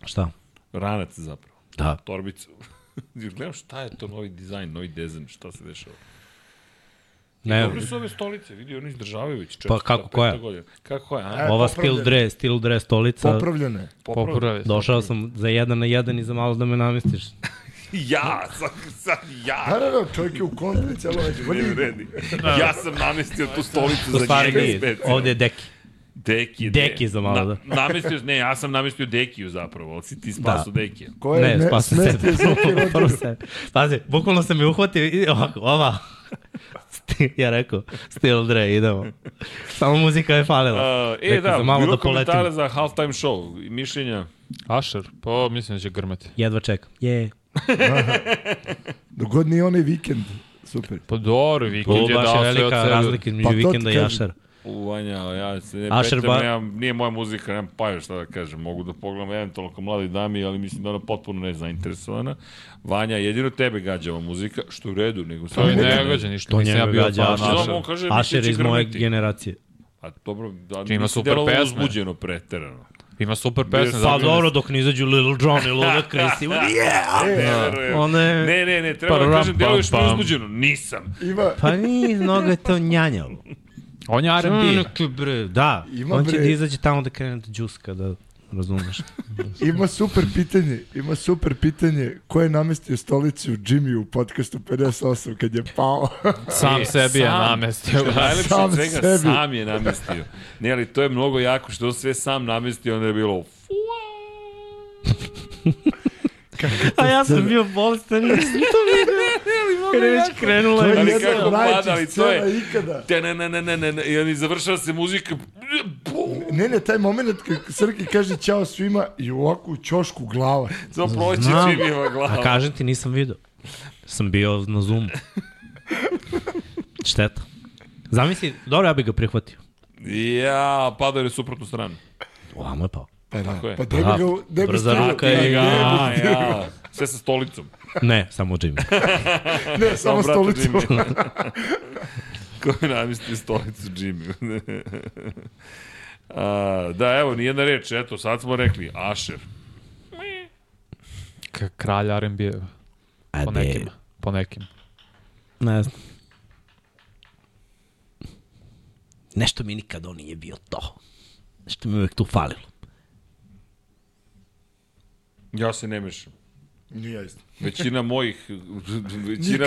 Šta? Ranac zapravo. Da. Torbicu. Gledam šta je to novi dizajn, novi dizajn, šta se dešava. Ne, Dobro su ove stolice, vidi, oni izdržavaju već 400, Pa kako, koja? 500 godina. Kako koja, a? E, ova steel dre, steel dre stolica. Popravljene. Popravi. Došao sam za jedan na jedan i za malo da me namestiš. Ja, sad, sad Da, ja. da, da, čovjek je u kontri celo večer. Ne Vodi, vredi. Ja sam namestio tu stolicu To za njega. Ovde je deki. Deki, Deki za malo, da. Namestio, ne, ja sam namestio Dekiju zapravo, ali si ti spasu da. Dekija. Ko je Ne, ne, smestio sebe. Prvo rodio? sebe. Pazi, bukvalno sam je uhvatio i ovako, ova. ja rekao, Steel Dre, idemo. Samo muzika je falila. Uh, e, Rekao da, sam malo bilo da poletim. za halftime show i mišljenja. Asher, pa mislim da će grmeti. Jedva čekam. Je. Dok god nije onaj vikend. Super. Pa dobro, vikend je je dao sve od velika sebe. razlika između Pa to ti vikenda i. Ašera. U, Vanja, ja se ne Asher petljam, ba- nemam, nije moja muzika, nemam paja šta da kažem. Mogu da pogledam eventualno kao mladi dami, ali mislim da ona potpuno nezainteresovana. Vanja, jedino tebe gađa ova muzika, što je u redu, nego To je samo ne gađa ništa, To nisam ja njega bio gađa Asher. Samo Asher. on kaže, Ašer će iz moje generacije. A dobro, da, Ima nisi super pesme. uzbuđeno preterano. Ima super pesme. Pa Pa dobro, dok ne izađu Little John i Ludacris i yeah! Ne. One... Ne, ne, ne, treba da Param, kažem, deluješ mi uzbuđeno. Nisam. Ima, Pa nije, mnogo je to njanjalo. On je R&B. Da. Ima on će bre. da izađe tamo da krene da džuska, da razumeš. ima super pitanje. Ima super pitanje. Ko je namestio stolicu Jimmy u podcastu 58 kad je pao? Sam sebi je namestio. Najlepše Sam svega, sebi. sam je namestio. Ne, ali to je mnogo jako, što sve sam namestio, onda je bilo А аз съм бил болестен. Не Къде вече кренула е. Али как пада, али той е. Те не, не, не, не, не, не. И ни завършва се музика. Не, не, taj moment kad Srki kaže čao svima i ovako u čošku glava. To proći čim ima glava. A kažem ti, nisam video. Sam bio na Zoom. Šteta. Zamisli, dobro, ja bih ga prihvatio. Ja, padao je suprotnu stranu. Ovamo je pao. Pa, da, Tako je. pa gde bi Da, ga, gde bi brza stavio? ruka je- Gde Ja, sve sa stolicom. Ne, samo Jimmy. Ne, samo brata stolicu. Jimmy. Ko je namestio stolicu Jimmy. A, da, evo, nijedna reč, eto, sad smo rekli, Asher. K- Kralj R&B. Po nekim. Po nekim. ne znam. Nešto mi nikad on nije bio to. Nešto mi uvek tu falilo. Ja se ne mešam. Nije isto. Većina mojih, većina,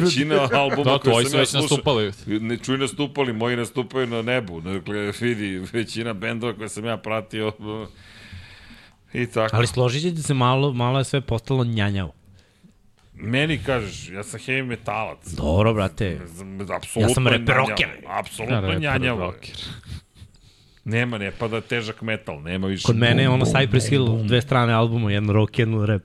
većina albuma Da, koje sam ja slušao, nastupali. Ne čuj nastupali, moji nastupaju na nebu. Dakle, vidi, većina bendova koje sam ja pratio i tako. Ali složit ćete se malo, malo je sve postalo njanjavo. Meni kažeš, ja sam heavy metalac. Dobro, brate. Apsolutno Ja sam rap njanjavo. rocker. Apsolutno njanjavo. Nema, ne pada težak metal, nema više. Kod mene je ono bum. Cypress Hill, dve strane albuma, jedno rock, jedno rap.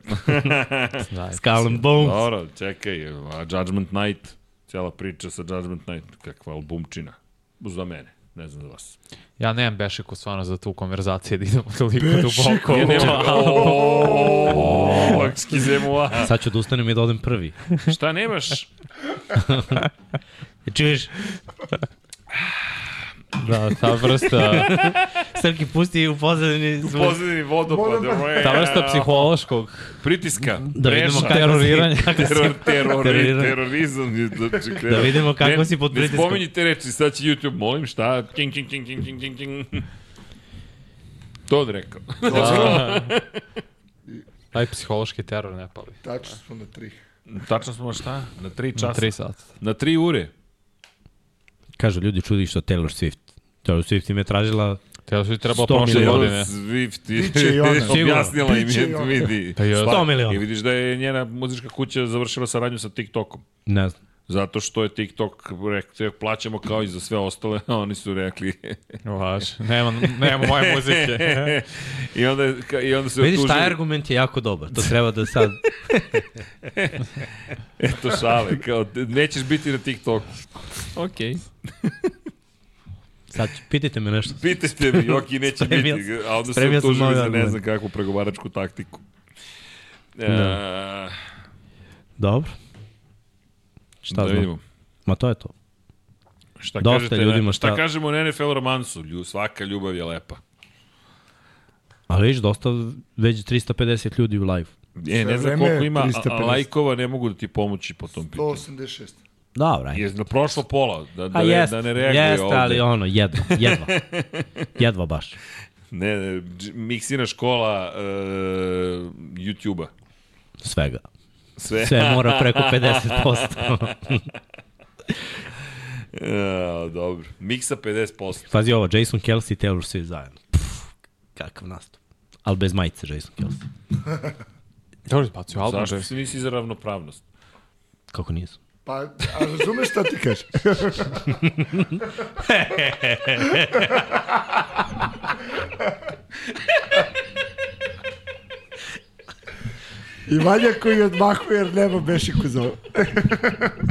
Da, Skull and Bones. Dobro, čekaj, a Judgment Night, cijela priča sa Judgment Night, kakva albumčina. Za mene, ne znam za vas. Ja nemam bešiku stvarno za tu konverzaciju da idemo toliko duboko. Ja nemam... Excusez-moi. Sad ću da ustanem i da odem prvi. Šta nemaš? Čuješ? Da, ta vrsta, Srki pusti u pozadini zvuk. Pozadini vodopad. ta vrsta psihološkog Pritiska, Da vidimo kako teroriranje. si, kako teror, teror, Teroriranje. terorizam. je, Znači, Da vidimo kako ne, si pod pritiskom. Ne spominji te reči, sad će YouTube, molim šta? King, king, king, king, king, king, king. To od rekao. Da. Taj psihološki teror ne pali. Tačno smo na tri. Tačno smo na šta? Na tri Na časa. tri sata. Na tri ure. Kažu ljudi čudi što Taylor Swift. Taylor Swift im je tražila su trebalo 100 prošle godine. Swift Biće i ona. objasnila im je, vidi. Pa je. Sva- 100 miliona. I vidiš da je njena muzička kuća završila saradnju sa TikTokom. Ne znam. Zato što je TikTok rekao, plaćamo kao i za sve ostale, a oni su rekli... Vaš. Nema, nema moje muzike. I onda, i onda se Vidiš, otužili. taj argument je jako dobar. To treba da sad... Eto šale, kao, nećeš biti na TikToku. Okej. Sad ću, pitajte me nešto. Pitajte mi, ok, neće Spremio biti. A onda se novi za ne znam kakvu pregovaračku taktiku. E, Da. Dobro. Šta da znam? vidimo. Ma to je to. Šta Dosta kažete, ljudima, šta... šta- kažemo na NFL romansu? Lju, svaka ljubav je lepa. Ali vidiš, dosta već 350 ljudi u live. E, ne znam koliko ima a, 350. a, lajkova, ne mogu da ti pomoći po tom pitanju. 186. Dobro, ajde. Je na prošlo pola, da, da, A jeste, da ne reaguje jeste, ovde. ali ono, jedva, jedva. jedva baš. Ne, ne, miksina škola uh, YouTube-a. Svega. Sve. Sve mora preko 50%. Ja, dobro. Miksa 50%. Pazi ovo, Jason Kelsey i Taylor Swift zajedno. Pff, kakav nastup. Ali bez majice Jason Kelsey. Dobro, izbacio album. Zašto se nisi za ravnopravnost? Kako nisu? Pa, a razumeš šta ti kažeš? I Vanja koji odmahuje jer nema bešiku za ovo.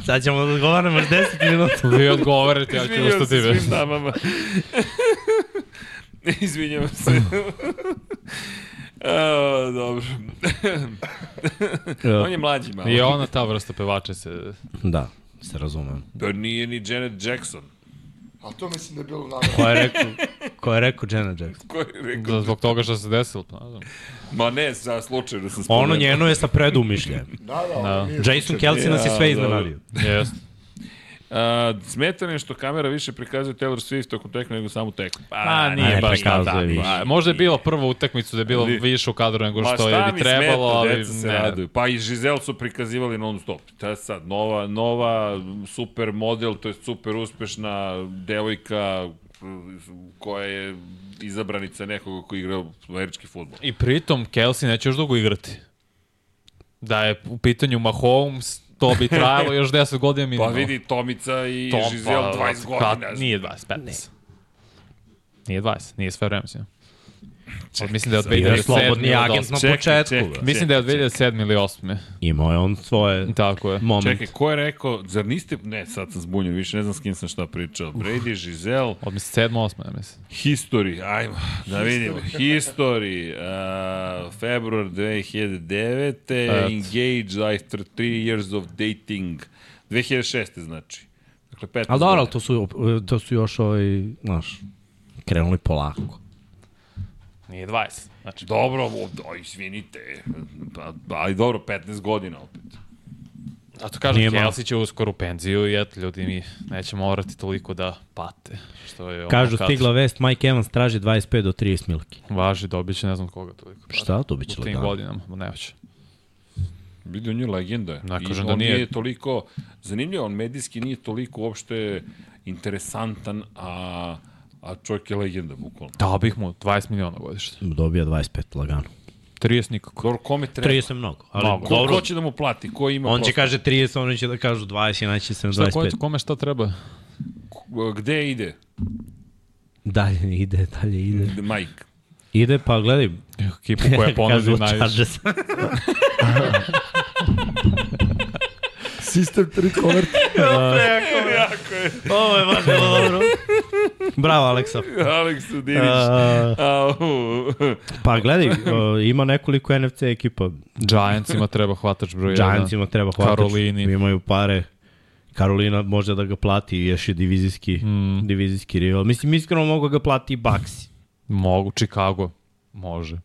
Sad ćemo da odgovaramo još 10 minuta. Vi odgovorite, ja ću ustati se bez. svim damama. Izvinjavam se. A, dobro. On je mlađi malo. I ona ta vrsta pevača se... Da, se razumem. Pa nije ni Janet Jackson. A to mislim da je bilo namerno. Ko je rekao, ko je rekao Janet Jackson? Ko je rekao? Da, zbog toga što se desilo. pa, ne znam. Ma ne, za slučajno sam spomenuo. Ono njeno je sa predumišljem. Da, da, Da. da. Jason. Kelsey nas je sve dobro. iznenadio. Jeste. A, smeta me što kamera više prikazuje Taylor Swift tokom tekme nego samu tekmu. Pa, A, nije ne baš tako. više. A, Možda je bilo prvo utakmicu da je bilo Ali- više u kadru nego Ma što je bi trebalo, smeta, ali se ne. raduju. Pa i Žizel su prikazivali non stop. To je sad nova, nova super model, to je super uspešna devojka koja je izabranica nekoga koji igra američki futbol. I pritom Kelsey neće još dugo igrati. Da je u pitanju Mahomes, to bi trajalo još 10 godina Pa minimalno. vidi Tomica i Tom, Žizel pa, 20 godina. kad- Nije 20, 15. Nije 20, nije sve vreme. Mislim. Od, mislim da je od Bio je 2007. slobodni ili od agent na 2008. Čekaj, početku. čekaj. bro. Mislim da je od 2007. ili 2008. Imao je on svoje Tako je. moment. Čekaj, ko je rekao, zar niste, ne, sad sam zbunjen, više ne znam s kim sam šta pričao. Brady, Žizel, Od mislim 7. 8. ja mislim. History, ajmo, da vidimo. History, uh, februar 2009. Et. Engaged after three years of dating. 2006. znači. Dakle, 15 Ali dobro, to su, to su još ovaj, znaš, krenuli polako. Nije 20. Znači, Dobro, o, o, izvinite. Pa, ali dobro, 15 godina opet. Zato kažem, Nije malo. Kelsey će uskoro u penziju i eto, ljudi mi neće morati toliko da pate. Što je Kažu, kad stigla vest, Mike Evans traži 25 do 30 milki. Važi, dobit će ne znam koga toliko. Šta, to biće U tim lagano. godinama, ma ne hoće. Vidi, on je legenda. Ne I kažem on da nije. nije toliko, zanimljivo, on medijski nije toliko uopšte interesantan, a, a čovjek je legenda, bukvalno. Dao bih mu 20 miliona godišnje. Dobija 25 lagano. 30 nikako. Dobro, kome treba? 30 je mnogo, ali Mnogo. Ko, dobro. ko će da mu plati? Ko ima On će prostor? kaže 30, oni će da kažu 20, inače se na Šta, kome, 25. kome šta treba? Gde ide? Dalje ide, dalje ide. Mike. Ide, pa gledaj. Ekipu koja ponudi Kažu najviše. Chargers. Sistem 3 konvert. Ovo je baš bilo dobro. Bravo, Aleksa. Aleksu Dinić. Uh, Au. pa gledaj, uh, ima nekoliko NFC ekipa. Giantsima treba hvatač broj 1. Giantsima treba hvatač. Karolini. Imaju pare. Karolina može da ga plati, još je divizijski, mm. divizijski rival. Mislim, iskreno mogu da ga plati i Baxi. Mogu, Chicago. Može.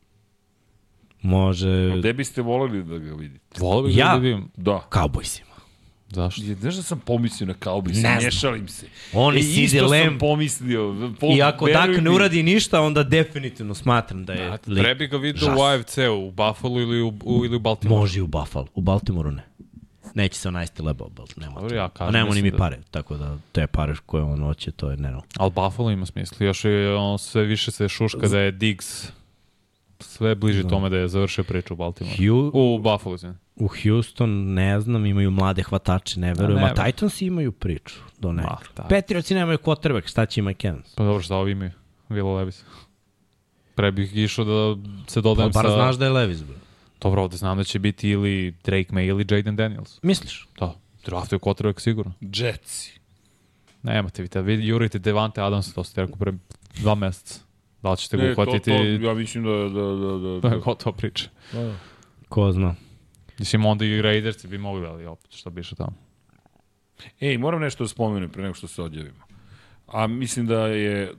Može... Gde biste voleli da ga vidite? Volio bih Ja? da vidim. Da. Cowboysima. Zašto? Znaš da sam pomislio na Cowboys, Ne znam. ne šalim se. Oni e, CeeDee isto sam Lamb. pomislio. Po, I ako Dak ne uradi ništa, onda definitivno smatram da je Ja, lik. Ga vidio u AFC-u, u Buffalo ili u, u, ili u Baltimore. Može i u Buffalo. U Baltimoru ne. Neće se onaj Bobble. Nema, Dobro, ja A kažem, nema ni mi da- pare, tako da te pare koje on hoće, to je nerealno. Ali Buffalo ima smisla. Još je on sve više se šuška da je Diggs sve bliže tome da je završio priču u Baltimore. Hugh, U Buffalo, izvini. u Houston, ne znam, imaju mlade hvatače, ne verujem. ne A. Titans imaju priču do nekog. Ma, da. Patriotsi nemaju quarterback, šta će Mike Evans? Pa dobro, šta ovi imaju? Vila Levis. Pre bih išao da se Pa dodajem bar sa... znaš da je Levis, bro. Dobro, ovde znam da će biti ili Drake May ili Jaden Daniels. Misliš? Da, draftuju quarterback sigurno. Jetsi. Nemate vi, tad vidi, jurite Devante Adams, to ste rekao pre dva meseca. Da li ćete ga Ne, to, uhvatiti? to, ja mislim da, da, da, da, je da. gotova priča. Ko zna. Mislim, onda i Raidersi bi mogli, ali opet, šta bi išao tamo. Ej, moram nešto da spomenem pre nego što se odjavimo. A mislim da je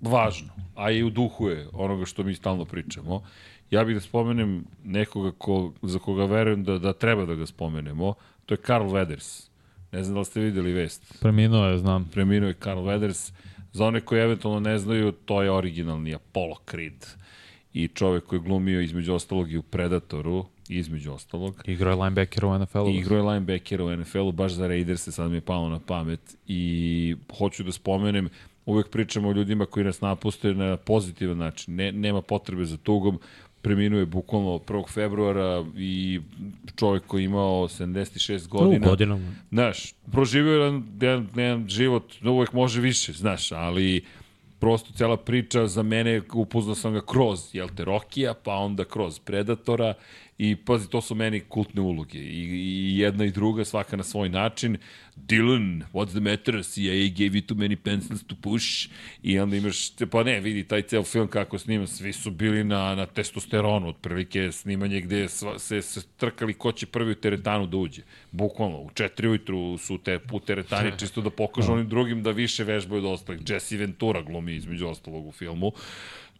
važno, a i u duhu je onoga što mi stalno pričamo. Ja bih da spomenem nekoga ko, za koga verujem da, da treba da ga spomenemo. To je Carl Weathers. Ne znam da li ste videli vest. Preminuo je, znam. Preminuo je Carl Weathers. Za one koji eventualno ne znaju, to je originalni Apollo Creed. I čovek koji je glumio između ostalog i u Predatoru, između ostalog. Igrao je linebacker u NFL-u. I igrao je linebacker u NFL-u, baš za Raiders, sad mi je palo na pamet. I hoću da spomenem, uvek pričamo o ljudima koji nas napuste na pozitivan način. Ne, nema potrebe za tugom. Preminuo je bukvalno 1. februara i čovek koji je imao 76 U godina. godinama. Znaš, proživio je jedan, jedan, jedan život, uvek može više, znaš, ali prosto cela priča za mene, upoznao sam ga kroz, jel te, Rokija, pa onda kroz Predatora i pazi, to su meni kultne uloge i, i jedna i druga, svaka na svoj način. Dylan, what's the matter? CIA gave you too many pencils to push i onda imaš, pa ne, vidi taj ceo film kako snima, svi su bili na, na testosteronu, otprilike snimanje gde sva, se, se trkali ko će prvi u teretanu da uđe. Bukvalno, u četiri ujutru su te u teretani čisto da pokažu onim drugim da više vežbaju od ostalih. Jesse Ventura glumi između ostalog u filmu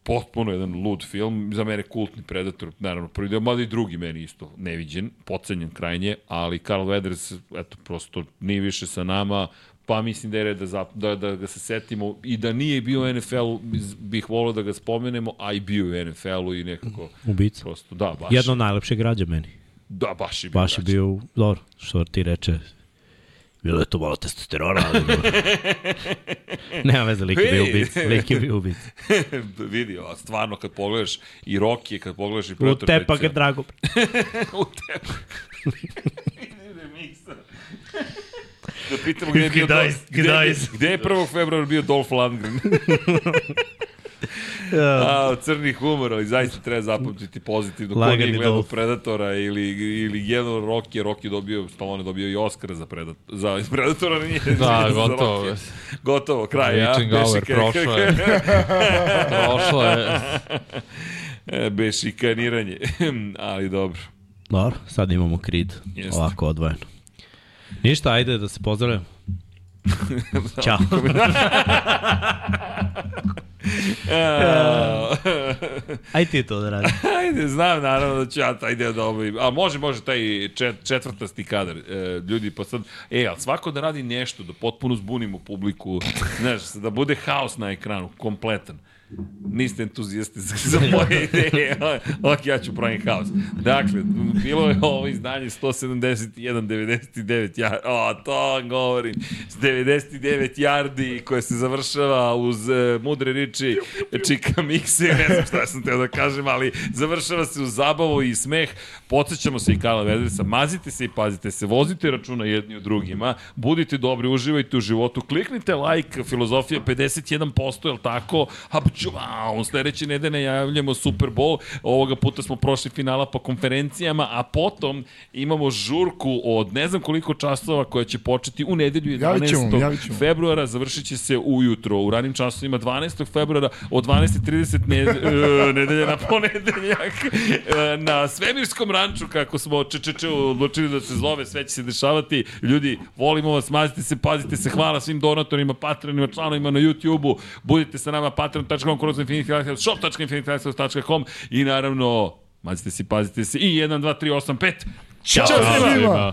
potpuno jedan lud film, za mene kultni Predator, naravno prvi deo, mada i drugi meni isto neviđen, pocenjen krajnje, ali Carl Weathers, eto, prosto nije više sa nama, pa mislim da je red da, zap, da, da ga se setimo i da nije bio u NFL-u, bih volio da ga spomenemo, a i bio u NFL-u i nekako, Ubica. prosto, da, baš, Jedno od najlepših građa meni. da, baš je bio. Baš je bio, dobro, što ti reče, bilo je to malo testosterona, ali. Nema veze, lik je bio ubic. Lik je bio ubic. vidi, a stvarno kad pogledaš i Rocky, kad pogledaš i U Predator, tepa taj ga drago. U tepa. da pitamo gde je bio gde, gdaj- gde je 1. februara bio Dolph Lundgren? A, crni humor, ali zaista treba zapamtiti pozitivno. Ko Lagani nije gledao Dolph. Predatora ili, ili jedan Rocky, Rocky dobio, Stallone dobio i Oscar za, predat, za Predatora, nije, Da, za gotovo. Rocky. Gotovo, kraj, ja? Witching hour, Bešika- prošlo je. Prošlo je. E, Bešikaniranje, ali dobro. Dobro, sad imamo Creed. Jeste. Ovako odvojeno. Ništa, ajde da se pozdravljamo. Ćao. Aj ti to da radi. Ajde, znam naravno da ću ja taj deo da obavim. A može, može taj čet, četvrtasti kadar. E, ljudi, pa sad, e, ali svako da radi nešto, da potpuno zbunimo publiku, znaš, da bude haos na ekranu, kompletan. Niste entuzijasti za, moje ideje. ok, ja ću pravim haos. Dakle, bilo je ovo izdanje 171, 99 yardi. O, to govorim. 99 yardi koje se završava uz uh, mudre riči Čika Mikse. Ne znam šta sam teo da kažem, ali završava se uz zabavu i smeh. Podsjećamo se i Kala Vedresa. Mazite se i pazite se. Vozite računa jedni u drugima. Budite dobri, uživajte u životu. Kliknite like, filozofija 51%, je li tako? A wow, sledeće nedelje najavljamo Super Bowl, ovoga puta smo prošli finala po konferencijama, a potom imamo žurku od ne znam koliko časova koja će početi u nedelju 11. ćemo, javit ćemo. februara, završit će se ujutro, u ranim časovima 12. februara od 12.30 ne, e, nedelje na ponedeljak e, na svemirskom ranču, kako smo čečeče odlučili da se zove, sve će se dešavati. Ljudi, volimo vas, mazite se, pazite se, hvala svim donatorima, patronima, članovima na YouTube-u, budite sa nama patron.com, kroz Infinity shop.infinity i naravno, mazite se, pazite se, i 1, 2, 3, 8, 5. Ćao, Ćao svima! svima! Svima.